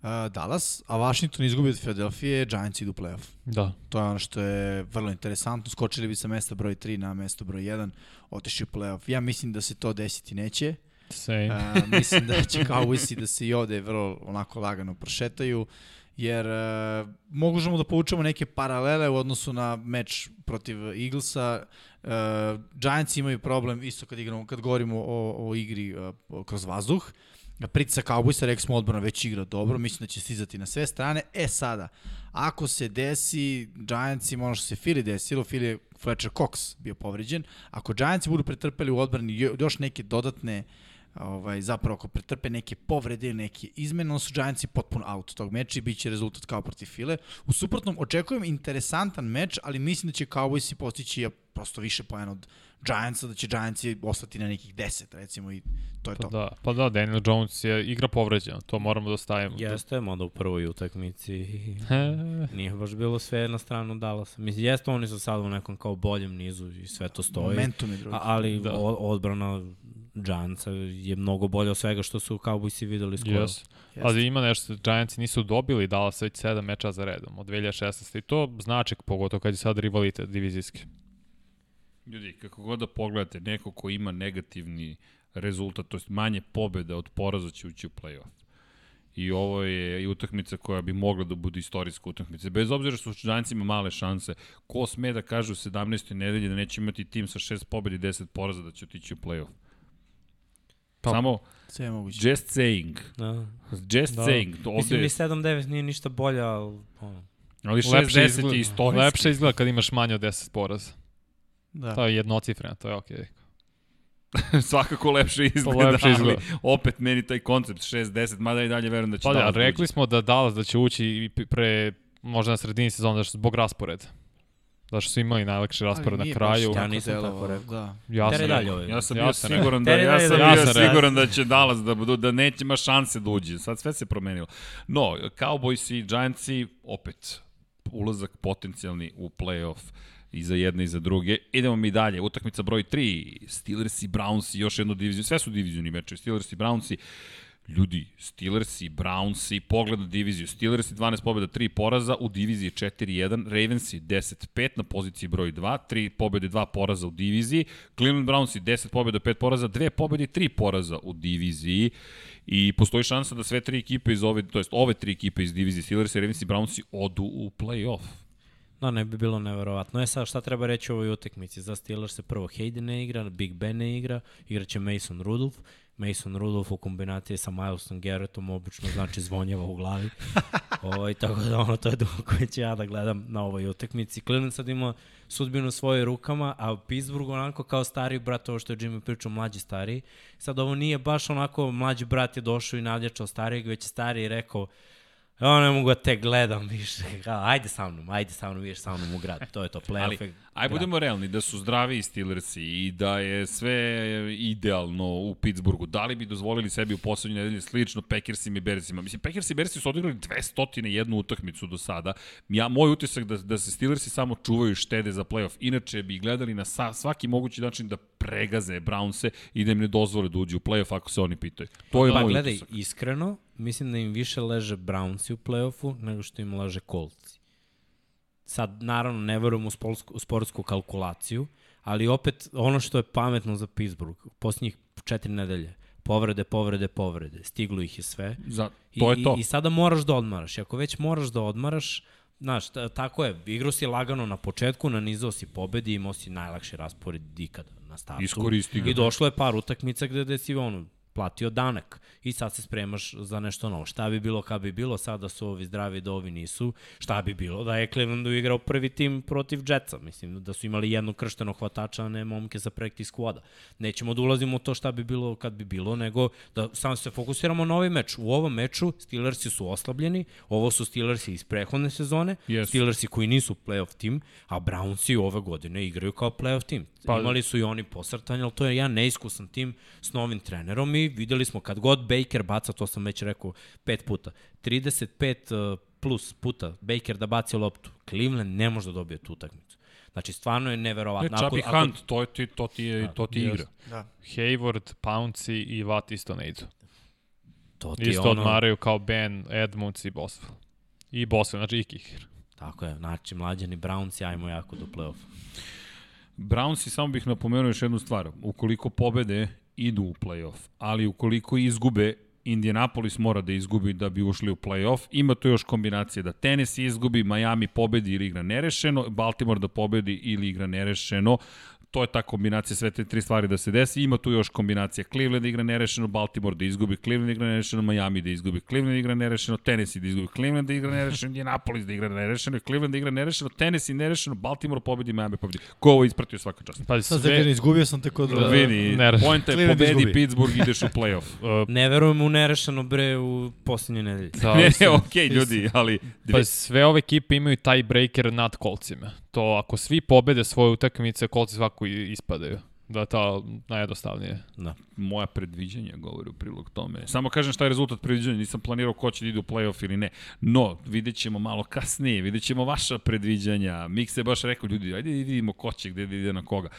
uh, Dallas, a Washington izgubi od Philadelphia, Giants idu u playoff. Da. To je ono što je vrlo interesantno. Skočili bi sa mesta broj 3 na mesto broj 1, otišli u playoff. Ja mislim da se to desiti neće. Same. Uh, mislim da će Cowboysi da se i ovde vrlo onako lagano prošetaju, jer uh, možemo da povučemo neke paralele u odnosu na meč protiv Eaglesa. Uh, Giants imaju problem isto kad igramo, kad govorimo o, o igri uh, kroz vazduh, pritisak Cowboysa, rekli smo odbrana već igra dobro, mislim da će stizati na sve strane. E sada, ako se desi Giantsima, ono što se Philly desilo, Philly je Fletcher Cox bio povređen, ako Giantsi budu pretrpeli u odbrani još neke dodatne ovaj, zapravo ako pretrpe neke povrede ili neke izmene, onda su Giantsi potpuno out tog meča i bit će rezultat kao protiv File. U suprotnom, očekujem interesantan meč, ali mislim da će Cowboysi postići prosto više pojena od Giantsa, da će Giantsi ostati na nekih 10, recimo, i to je pa to. Da, pa da, Daniel Jones je igra povređena, to moramo da stavimo. Jeste, mada u prvoj utakmici nije baš bilo sve na stranu Dallasa. Mislim, jeste, oni su sad u nekom kao boljem nizu i sve to stoji. Momentum je drugi. A, ali da. odbrana Giantsa je mnogo bolje od svega što su Cowboysi videli skoro. Yes. Jeste. Ali ima nešto, Giantsi nisu dobili Dallas već 7 meča za redom od 2016. I to znači, pogotovo kad je sad rivalitet divizijski. Ljudi, kako god da pogledate, neko ko ima negativni rezultat, to je manje pobjeda od poraza će ući u play-off. I ovo je i utakmica koja bi mogla da bude istorijska utakmica. Bez obzira što su Giantsima male šanse, ko sme da kaže u 17. nedelji da neće imati tim sa 6 pobjeda i 10 poraza da će otići u play-off? Pa- Samo Sve je moguće. just saying. Da. Just Da. saying. To Mislim, ovde, ni 7-9 nije ništa bolja, ali ono, ali Lepše 6-10 izgleda, je istorijski. lepše izgleda kad imaš manje od 10 poraza. Da. To je jednocifreno, to je okej. Svakako lepše izgleda, lepše izgleda. ali opet meni taj koncept 6-10, mada i dalje verujem da će Pa da, Dallas da rekli uđe. smo da Dallas da će ući pre, možda na sredini sezona, da što zbog rasporeda. Da što su imali najlakši raspored na kraju. Ja nisam tako rekao. Da. Ja sam dalje ovaj. Ja sam Ja bio siguran da ja sam Ja bio siguran da će Dallas da budu da neće ima šanse da uđe. Sad sve se promenilo. No, Cowboys i Giantsi opet ulazak potencijalni u play-off i za jedne i za druge. Idemo mi dalje. Utakmica broj 3. Steelers i Browns i još jednu diviziju. Sve su divizijuni meče. Steelers i Browns i Ljudi, Steelers i Browns i pogled na diviziju. Steelers i 12 pobjeda, 3 poraza, u diviziji 4-1, Ravens i 10-5 na poziciji broj 2, 3 pobjede, 2 poraza u diviziji, Cleveland Browns i 10 pobjeda, 5 poraza, 2 pobjede i 3 poraza u diviziji i postoji šansa da sve tri ekipe iz ove, to jest ove tri ekipe iz divizije Steelers i Ravens i Browns odu u play-off. Da, ne bi bilo neverovatno. E sad, šta treba reći o ovoj utekmici? Za Steelers se prvo Hayden ne igra, Big Ben ne igra, igraće Mason Rudolph. Mason Rudolph u kombinaciji sa Milesom Garrettom obično znači zvonjeva u glavi. Ovo, tako da ono, to je dugo koje ću ja da gledam na ovoj utekmici. Cleveland sad ima sudbinu u rukama, a Pittsburgh onako kao stari brat, ovo što je Jimmy pričao, mlađi stari. Sad ovo nije baš onako mlađi brat je došao i nadjačao starijeg, već je stariji rekao Ja ne mogu da te gledam više. Ajde sa mnom, ajde sa mnom, vidiš sa mnom u grad. To je to, playoff Ali, aj grad. budemo realni, da su zdravi Steelersi i da je sve idealno u Pittsburghu. Da li bi dozvolili sebi u poslednjoj nedelji slično Packersima i Bearsima? Mislim, Packers i Bearsi su odigrali 201 utakmicu do sada. Ja, moj utisak da, da se Steelersi samo čuvaju štede za playoff. Inače bi gledali na sa, svaki mogući način da pregaze Brownse i da im ne dozvole da uđu u playoff ako se oni pitaju. To je Pa moj gledaj, utisak. iskreno, mislim da im više leže Brownsi u play-offu nego što im leže Coltsi. Sad, naravno, ne verujem u sportsku, u sportsku kalkulaciju, ali opet ono što je pametno za Pittsburgh, posljednjih četiri nedelje, povrede, povrede, povrede, stiglo ih je sve. Za, to I, je to. I, I sada moraš da odmaraš. I ako već moraš da odmaraš, znaš, ta- tako je, igrao si lagano na početku, nanizao si pobedi, imao si najlakši raspored ikada na startu. Iskoristi ga. I došlo je par utakmica gde, gde si ono, platio danak i sad se spremaš za nešto novo. Šta bi bilo kad bi bilo, sada su ovi zdravi da ovi nisu, šta bi bilo da je Clevelandu igrao prvi tim protiv Jetsa, mislim da su imali jednog krštenog hvatača, a ne momke sa practice squada. Nećemo da ulazimo u to šta bi bilo kad bi bilo, nego da samo se fokusiramo na ovaj meč. U ovom meču Steelersi su oslabljeni, ovo su Steelersi iz prehodne sezone, Jesu. Steelersi koji nisu playoff tim, a Brownsi ove godine igraju kao playoff tim. Pa, Imali su i oni posrtanje, ali to je jedan neiskusan tim s novim trenerom i videli smo kad god Baker baca, to sam već rekao pet puta, 35 uh, plus puta Baker da baci loptu, Cleveland ne može da dobije tu utakmicu. Znači, stvarno je Ne, neverovatno. Čabi Hunt, to, je, ti, to ti, je, to ti igra. Da. Hayward, Pouncy i Watt isto ne idu. to ti Isto ono, odmaraju kao Ben, Edmunds i Boswell. I Boswell, znači i Kikir. Tako je, znači, mlađani Browns, ajmo jako do play-offa. Brownsi, samo bih napomenuo još jednu stvar. Ukoliko pobede, idu u playoff. Ali ukoliko izgube, Indianapolis mora da izgubi da bi ušli u playoff. Ima tu još kombinacije da Tennessee izgubi, Miami pobedi ili igra nerešeno, Baltimore da pobedi ili igra nerešeno. To je ta kombinacija sve te tri stvari da se desi. Ima tu još kombinacija Cleveland igra nerešeno, Baltimore da izgubi, Cleveland igra nerešeno, Miami da izgubi, Cleveland igra nerešeno, Tennessee da izgubi, Cleveland da igra nerešeno, Indianapolis da igra nerešeno, Cleveland da igra nerešeno, Tennessee nerešeno, Baltimore pobedi, Miami pobedi. Ko ovo ispratio svaka čast? Pa Sad sve, sve... izgubio sam te kod... Da, vidi, pojenta je Cleveland pobedi izgubi. Pittsburgh, ideš u playoff. uh, Ne verujem u nerešeno bre u posljednje nedelje. da, ne, okej, ljudi, ali... Pa sve ove ekipe imaju taj breaker nad kolcima. To ako svi pobede svoje utakmice, kolci svako i- ispadaju. Da to najjednostavnije. Da. moja predviđanja govore u prilog tome. Samo kažem šta je rezultat predviđanja, nisam planirao ko će da ide u playoff ili ne. No, vidjet ćemo malo kasnije, vidjet ćemo vaša predviđanja. Mik se baš rekao, ljudi, ajde da vidimo ko će, gde da ide na koga.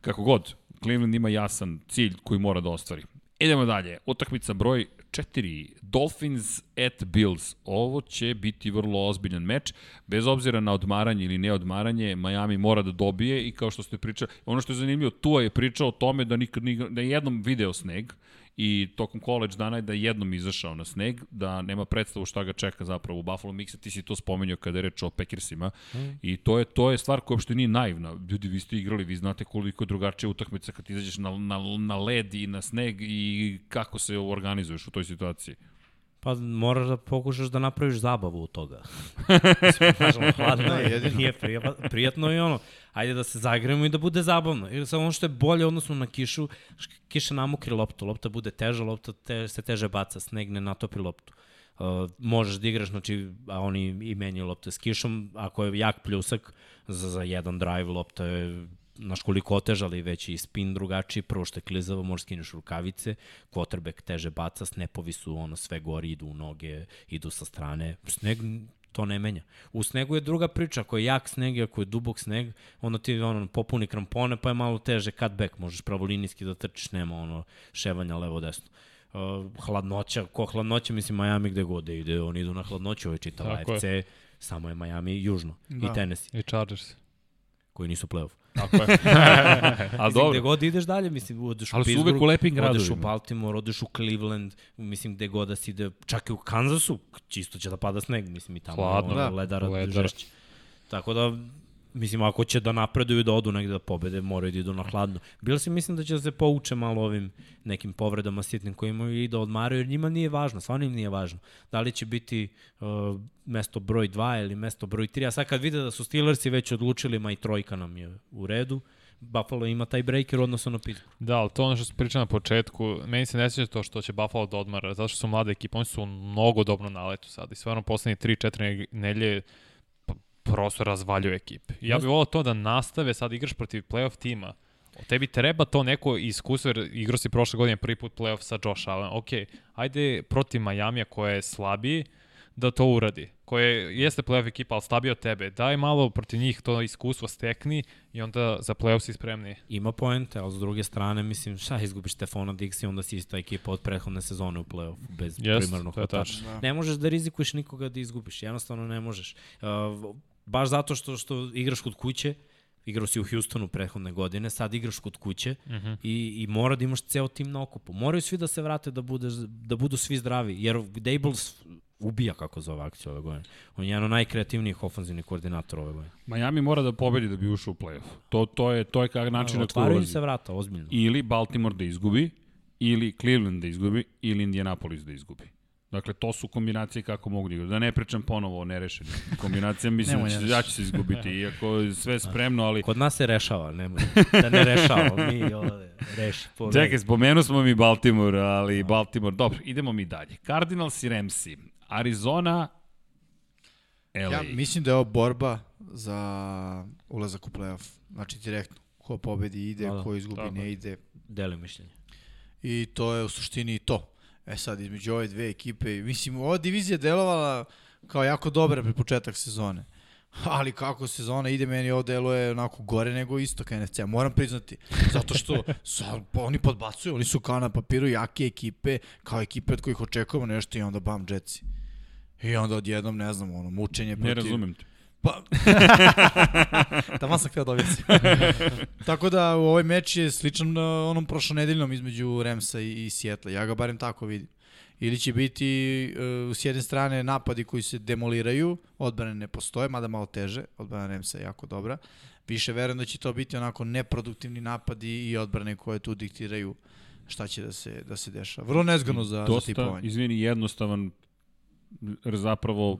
Kako god, Cleveland ima jasan cilj koji mora da ostvari. Idemo dalje. Utakmica broj 4. Dolphins at Bills. Ovo će biti vrlo ozbiljan meč. Bez obzira na odmaranje ili neodmaranje, Miami mora da dobije i kao što ste pričali, ono što je zanimljivo, Tua je pričao o tome da nikad da je jednom video sneg i tokom college dana je da je jednom izašao na sneg, da nema predstavu šta ga čeka zapravo u Buffalo Mixa, ti si to spomenuo kada je reč o Packersima mm. i to je, to je stvar koja uopšte nije naivna. Ljudi, vi ste igrali, vi znate koliko je drugačija utakmica kad izađeš na, na, na led i na sneg i kako se organizuješ u toj situaciji. Pa moraš da pokušaš da napraviš zabavu od toga. Mislim, hladno Da, je, jedino. nije prijatno, prijatno i ono, ajde da se zagremo i da bude zabavno. Jer samo ono što je bolje odnosno na kišu, kiša namokri loptu, lopta bude teža, lopta te, se teže baca, sneg ne natopi loptu. Uh, možeš da igraš, znači, a oni i menjaju lopte s kišom, ako je jak pljusak, za, za jedan drive lopta je naš koliko otežali već i spin drugačiji, prvo što je klizavo, možeš skineš rukavice, quarterback teže baca, snepovi su ono sve gori, idu u noge, idu sa strane, sneg to ne menja. U snegu je druga priča, ako je jak sneg i ako je dubok sneg, onda ti ono, popuni krampone, pa je malo teže cutback, možeš pravolinijski da trčiš, nema ono ševanja levo-desno. Uh, hladnoća, ko hladnoća, mislim Miami gde god da ide, oni idu na hladnoću, ovo je čitav Tako AFC, samo je Miami južno Da. i Tennessee, I Chargers. koji nisu playoff. Tako je. Mislim, gde dobro, god ideš dalje, mislim, odeš u Ali su uvek Pittsburgh, u lepim odeš u gradovima. Baltimore, odeš u Cleveland, mislim, gde god da si ide, čak i u Kansasu, čisto će da pada sneg, mislim, i tamo Hladno, je ono, da. ledara, Ledara. žešće. Tako da, mislim, ako će da napreduju da odu negde da pobede, moraju da idu na hladno. Bilo si mislim da će da se pouče malo ovim nekim povredama sitnim koji imaju i da odmaraju, jer njima nije važno, stvarno im nije važno. Da li će biti uh, mesto broj 2 ili mesto broj 3, a sad kad vide da su Steelersi već odlučili, ma i trojka nam je u redu, Buffalo ima taj breaker odnosno na Pittsburgh. Da, ali to ono što sam pričao na početku. Meni se ne sviđa to što će Buffalo da odmara, zato što su mlade ekipe, oni su mnogo dobro naletu sad i stvarno poslednje 3-4 nelje prosto razvaljuju ekipe. Ja bih volao to da nastave, sad igraš protiv playoff tima, tebi treba to neko iskustvo, jer igrao si prošle godine prvi put playoff sa Josh Allen. Ok, ajde protiv Majamija koja je slabiji, da to uradi. Koje jeste playoff ekipa, ali slabije od tebe. Daj malo protiv njih to iskustvo stekni i onda za playoff si spremni. Ima poente, ali s druge strane, mislim, šta izgubiš Stefana Diggs i onda si ista ekipa od prethodne sezone u play-off bez Jest, primarnog hvatača. tačno. Da. Ne možeš da rizikuješ nikoga da izgubiš, jednostavno ne možeš. Uh, baš zato što što igraš kod kuće, igrao si u Houstonu prethodne godine, sad igraš kod kuće uh -huh. i, i mora da imaš ceo tim na okupu. Moraju svi da se vrate da, bude, da budu svi zdravi, jer Dables ubija kako zove akciju ove godine. On je jedan od najkreativnijih ofanzivnih koordinatora ove godine. Miami mora da pobedi da bi ušao u playoff. To, to je, to je kak način na koji ulazi. se vrata, ozbiljno. Ili Baltimore da izgubi, ili Cleveland da izgubi, ili Indianapolis da izgubi. Dakle, to su kombinacije kako mogu da igraju. Da ne pričam ponovo o nerešenim kombinacijama, mislim da ja ću se izgubiti, iako je sve spremno, ali... Kod nas se rešava, nemoj. Da ne rešava, mi ovde reši. Čekaj, spomenu smo mi Baltimore, ali Baltimore, dobro, idemo mi dalje. Cardinals i Ramsi, Arizona, LA. Ja mislim da je ovo borba za ulazak u playoff. Znači direktno. Ko pobedi ide, Da, da. ko izgubi Tako ne ide. Deli mišljenje. I to je u suštini to. E sad, između ove dve ekipe, mislim, ova divizija delovala kao jako dobra pre početak sezone. Ali kako sezona ide, meni ovo deluje onako gore nego istok NFC. Moram priznati. Zato što su, oni podbacuju, oni su kao na papiru jake ekipe, kao ekipe od kojih očekujemo nešto i onda bam, Jetsi. I onda odjednom, ne znam, ono, mučenje protiv... Ne razumem te. Pa... Tamo sam htio dobiti. tako da ovaj meč je sličan uh, onom prošlonedeljnom između Remsa i, i Seattle. Ja ga barem tako vidim. ili će biti uh, s jedne strane napadi koji se demoliraju, odbrane ne postoje, mada malo teže, odbrana Remsa je jako dobra. Više verujem da će to biti onako neproduktivni napadi i odbrane koje tu diktiraju šta će da se, da se dešava. Vrlo nezgodno za, Dosta, za tipovanje. izvini, jednostavan zapravo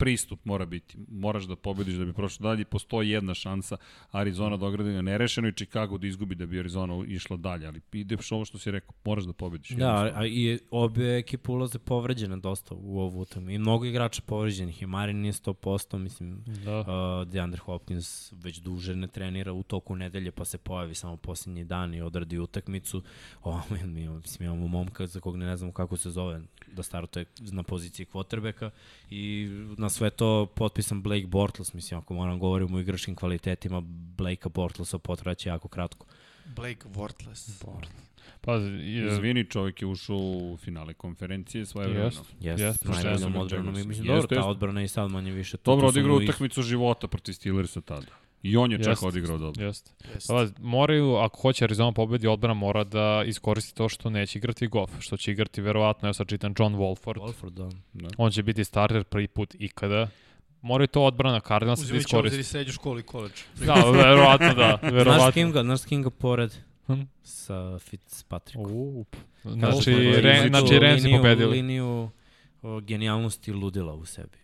pristup mora biti. Moraš da pobediš da bi prošlo dalje. Postoji jedna šansa Arizona da ogradi ga nerešeno i Chicago da izgubi da bi Arizona išla dalje. Ali ideš ovo što si rekao, moraš da pobediš. Da, a i obe ekipe ulaze povređene dosta u ovu utakmicu. I mnogo igrača povređenih. I Marin nije 100%, mislim, Da. uh, DeAndre Hopkins već duže ne trenira u toku nedelje, pa se pojavi samo posljednji dan i odradi utakmicu. O, mi, mislim, imamo momka za kog ne, ne znamo kako se zove, da startuje na poziciji quarterbacka i na sve to potpisan Blake Bortles, mislim, ako moram govorimo o igračkim kvalitetima, Blakea Bortlesa potraće jako kratko. Blake Worthless. Pa, je, Izvini, čovjek je ušao u finale konferencije svoje vremeno. Jest. Jeste, Jeste, yes, najboljom odbranom i mislim, dobro, ta odbrana je sad manje više. Dobro odigrao utakmicu života protiv Steelersa tada. I on je čak Jeste. odigrao dobro. Jeste. Jeste. Pa, moraju, ako hoće Arizona pobedi, odbrana mora da iskoristi to što neće igrati Goff, što će igrati verovatno, ja sad čitam John Wolford. Wolford, da. On će biti starter prvi put ikada. Moraju to odbrana Cardinals da Uzimajući obzir i iskoristi. srednju školu i koleđ. Da, verovatno da. Znaš Verovatno. kim ga, znaš kim ga pored? Hm? Sa Fitzpatrickom. Up. Kažu Znači, imaju znači tu Remsi liniju- pobedili. Liniju o, genijalnosti i ludila u sebi.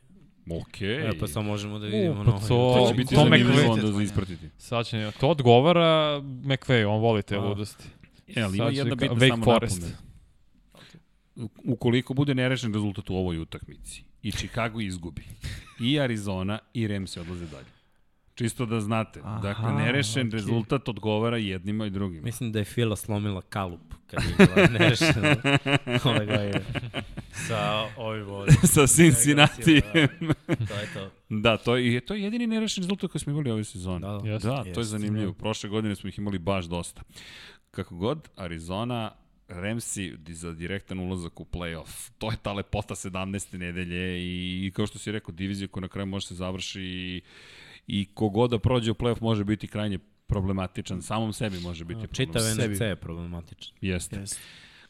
Okej. E, pa sad možemo da vidimo U, pa to- To će biti to zanimljivo onda za ispratiti. Sad će, to odgovara McVay, on voli te A. ludosti. E, ali ima jedna bitna Wake samo Forest. napomena. Ukoliko bude nerešen rezultat u ovoj utakmici i Chicago izgubi, i Arizona i Rams se odlaze dalje. Čisto da znate. Aha, dakle, nerešen okej. rezultat odgovara jednima i drugima. Mislim da je Fila slomila kalup kad je bila nerešena ove godine. Sa ovim ovdje. Sa Cincinnati. To je to. da, to je, to je jedini nerešen rezultat koji smo imali ove sezone. Da, da. Da, to je zanimljivo. Prošle godine smo ih imali baš dosta. Kako god, Arizona, Ramsi di- za direktan ulazak u playoff. To je ta lepota 17. nedelje i, i kao što si rekao, divizija koja na kraju može se završi i, i kogod da prođe u playoff može biti krajnje problematičan. Samom sebi može biti Čitav problematičan. NFC je problematičan. Jeste. Jeste.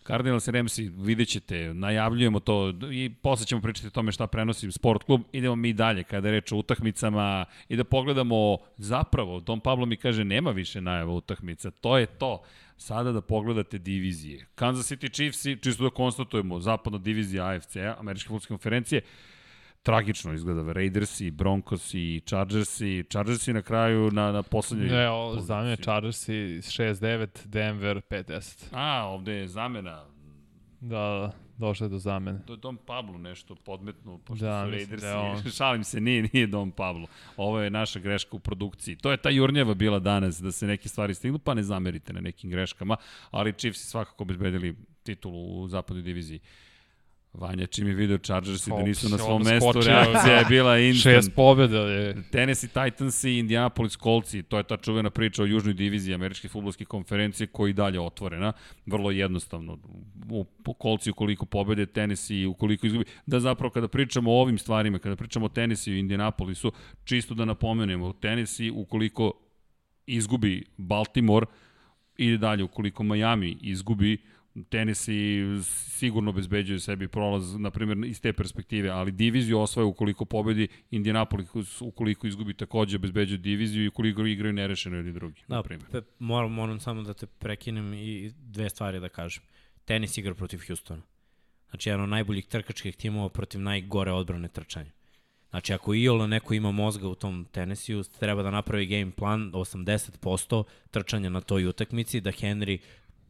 Cardinals i Ramsi, vidjet ćete, najavljujemo to i posle ćemo pričati o tome šta prenosi sport klub. Idemo mi dalje kada je reč o utakmicama i da pogledamo zapravo, Don Pablo mi kaže nema više najava utakmica, to je to. Sada da pogledate divizije. Kansas City Chiefs, čisto da konstatujemo, zapadna divizija AFC-a, Američke futbolske konferencije, tragično izgleda. Raidersi, Broncosi, Chargersi, Chargersi na kraju na, na poslednjoj Ne, o, poziciji. za mene Chargersi 6-9, Denver 5-10. A, ovde je zamena. Da, da, došlo je do zamene. To je Dom Pablo nešto podmetno, pošto Da, su mislim Raidersi. da on. Šalim se, nije, nije Dom Pablo. Ovo je naša greška u produkciji. To je ta jurnjava bila danas, da se neke stvari stignu, pa ne zamerite na nekim greškama, ali Chiefs svakako obezbedili titulu u zapadnoj diviziji. Vanja, čim je video Chargersi da nisu na svom mestu, reakcija je bila instant. Šest pobjeda je. Tennessee Titans i Indianapolis Colts, to je ta čuvena priča o južnoj diviziji američke futbolske konferencije koja je i dalje otvorena, vrlo jednostavno. U Coltsi ukoliko pobede Tennessee, ukoliko izgubi, da zapravo kada pričamo o ovim stvarima, kada pričamo o Tennessee i Indianapolisu, čisto da napomenemo, Tennessee ukoliko izgubi Baltimore, ide dalje, ukoliko Miami izgubi, Tennessee sigurno obezbeđuje sebi prolaz, na primjer, iz te perspektive, ali diviziju osvaja ukoliko pobedi Indianapolis, ukoliko izgubi takođe obezbeđuje diviziju i ukoliko igraju nerešeno ili drugi, na Da, primjer. pe, moram, moram samo da te prekinem i dve stvari da kažem. Tenis igra protiv Houstona. Znači, jedan od najboljih trkačkih timova protiv najgore odbrane trčanja. Znači, ako Iola neko ima mozga u tom tenisiju, treba da napravi game plan 80% trčanja na toj utakmici, da Henry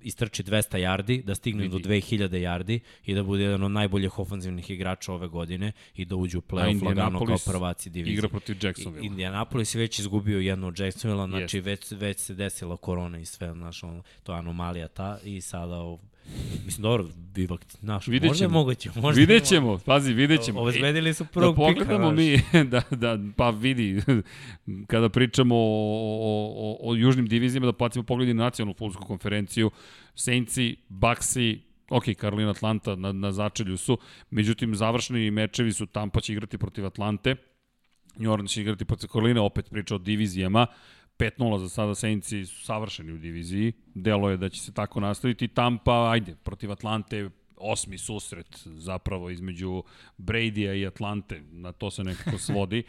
istrči 200 yardi, da stigne Vidi. do 2000 yardi i da bude jedan od najboljih ofanzivnih igrača ove godine i da uđe u playoff lagano kao prvaci divizije. Igra protiv Jacksonville. Indianapolis je već izgubio jednu od Jacksonville, znači već, već se desila korona i sve, znaš, ono, to je anomalija ta i sada, ov, mislim, dobro, bi znaš, Vidjet možda je moguće, možda Vidjet ćemo, pazi, vidjet ćemo. Obezbedili su Da prvog pika, pogledamo znaš. mi, da, da, pa vidi, kada pričamo o, o, o, o južnim divizijama, da pacimo pogledi na nacionalnu futbolsku konferenciju, Saintsi, Baxi, ok, Karolina Atlanta na, na začelju su, međutim, završni mečevi su Tampa će igrati protiv Atlante, New Orleans će igrati protiv Karoline, opet priča o divizijama, 5-0 za sada Saintsi su savršeni u diviziji, delo je da će se tako nastaviti, Tampa, ajde, protiv Atlante, osmi susret zapravo između Brady-a i Atlante, na to se nekako svodi.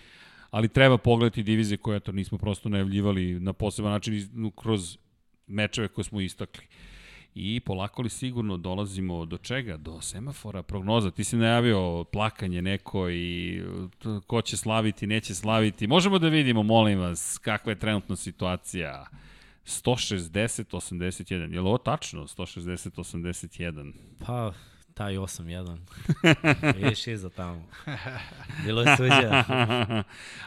ali treba pogledati divizije koje to nismo prosto najavljivali na poseban način kroz mečeve koje smo istakli. I polako li sigurno dolazimo do čega? Do semafora, prognoza. Ti si najavio plakanje neko i ko će slaviti, neće slaviti. Možemo da vidimo, molim vas, kakva je trenutna situacija. 160-81. Je li ovo tačno? 160-81? Pa, taj 8-1. Vidiš iza tamo. Bilo je suđa.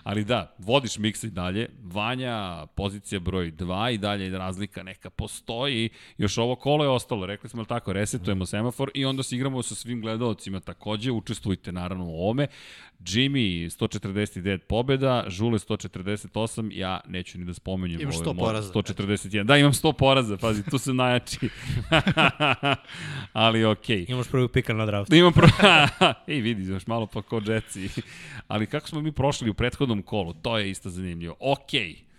Ali da, vodiš miksa i dalje. Vanja, pozicija broj 2 i dalje razlika neka postoji. Još ovo kolo je ostalo, rekli smo tako, resetujemo semafor i onda se igramo sa svim gledalcima takođe. Učestvujte naravno u ovome. Jimmy 149 pobjeda, Žule 148, ja neću ni da spomenjem. Imaš 100 poraza. 141, da imam 100 poraza, pazi, tu se najjači. Ali okej. Okay. Imaš prvi pikar na draftu. Imam prvi, ej vidi, imaš malo pa ko Jetsi. Ali kako smo mi prošli u prethodnom kolu, to je isto zanimljivo. Okej. Okay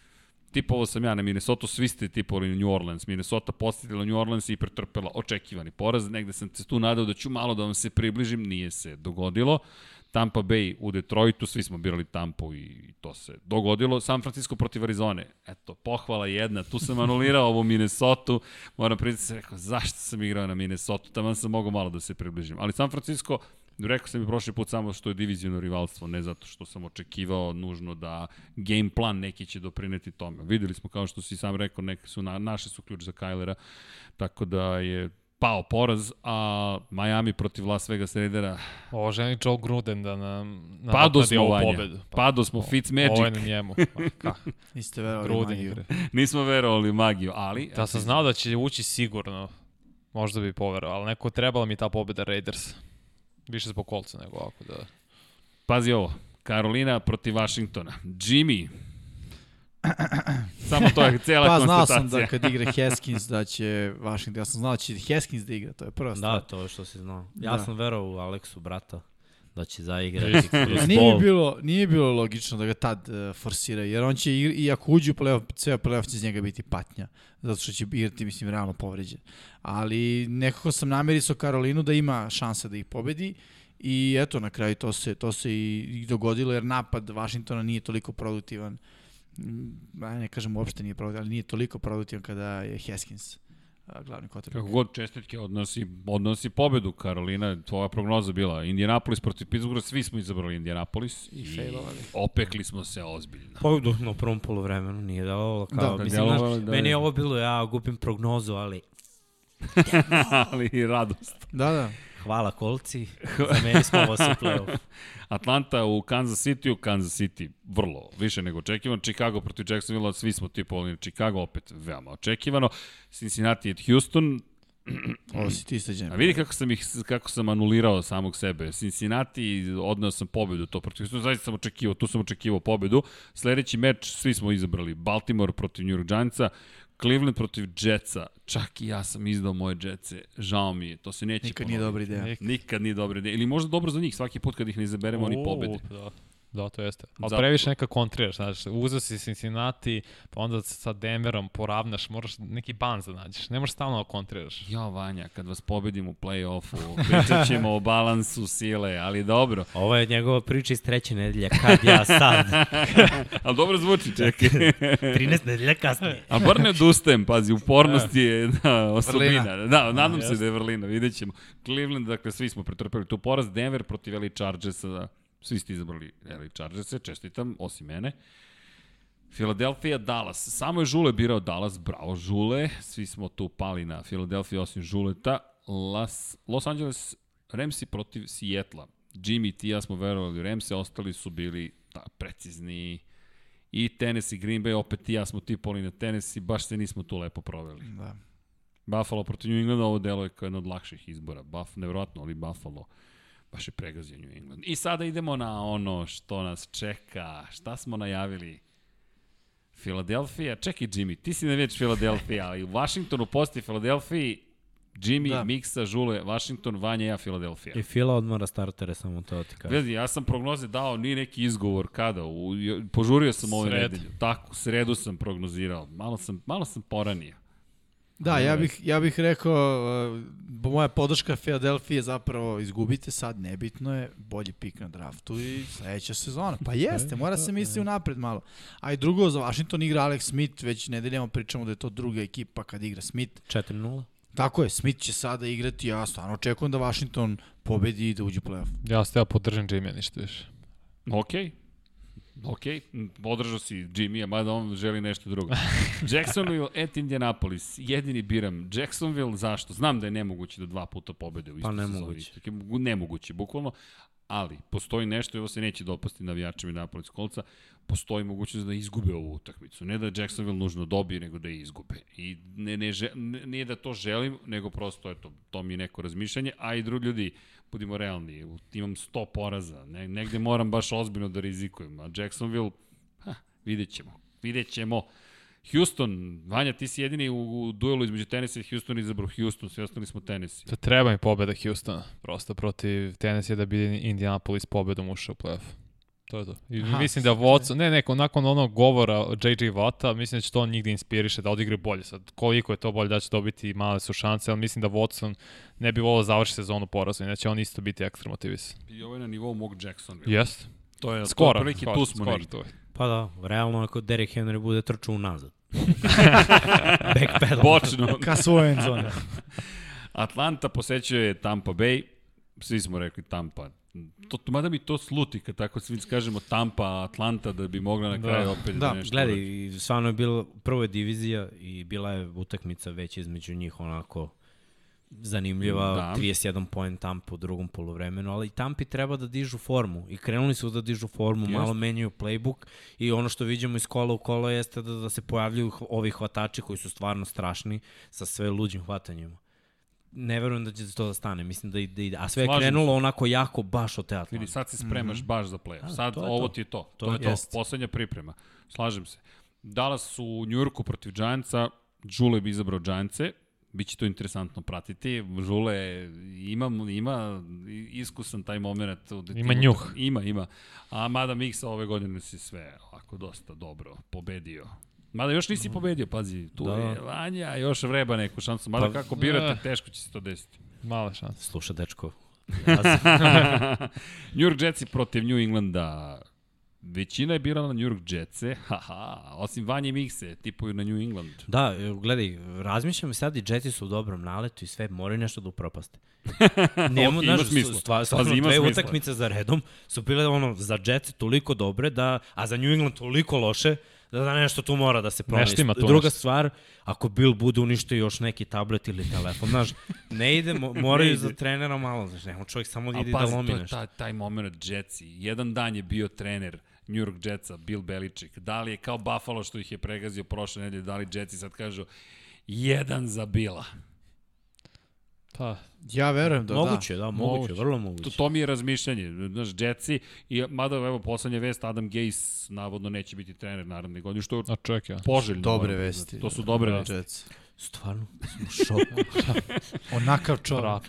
tipovao sam ja na Minnesota, svi ste tipovali na New Orleans. Minnesota posjetila New Orleans i pretrpela očekivani poraz. Negde sam se tu nadao da ću malo da vam se približim, nije se dogodilo. Tampa Bay u Detroitu, svi smo birali Tampa i to se dogodilo. San Francisco protiv Arizone, eto, pohvala jedna, tu sam anulirao ovu Minnesota, moram priznati se rekao, zašto sam igrao na Minnesota, tamo sam mogao malo da se približim. Ali San Francisco, rekao sam i prošli put samo što je diviziono rivalstvo, ne zato što sam očekivao nužno da game plan neki će doprineti tome. Videli smo, kao što si sam rekao, neke su na, naše su ključ za Kylera, tako da je pao poraz, a Miami protiv Las Vegas Raidera... Ovo ženi Joe Gruden da nam Pado smo ovu pobedu. Pa, Pado smo, Fitzmagic. Ovo je na njemu. Pa, Niste verovali Gruden. magiju. Nismo verovali magiju, ali... Da sam znao da će ući sigurno, možda bi poverovao, ali neko trebala mi ta pobeda Raiders. Više zbog kolca nego ovako da... Pazi ovo, Karolina protiv Washingtona. Jimmy, Samo to je cijela pa, konstatacija. Pa znao sam da kad igra Haskins da će Washington, ja sam znao da će Haskins da igra, to je prva stvar. Da, to je što si znao. Ja da. sam verovao u Aleksu brata da će zaigrati kroz nije bilo, nije bilo logično da ga tad uh, forsira, jer on će, i ako uđe u playoff, sve playoff će iz njega biti patnja, zato što će igrati, mislim, realno povređen. Ali nekako sam namerisao Karolinu da ima šanse da ih pobedi i eto, na kraju to se, to se i, i dogodilo, jer napad Washingtona nije toliko produktivan uh, ne kažem uopšte nije produktivan, ali nije toliko produktivan kada je Haskins glavni quarterback. Kako god čestitke odnosi, odnosi pobedu Karolina, tvoja prognoza bila Indianapolis protiv Pittsburgha, svi smo izabrali Indianapolis i, i opekli smo se ozbiljno. Pobedu na prvom polovremenu nije dalo, kao, da, mislim, znaš, da meni je ovo bilo, ja gubim prognozu, ali... ali i radost. Da, da. Hvala kolci, meni smo ovo sa playoff. Atlanta u Kansas City, u Kansas City vrlo, više nego očekivano. Chicago protiv Jacksonville, svi smo tipovali Chicago, opet veoma očekivano. Cincinnati i Houston, Ovo si ti sađen. A vidi kako sam, ih, kako sam anulirao samog sebe. Cincinnati, odneo sam pobedu to protiv. Houston, zaista sam očekivao, tu sam očekivao pobedu. Sledeći meč, svi smo izabrali. Baltimore protiv New York Giantsa. Cleveland protiv Jetsa, čak i ja sam izdao moje Jetse, žao mi je, to se neće Nikad ponoviti. nije dobra ideja. Nikad nije dobra ideja. Ili možda dobro za njih, svaki put kad ih ne izaberemo, oni pobede. Da. Da, to jeste. Ali Zato... previše neka kontriraš, znaš, uzeo si Cincinnati, pa onda sa Denverom poravnaš, moraš neki ban da nađeš, ne možeš stalno da kontriraš. Ja, Vanja, kad vas pobedim u play-offu, pričat ćemo o balansu sile, ali dobro. Ovo je njegova priča iz treće nedelje, kad ja sad. ali dobro zvuči, čekaj. 13 nedelja kasnije. ali bar ne odustajem, pazi, upornost je da, osobina. Vrlina. Da, nadam da, se da je vrlina, vidjet ćemo. Cleveland, dakle, svi smo pretrpeli tu poraz, Denver protiv LA Chargersa, da Svi ste izabrali LA Chargers-e, čestitam, osim mene. Philadelphia, Dallas. Samo je Žule birao Dallas, bravo Žule. Svi smo tu pali na Philadelphia osim Žuleta. Las, Los Angeles Ramsi protiv Sijetla. Jimmy ti ja smo verovali u Ramse, ostali su bili da, precizni. I Tennessee, Green Bay, opet ti ja smo tipali na Tennessee, baš se nismo tu lepo proveli. Da. Buffalo protiv New Englanda, ovo delo je kao jedno od lakših izbora. Buff, nevjerojatno, ali Buffalo Baš je pregazio New England. I sada idemo na ono što nas čeka. Šta smo najavili? Filadelfija, čekaj Jimmy, ti si navijač Filadelfija, ali u Washingtonu posti Filadelfiji Jimmy, da. Miksa, Žule, Washington, Vanja, ja, Filadelfija. I Fila odmora startere, samo to ti kažem. Vidi, ja sam prognoze dao, nije neki izgovor kada, u, požurio sam ove nedelju. Tako, sredu sam prognozirao, malo sam, malo sam poranio. Da, ja bih, ja bih rekao, uh, moja podrška Philadelphia zapravo izgubite sad, nebitno je, bolji pik na draftu i sledeća sezona. Pa jeste, mora se misli unapred malo. A i drugo, za Washington igra Alex Smith, već nedeljama pričamo da je to druga ekipa kad igra Smith. 4-0. Tako je, Smith će sada igrati, ja stvarno očekujem da Washington pobedi i da uđe u playoff. Ja ste ja podržam Jimmy, ništa više. Okej. Okay. Ok, održao si Jimmy-a, mada on želi nešto drugo. Jacksonville at Indianapolis. Jedini biram Jacksonville, zašto? Znam da je nemoguće da dva puta pobede u istoj pa nemoguće. sezoni. Nemoguće, bukvalno. Ali, postoji nešto i ovo se neće dopasti navijačima Indianapolis kolca, postoji mogućnost da izgube ovu utakmicu. Ne da Jacksonville nužno dobije, nego da je izgube. I ne, ne, ne, ne da to želim, nego prosto, eto, to mi je neko razmišljanje. A i drugi ljudi, budimo realni, imam 100 poraza, ne, negde moram baš ozbiljno da rizikujem, a Jacksonville, ha, vidjet ćemo, vidjet ćemo. Houston, Vanja, ti si jedini u, u duelu između Tennessee i Houston izabrao Houston, svi ostali smo Tennessee. To treba mi pobeda Houstona, prosto protiv Tennessee da bi Indianapolis pobedom ušao u playoff. To je to. I Aha, mislim da Watson, ne, neko, nakon onog govora JJ Vata, mislim da će to on njih da inspiriše, da odigre bolje. Sad, koliko je to bolje da će dobiti, male su šanse, ali mislim da Watson ne bi volao da završi sezonu porazom, inače on isto biti ekstra motivisan. I ovo je na nivou mog Jackson. Jeste. To je skoro, to skoro, tu smo skoro, to Pa da, realno ako Derek Henry bude trčao unazad. Backpedal. Bočno. Ka svojem zone. Atlanta posećuje Tampa Bay. Svi smo rekli Tampa to, mada bi to sluti kad tako svi kažemo Tampa, Atlanta da bi mogla na kraju da. opet da, da nešto gledaj, i stvarno je bilo prvo je divizija i bila je utakmica već između njih onako zanimljiva, da. 31 poen Tampa u drugom polovremenu, ali i Tampi treba da dižu formu i krenuli su da dižu formu, Just. malo menjaju playbook i ono što vidimo iz kola u kolo jeste da, da se pojavljuju ovi hvatači koji su stvarno strašni sa sve luđim hvatanjima ne verujem da će to da stane. Mislim da ide, a sve je Slažim krenulo se. onako jako baš od te Atlante. Vidi, sad se spremaš mm -hmm. baš za play-off. Sad to ovo to. ti je to. To, to je to. Jest. Poslednja priprema. Slažem se. Dallas u Njurku protiv Giantsa, Žule bi izabrao Giantse, Biće to interesantno pratiti. Žule ima, ima iskusan taj moment. Ima njuh. Ima, ima. A mada Miksa ove godine si sve ovako dosta dobro pobedio. Mada još nisi pobedio, pazi, tu da. je Vanja, još vreba neku šansu. Mada pa, kako birate, uh, teško će se to desiti. Mala šansa. Sluša, dečko. New York Jetsi protiv New Englanda. Većina je birala na New York Jetse, haha, osim Vanje i Mikse, tipuju na New England. Da, gledaj, razmišljam sad i Jetsi su u dobrom naletu i sve, moraju nešto da upropaste. Nemo, okay, znaš, smisla. Stvar, stvarno, dve smisla. utakmice za redom su bile ono, za Jetsi toliko dobre, da, a za New England toliko loše, da, da nešto tu mora da se promeni. Druga nešto. stvar, ako Bill bude uništio još neki tablet ili telefon, znaš, ne ide, mo, moraju za trenera malo, znaš, nema čovjek samo ide da lomi nešto. A pazi, taj moment Jetsi, jedan dan je bio trener New York Jetsa, Bill Belichick, da li je kao Buffalo što ih je pregazio prošle nedelje, da li Jetsi sad kažu, jedan za Bila. Pa, ja verujem da moguće, da. da, moguće, moguće, vrlo moguće. To, to mi je razmišljanje, znaš, Jetsi, i mada evo poslednja vest, Adam Gase navodno neće biti trener naredne godine, što je A čekaj. poželjno. Dobre vesti. To su dobre da, vesti. Jetsi. Stvarno, smo šok. Onakav čovjek.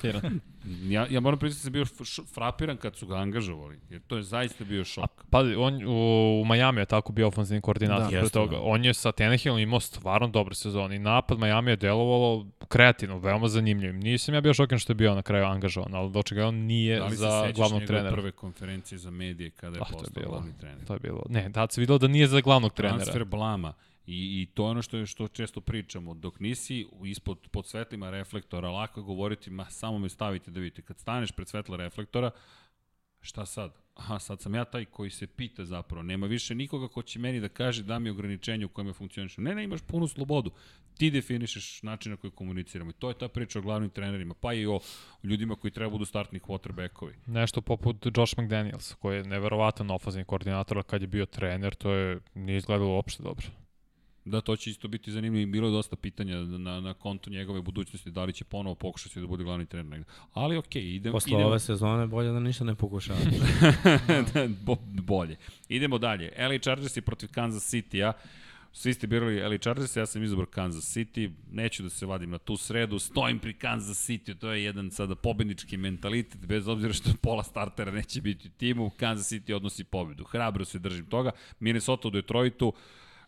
Ja, ja moram priznati da sam bio frapiran kad su ga angažovali, jer to je zaista bio šok. A, pa, on u, u Miami je tako bio ofenzivni koordinator. Da, jeste, toga. Da. On je sa Tenehillom imao stvarno dobre sezone i napad Miami je delovalo kreativno, veoma zanimljivim. Nisam ja bio šokan što je bio na kraju angažovan, ali do čega on nije da za glavnog trenera. Da li se prve konferencije za medije kada je ah, postao glavni trener? To je bilo. Ne, tad se videlo da nije za glavnog trenera. Transfer blama. I, I to je ono što, što često pričamo. Dok nisi ispod, pod svetlima reflektora, lako je govoriti, ma samo me stavite da vidite. Kad staneš pred svetla reflektora, šta sad? Aha, sad sam ja taj koji se pita zapravo. Nema više nikoga ko će meni da kaže da mi je ograničenje u kojem je funkcioniš. Ne, ne, imaš punu slobodu. Ti definišeš način na koji komuniciramo. I to je ta priča o glavnim trenerima, pa i o ljudima koji treba budu startni quarterbackovi. Nešto poput Josh McDaniels, koji je neverovatan ofazni koordinator, kad je bio trener, to je nije izgledalo uopšte dobro. Da, to će isto biti zanimljivo. Bilo je dosta pitanja na, na kontu njegove budućnosti, da li će ponovo pokušati da bude glavni trener negde. Ali okej, okay, idemo. Posle idemo. ove sezone bolje da ništa ne pokušava. da, bo, bolje. Idemo dalje. LA Chargers je protiv Kansas City-a. Svi ste birali LA Chargers, ja sam izabrao Kansas City, neću da se vadim na tu sredu, stojim pri Kansas City, to je jedan sada pobednički mentalitet, bez obzira što pola startera neće biti u timu, Kansas City odnosi pobedu. Hrabro se držim toga. Minnesota u Detroitu,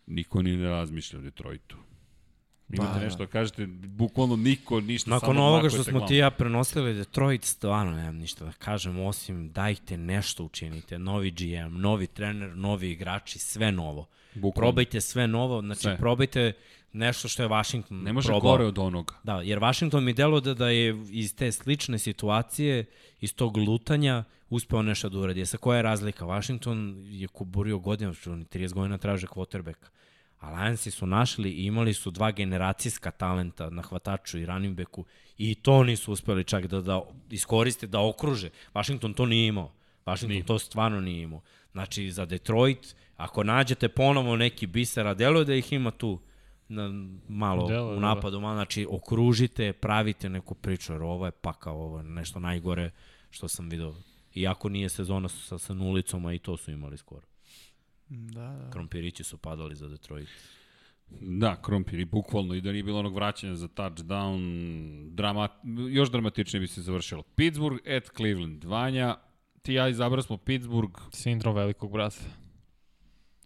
Niko ni ne razmišlja o Detroitu. Imate Pa, nešto da kažete, bukvalno niko ništa Nakon samo ovoga što smo ti ja prenosili Detroit, stvarno nemam ništa da kažem, osim dajte nešto učinite. Novi GM, novi trener, novi igrači, sve novo. Bukvalno. Probajte sve novo, znači Sve. probajte nešto što je Washington Ne može probao. gore od onoga. Da, jer Washington mi delo da, da je iz te slične situacije, iz tog lutanja, uspeo nešto da uradi. Sa koja je razlika? Washington je kuburio godina, što oni 30 godina traže quarterback. A Lionsi su našli i imali su dva generacijska talenta na hvataču i running backu i to nisu uspeli čak da, da iskoriste, da okruže. Washington to nije imao. Washington nije. to stvarno nije imao. Znači, za Detroit, ako nađete ponovo neki biser, a deluje da ih ima tu na, malo Deluje, u napadu, malo, znači okružite, pravite neku priču, jer ovo je pakao, ovo je nešto najgore što sam video. Iako nije sezona sa, sa nulicom, a i to su imali skoro. Da, da. Krompirići su padali za Detroit. Da, krompir i bukvalno i da nije bilo onog vraćanja za touchdown, drama, još dramatičnije bi se završilo. Pittsburgh at Cleveland. Vanja, ti ja izabrali smo Pittsburgh, Sindrom velikog brata.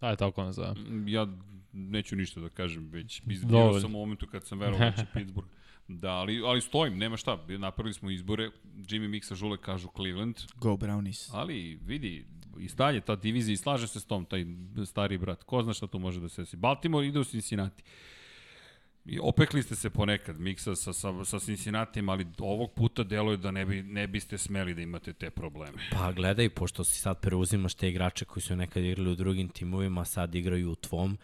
Ajde, tako nazovem. ja neću ništa da kažem, već izbirao sam u momentu kad sam verovao da će Pittsburgh. Da, ali, ali stojim, nema šta, napravili smo izbore, Jimmy Mixa Žule kažu Cleveland, Go Brownies. ali vidi, i dalje ta divizija i slaže se s tom, taj stari brat. Ko zna šta tu može da se desi. Baltimore ide u Cincinnati. I opekli ste se ponekad miksa sa, sa, sa Cincinnati, ali ovog puta deluje da ne, bi, ne biste smeli da imate te probleme. Pa gledaj, pošto si sad preuzimaš te igrače koji su nekad igrali u drugim timovima, sad igraju u tvom,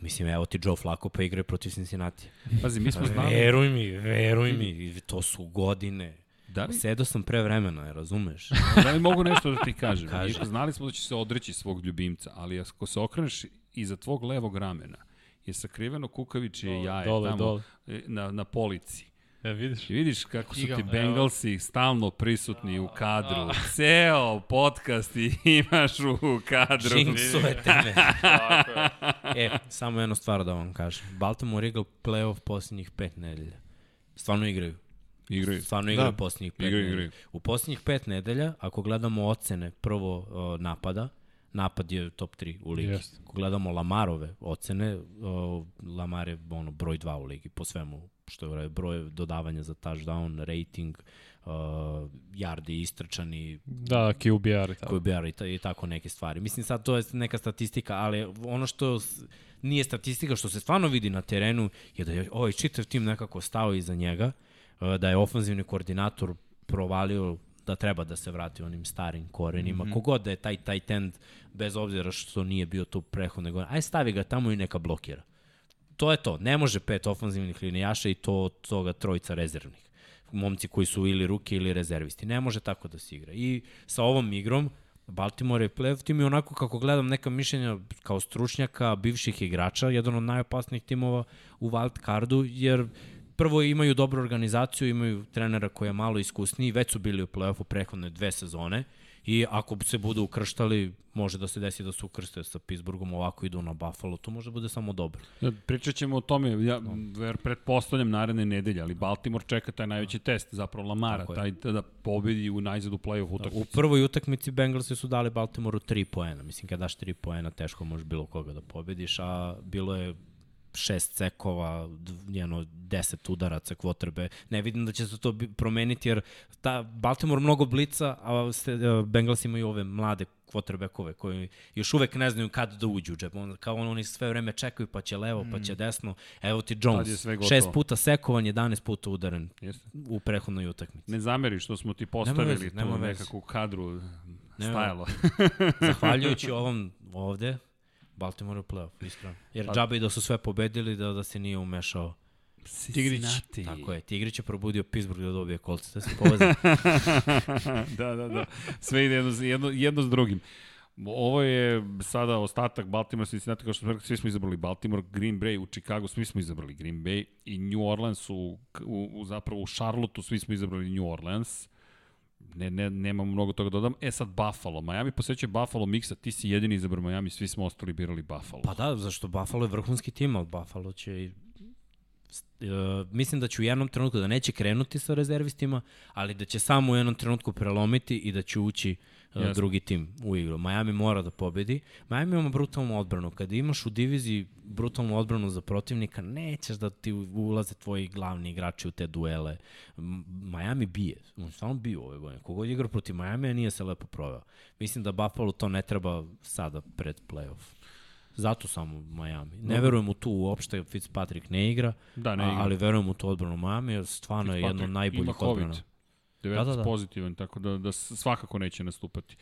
Mislim, evo ti Joe Flacco pa igraju protiv Cincinnati. Pazi, mi smo znali... Veruj mi, veruj mi, to su godine. Da li, Sedo sam pre vremena, je, razumeš? da li mogu nešto da ti kažem? Kaži. Znali smo da će se odreći svog ljubimca, ali ako se okreneš iza tvog levog ramena, je sakriveno kukavičije jaje dole, tamo dole. e, Na, na polici. E, vidiš? I vidiš kako su ti. Bengalsi stalno prisutni u kadru. Ceo podcast imaš u kadru. Jinxujete me. e, samo jednu stvar da vam kažem. Baltimore igra playoff posljednjih pet nedelja. Stvarno igraju. Igraju. Stvarno igraju Da. posljednjih pet Igraju, nedelja. igraju. U posljednjih pet nedelja, ako gledamo ocene prvo uh, napada, napad je top 3 u ligi. Jeste. Ako gledamo Lamarove ocene, uh, Lamar je ono, broj 2 u ligi po svemu što je broj dodavanja za touchdown, rating, uh, yardi istrčani, Da, QBR i tako. QBR i, ta, i tako neke stvari. Mislim sad to je neka statistika, ali ono što nije statistika, što se stvarno vidi na terenu, je da je ovaj čitav tim nekako stao iza njega, e, da je ofanzivni koordinator provalio da treba da se vrati onim starim korenima. Mm -hmm. Kogod da je taj tight end, bez obzira što nije bio tu prehodne godine, aj stavi ga tamo i neka blokira. To je to. Ne može pet ofanzivnih linijaša i to od toga trojica rezervnih. Momci koji su ili ruke ili rezervisti. Ne može tako da se igra. I sa ovom igrom, Baltimore je playoff tim i onako kako gledam neka mišljenja kao stručnjaka, bivših igrača, jedan od najopasnijih timova u wild cardu, jer prvo imaju dobru organizaciju, imaju trenera koji je malo iskusniji, već su bili u play-offu prehodne dve sezone i ako se budu ukrštali, može da se desi da se ukrste sa Pittsburghom, ovako idu na Buffalo, to može da bude samo dobro. Pričat ćemo o tome, ja ver, pretpostavljam naredne nedelje, ali Baltimore čeka taj najveći test, zapravo Lamara, Tako taj da pobedi u najzad u play-off U utakmici. prvoj utakmici Bengalsi su dali Baltimoru 3 poena. Mislim, kada daš 3 poena, teško možeš bilo koga da pobediš, a bilo je šest cekova, d- jedno, deset udaraca kvotrbe. Ne vidim da će se to promeniti, jer ta Baltimore mnogo blica, a uh, Bengals imaju ove mlade kvotrbekove koji još uvek ne znaju kad da uđu u džep. On, kao on, oni sve vreme čekaju, pa će levo, pa će desno. Evo ti Jones, šest puta sekovan, 11 puta udaren Jeste. u prehodnoj utakmici. Ne zameri što smo ti postavili veze, tu nema nekakvu kadru stajalo. Zahvaljujući ovom ovde, Baltimore u playoff, iskreno. Jer Pa- džabe i da su sve pobedili, da, da se nije umešao. Tigrić. Tako je, Tigrić je probudio Pittsburgh da dobije kolce, da se povezali. da, da, da. Sve ide jedno, jedno, jedno s drugim. Ovo je sada ostatak Baltimore, Cincinnati, kao što smo rekli, svi smo izabrali Baltimore, Green Bay u Chicago, svi smo izabrali Green Bay i New Orleans u, u, u zapravo u Charlotteu, svi smo izabrali New Orleans. Ne, ne, nemam mnogo toga da dodam. E sad Buffalo. Miami posećuje Buffalo miksa, ti si jedini izabrao Miami, svi smo ostali birali Buffalo. pa da, zašto Buffalo je vrhunski tim, ali Buffalo će i Uh, mislim da će u jednom trenutku da neće krenuti sa rezervistima, ali da će samo u jednom trenutku prelomiti i da će ući uh, Jasne. drugi tim u igru. Miami mora da pobedi. Miami ima brutalnu odbranu. Kada imaš u diviziji brutalnu odbranu za protivnika, nećeš da ti ulaze tvoji glavni igrači u te duele. Miami bije. On stvarno bije ove godine. Kogod igra protiv Miami, nije se lepo proveo. Mislim da Buffalo to ne treba sada pred playoff. Zato samo Miami. Ne verujem u tu uopšte, Fitzpatrick ne igra, Da, ne a, igra. ali verujem u tu odbranu Miami, jer stvarno je jedno najboljih odbrana. 19 Da, da, da. pozitivan, tako da, da svakako neće nastupati.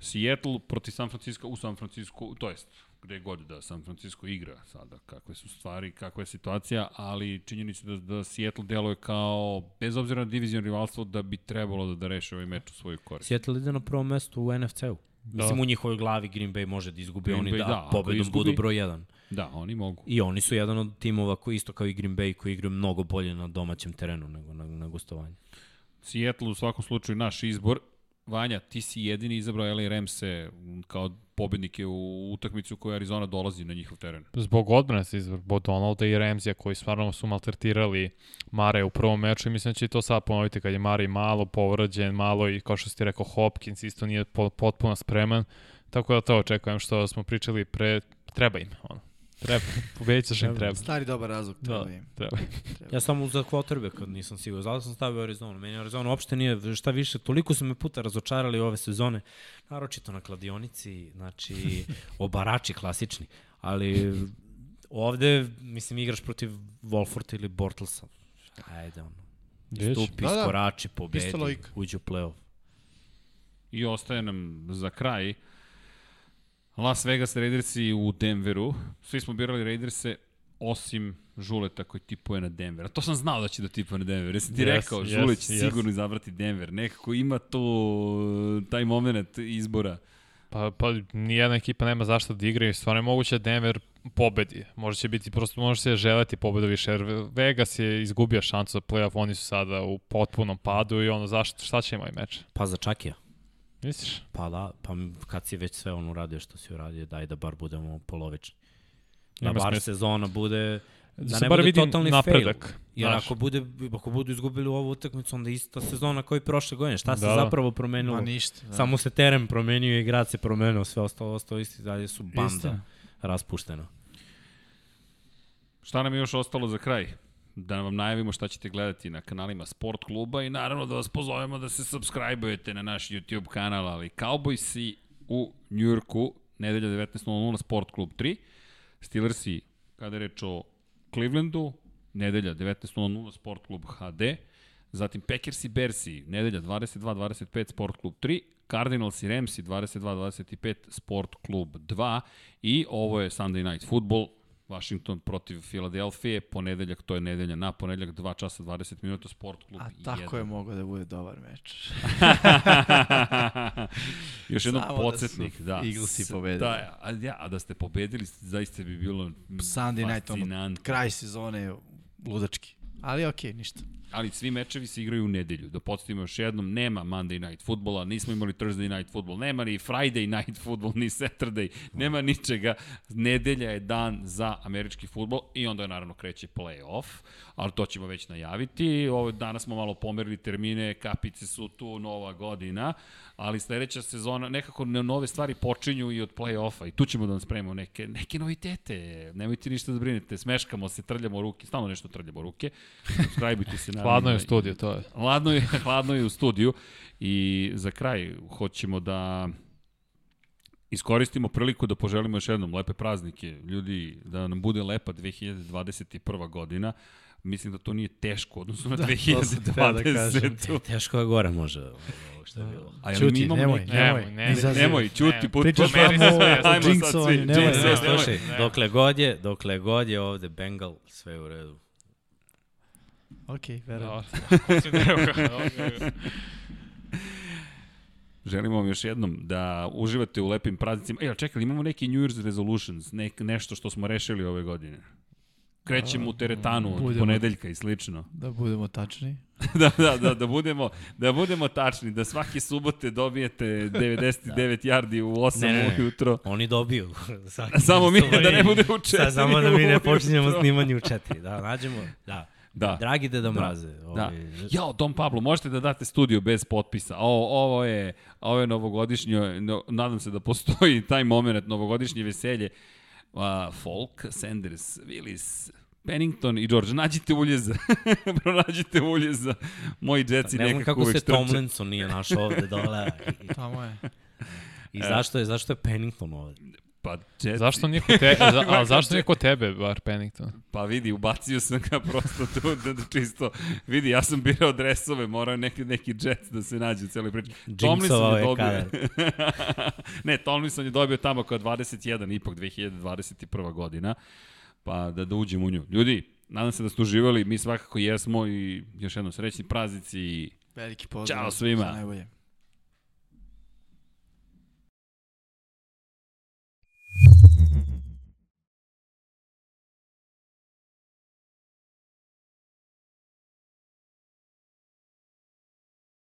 Seattle protiv San Francisco u San Francisco, to jest gde god da San Francisco igra sada, kakve su stvari, kakva je situacija, ali činjenica da, da Seattle deluje kao, bez obzira na divizion rivalstvo, da bi trebalo da, da reše ovaj meč u svoju korist. Seattle ide na prvom mestu u NFC-u. Mislim, u njihovoj glavi Green Bay može da izgubi, Green oni Bay, da, da, pobedom izgubi- budu broj 1. Da, oni mogu. I oni su jedan od timova koji isto kao i Green Bay koji igraju mnogo bolje na domaćem terenu nego na, na gostovanju. Seattle u svakom slučaju naš izbor. Vanja, ti si jedini izabrao LA Ramse kao pobednike u utakmicu koja Arizona dolazi na njihov teren. Zbog odbrane se izbor Bo Donalda i Ramsija koji stvarno su maltretirali Mare u prvom meču i mislim da će to sad ponoviti kad je Mare malo povrađen, malo i kao što si ti rekao Hopkins isto nije po, potpuno spreman. Tako da to očekujem što smo pričali pre, treba im, ono. Treba, pobedit ćeš im treba. Stari dobar razlog, treba Da, im. treba. Ja samo za quarterback kad nisam siguran. Zato sam stavio Arizonu. Meni Arizona uopšte nije, šta više, toliko su me puta razočarali ove sezone, naročito na kladionici, znači, obarači klasični. Ali ovde, mislim, igraš protiv Wolforta ili Bortlesa. Ajde, ono. Stupi, Da, da. skorači, pobedi, uđi u playoff. I ostaje nam za kraj Las Vegas Raidersi u Denveru. Svi smo birali Raiderse osim Žuleta koji tipuje na Denver. A to sam znao da će da tipuje na Denver. Jesi ti Yes, rekao, yes, Žulet će yes. sigurno izabrati Denver. Nekako ima tu taj moment izbora. Pa, pa nijedna ekipa nema zašto da igra i stvarno je moguće da Denver pobedi. Može će biti, prosto može se želeti pobedu više, jer Vegas je izgubio šansu za playoff, oni su sada u potpunom padu i ono, zašto, šta će im ovaj meč? Pa za Čakija. Misliš? Pa da, pa kad si već sve on uradio što si uradio, daj da bar budemo polovični. Da Nema bar smisla. sezona bude da, se ne bar bude totalni napredak, fail. Jer znaš. ako, bude, ako budu izgubili ovu utakmicu, onda ista sezona kao i prošle godine. Šta se Da, da. zapravo promenilo? Ma ništa. Da. Samo se teren promenio i grad se promenio, sve ostalo, ostalo isti, dalje su banda Istina. raspuštena. Šta nam je još ostalo za kraj? Da vam najavimo šta ćete gledati na kanalima Sport kluba i naravno da vas pozovemo da se subscribe-ujete na naš YouTube kanal, ali Cowboysi u Njujorku, nedelja 19.00 Sport klub 3, Steelersi, kada je reč o Clevelandu, nedelja 19.00 Sport klub HD, zatim Packers i Bersi, nedelja 22.25 Sport klub 3, Cardinals i Ramsi 22.25 Sport klub 2 i ovo je Sunday Night Football, Washington protiv Filadelfije, ponedeljak, to je nedelja na ponedeljak, 2 časa 20 minuta, Sport klub A 1. tako je mogao da bude dobar meč. Još jednom Samo da podsjetnik, da. Eaglesi S- pobedili. Da, a, ja, a da ste pobedili, zaista bi bilo Sunday night, ono, kraj sezone ludački. Ali okej, ništa. Ali svi mečevi se igraju u nedelju. Da podsjetimo još jednom, nema Monday Night Footballa, nismo imali Thursday Night Football, nema ni Friday Night Football, ni Saturday, nema ničega. Nedelja je dan za američki futbol i onda naravno kreće play-off, ali to ćemo već najaviti. Ovo, danas smo malo pomerili termine, kapice su tu, nova godina, ali sledeća sezona, nekako ne- nove stvari počinju i od play-offa i tu ćemo da vam spremimo neke, neke novitete. Nemojte ništa da brinete, smeškamo se, trljamo ruke, stalno nešto trljamo ruke. Subscribe-ujte se. Hladno je u studiju, to je. Hladno je, hladno je u studiju i za kraj hoćemo da iskoristimo priliku da poželimo još jednom lepe praznike. Ljudi, da nam bude lepa 2021. godina. Mislim da to nije teško, odnosno na Da, to sam teo da kažem. 2020. Teško je gore može što je bilo. A jel mi imamo nemoj, nemoj, Nemoj. Nemoj, čuti, Ne. put, Pričaš Pomeri se ajmo sad svi, nemoj. nemoj. slušaj, ne. dokle god je, dokle god je ovde Bengal, sve u redu. Okej, verujem. Koncentrujemo. Želimo vam još jednom da uživate u lepim praznicima. E, ali čekaj, imamo neki New Year's resolutions, nek, nešto što smo rešili ove godine. krećemo u teretanu od Budemo. ponedeljka i slično. Da budemo tačni. da, da, da, da, budemo, da budemo tačni, da svake subote dobijete 99 yardi u 8 Ne, ne, ne. ujutro. Oni dobiju. Samo mi, da ne bude u četiri Sad, samo da mi ne počinjemo snimanje u četiri. Da, nađemo. Da. Da. Dragi Deda Mraze. Da. ovaj, Jao, Dom Pablo, možete da date studio bez potpisa. O, ovo je, ovo je novogodišnjo, no, nadam se da postoji taj moment, novogodišnje veselje. Uh, Folk, Sanders, Willis, Pennington i George, nađite uljeza. Pronađite uljeza. Moji džetci Ne znam nekako kako uvek se strče. Tomlinson nije našao ovde dole. I, Tamo je. i zašto, je, zašto je Pennington ovde? Pa, džetci. Zašto nije kod tebe, za, a zašto nije kod tebe, bar Pennington? Pa vidi, ubacio sam ga prosto tu, da, da čisto, vidi, ja sam birao dresove, morao neki, neki jet da se nađe u celoj priči. Jinxovao je kadar. ne, Tomlinson je dobio tamo kao 21, ipak 2021. godina, pa da, da uđem u nju. Ljudi, nadam se da ste uživali, mi svakako jesmo i još jednom srećni praznici i Veliki pozdrav. Ćao svima. Najbolje.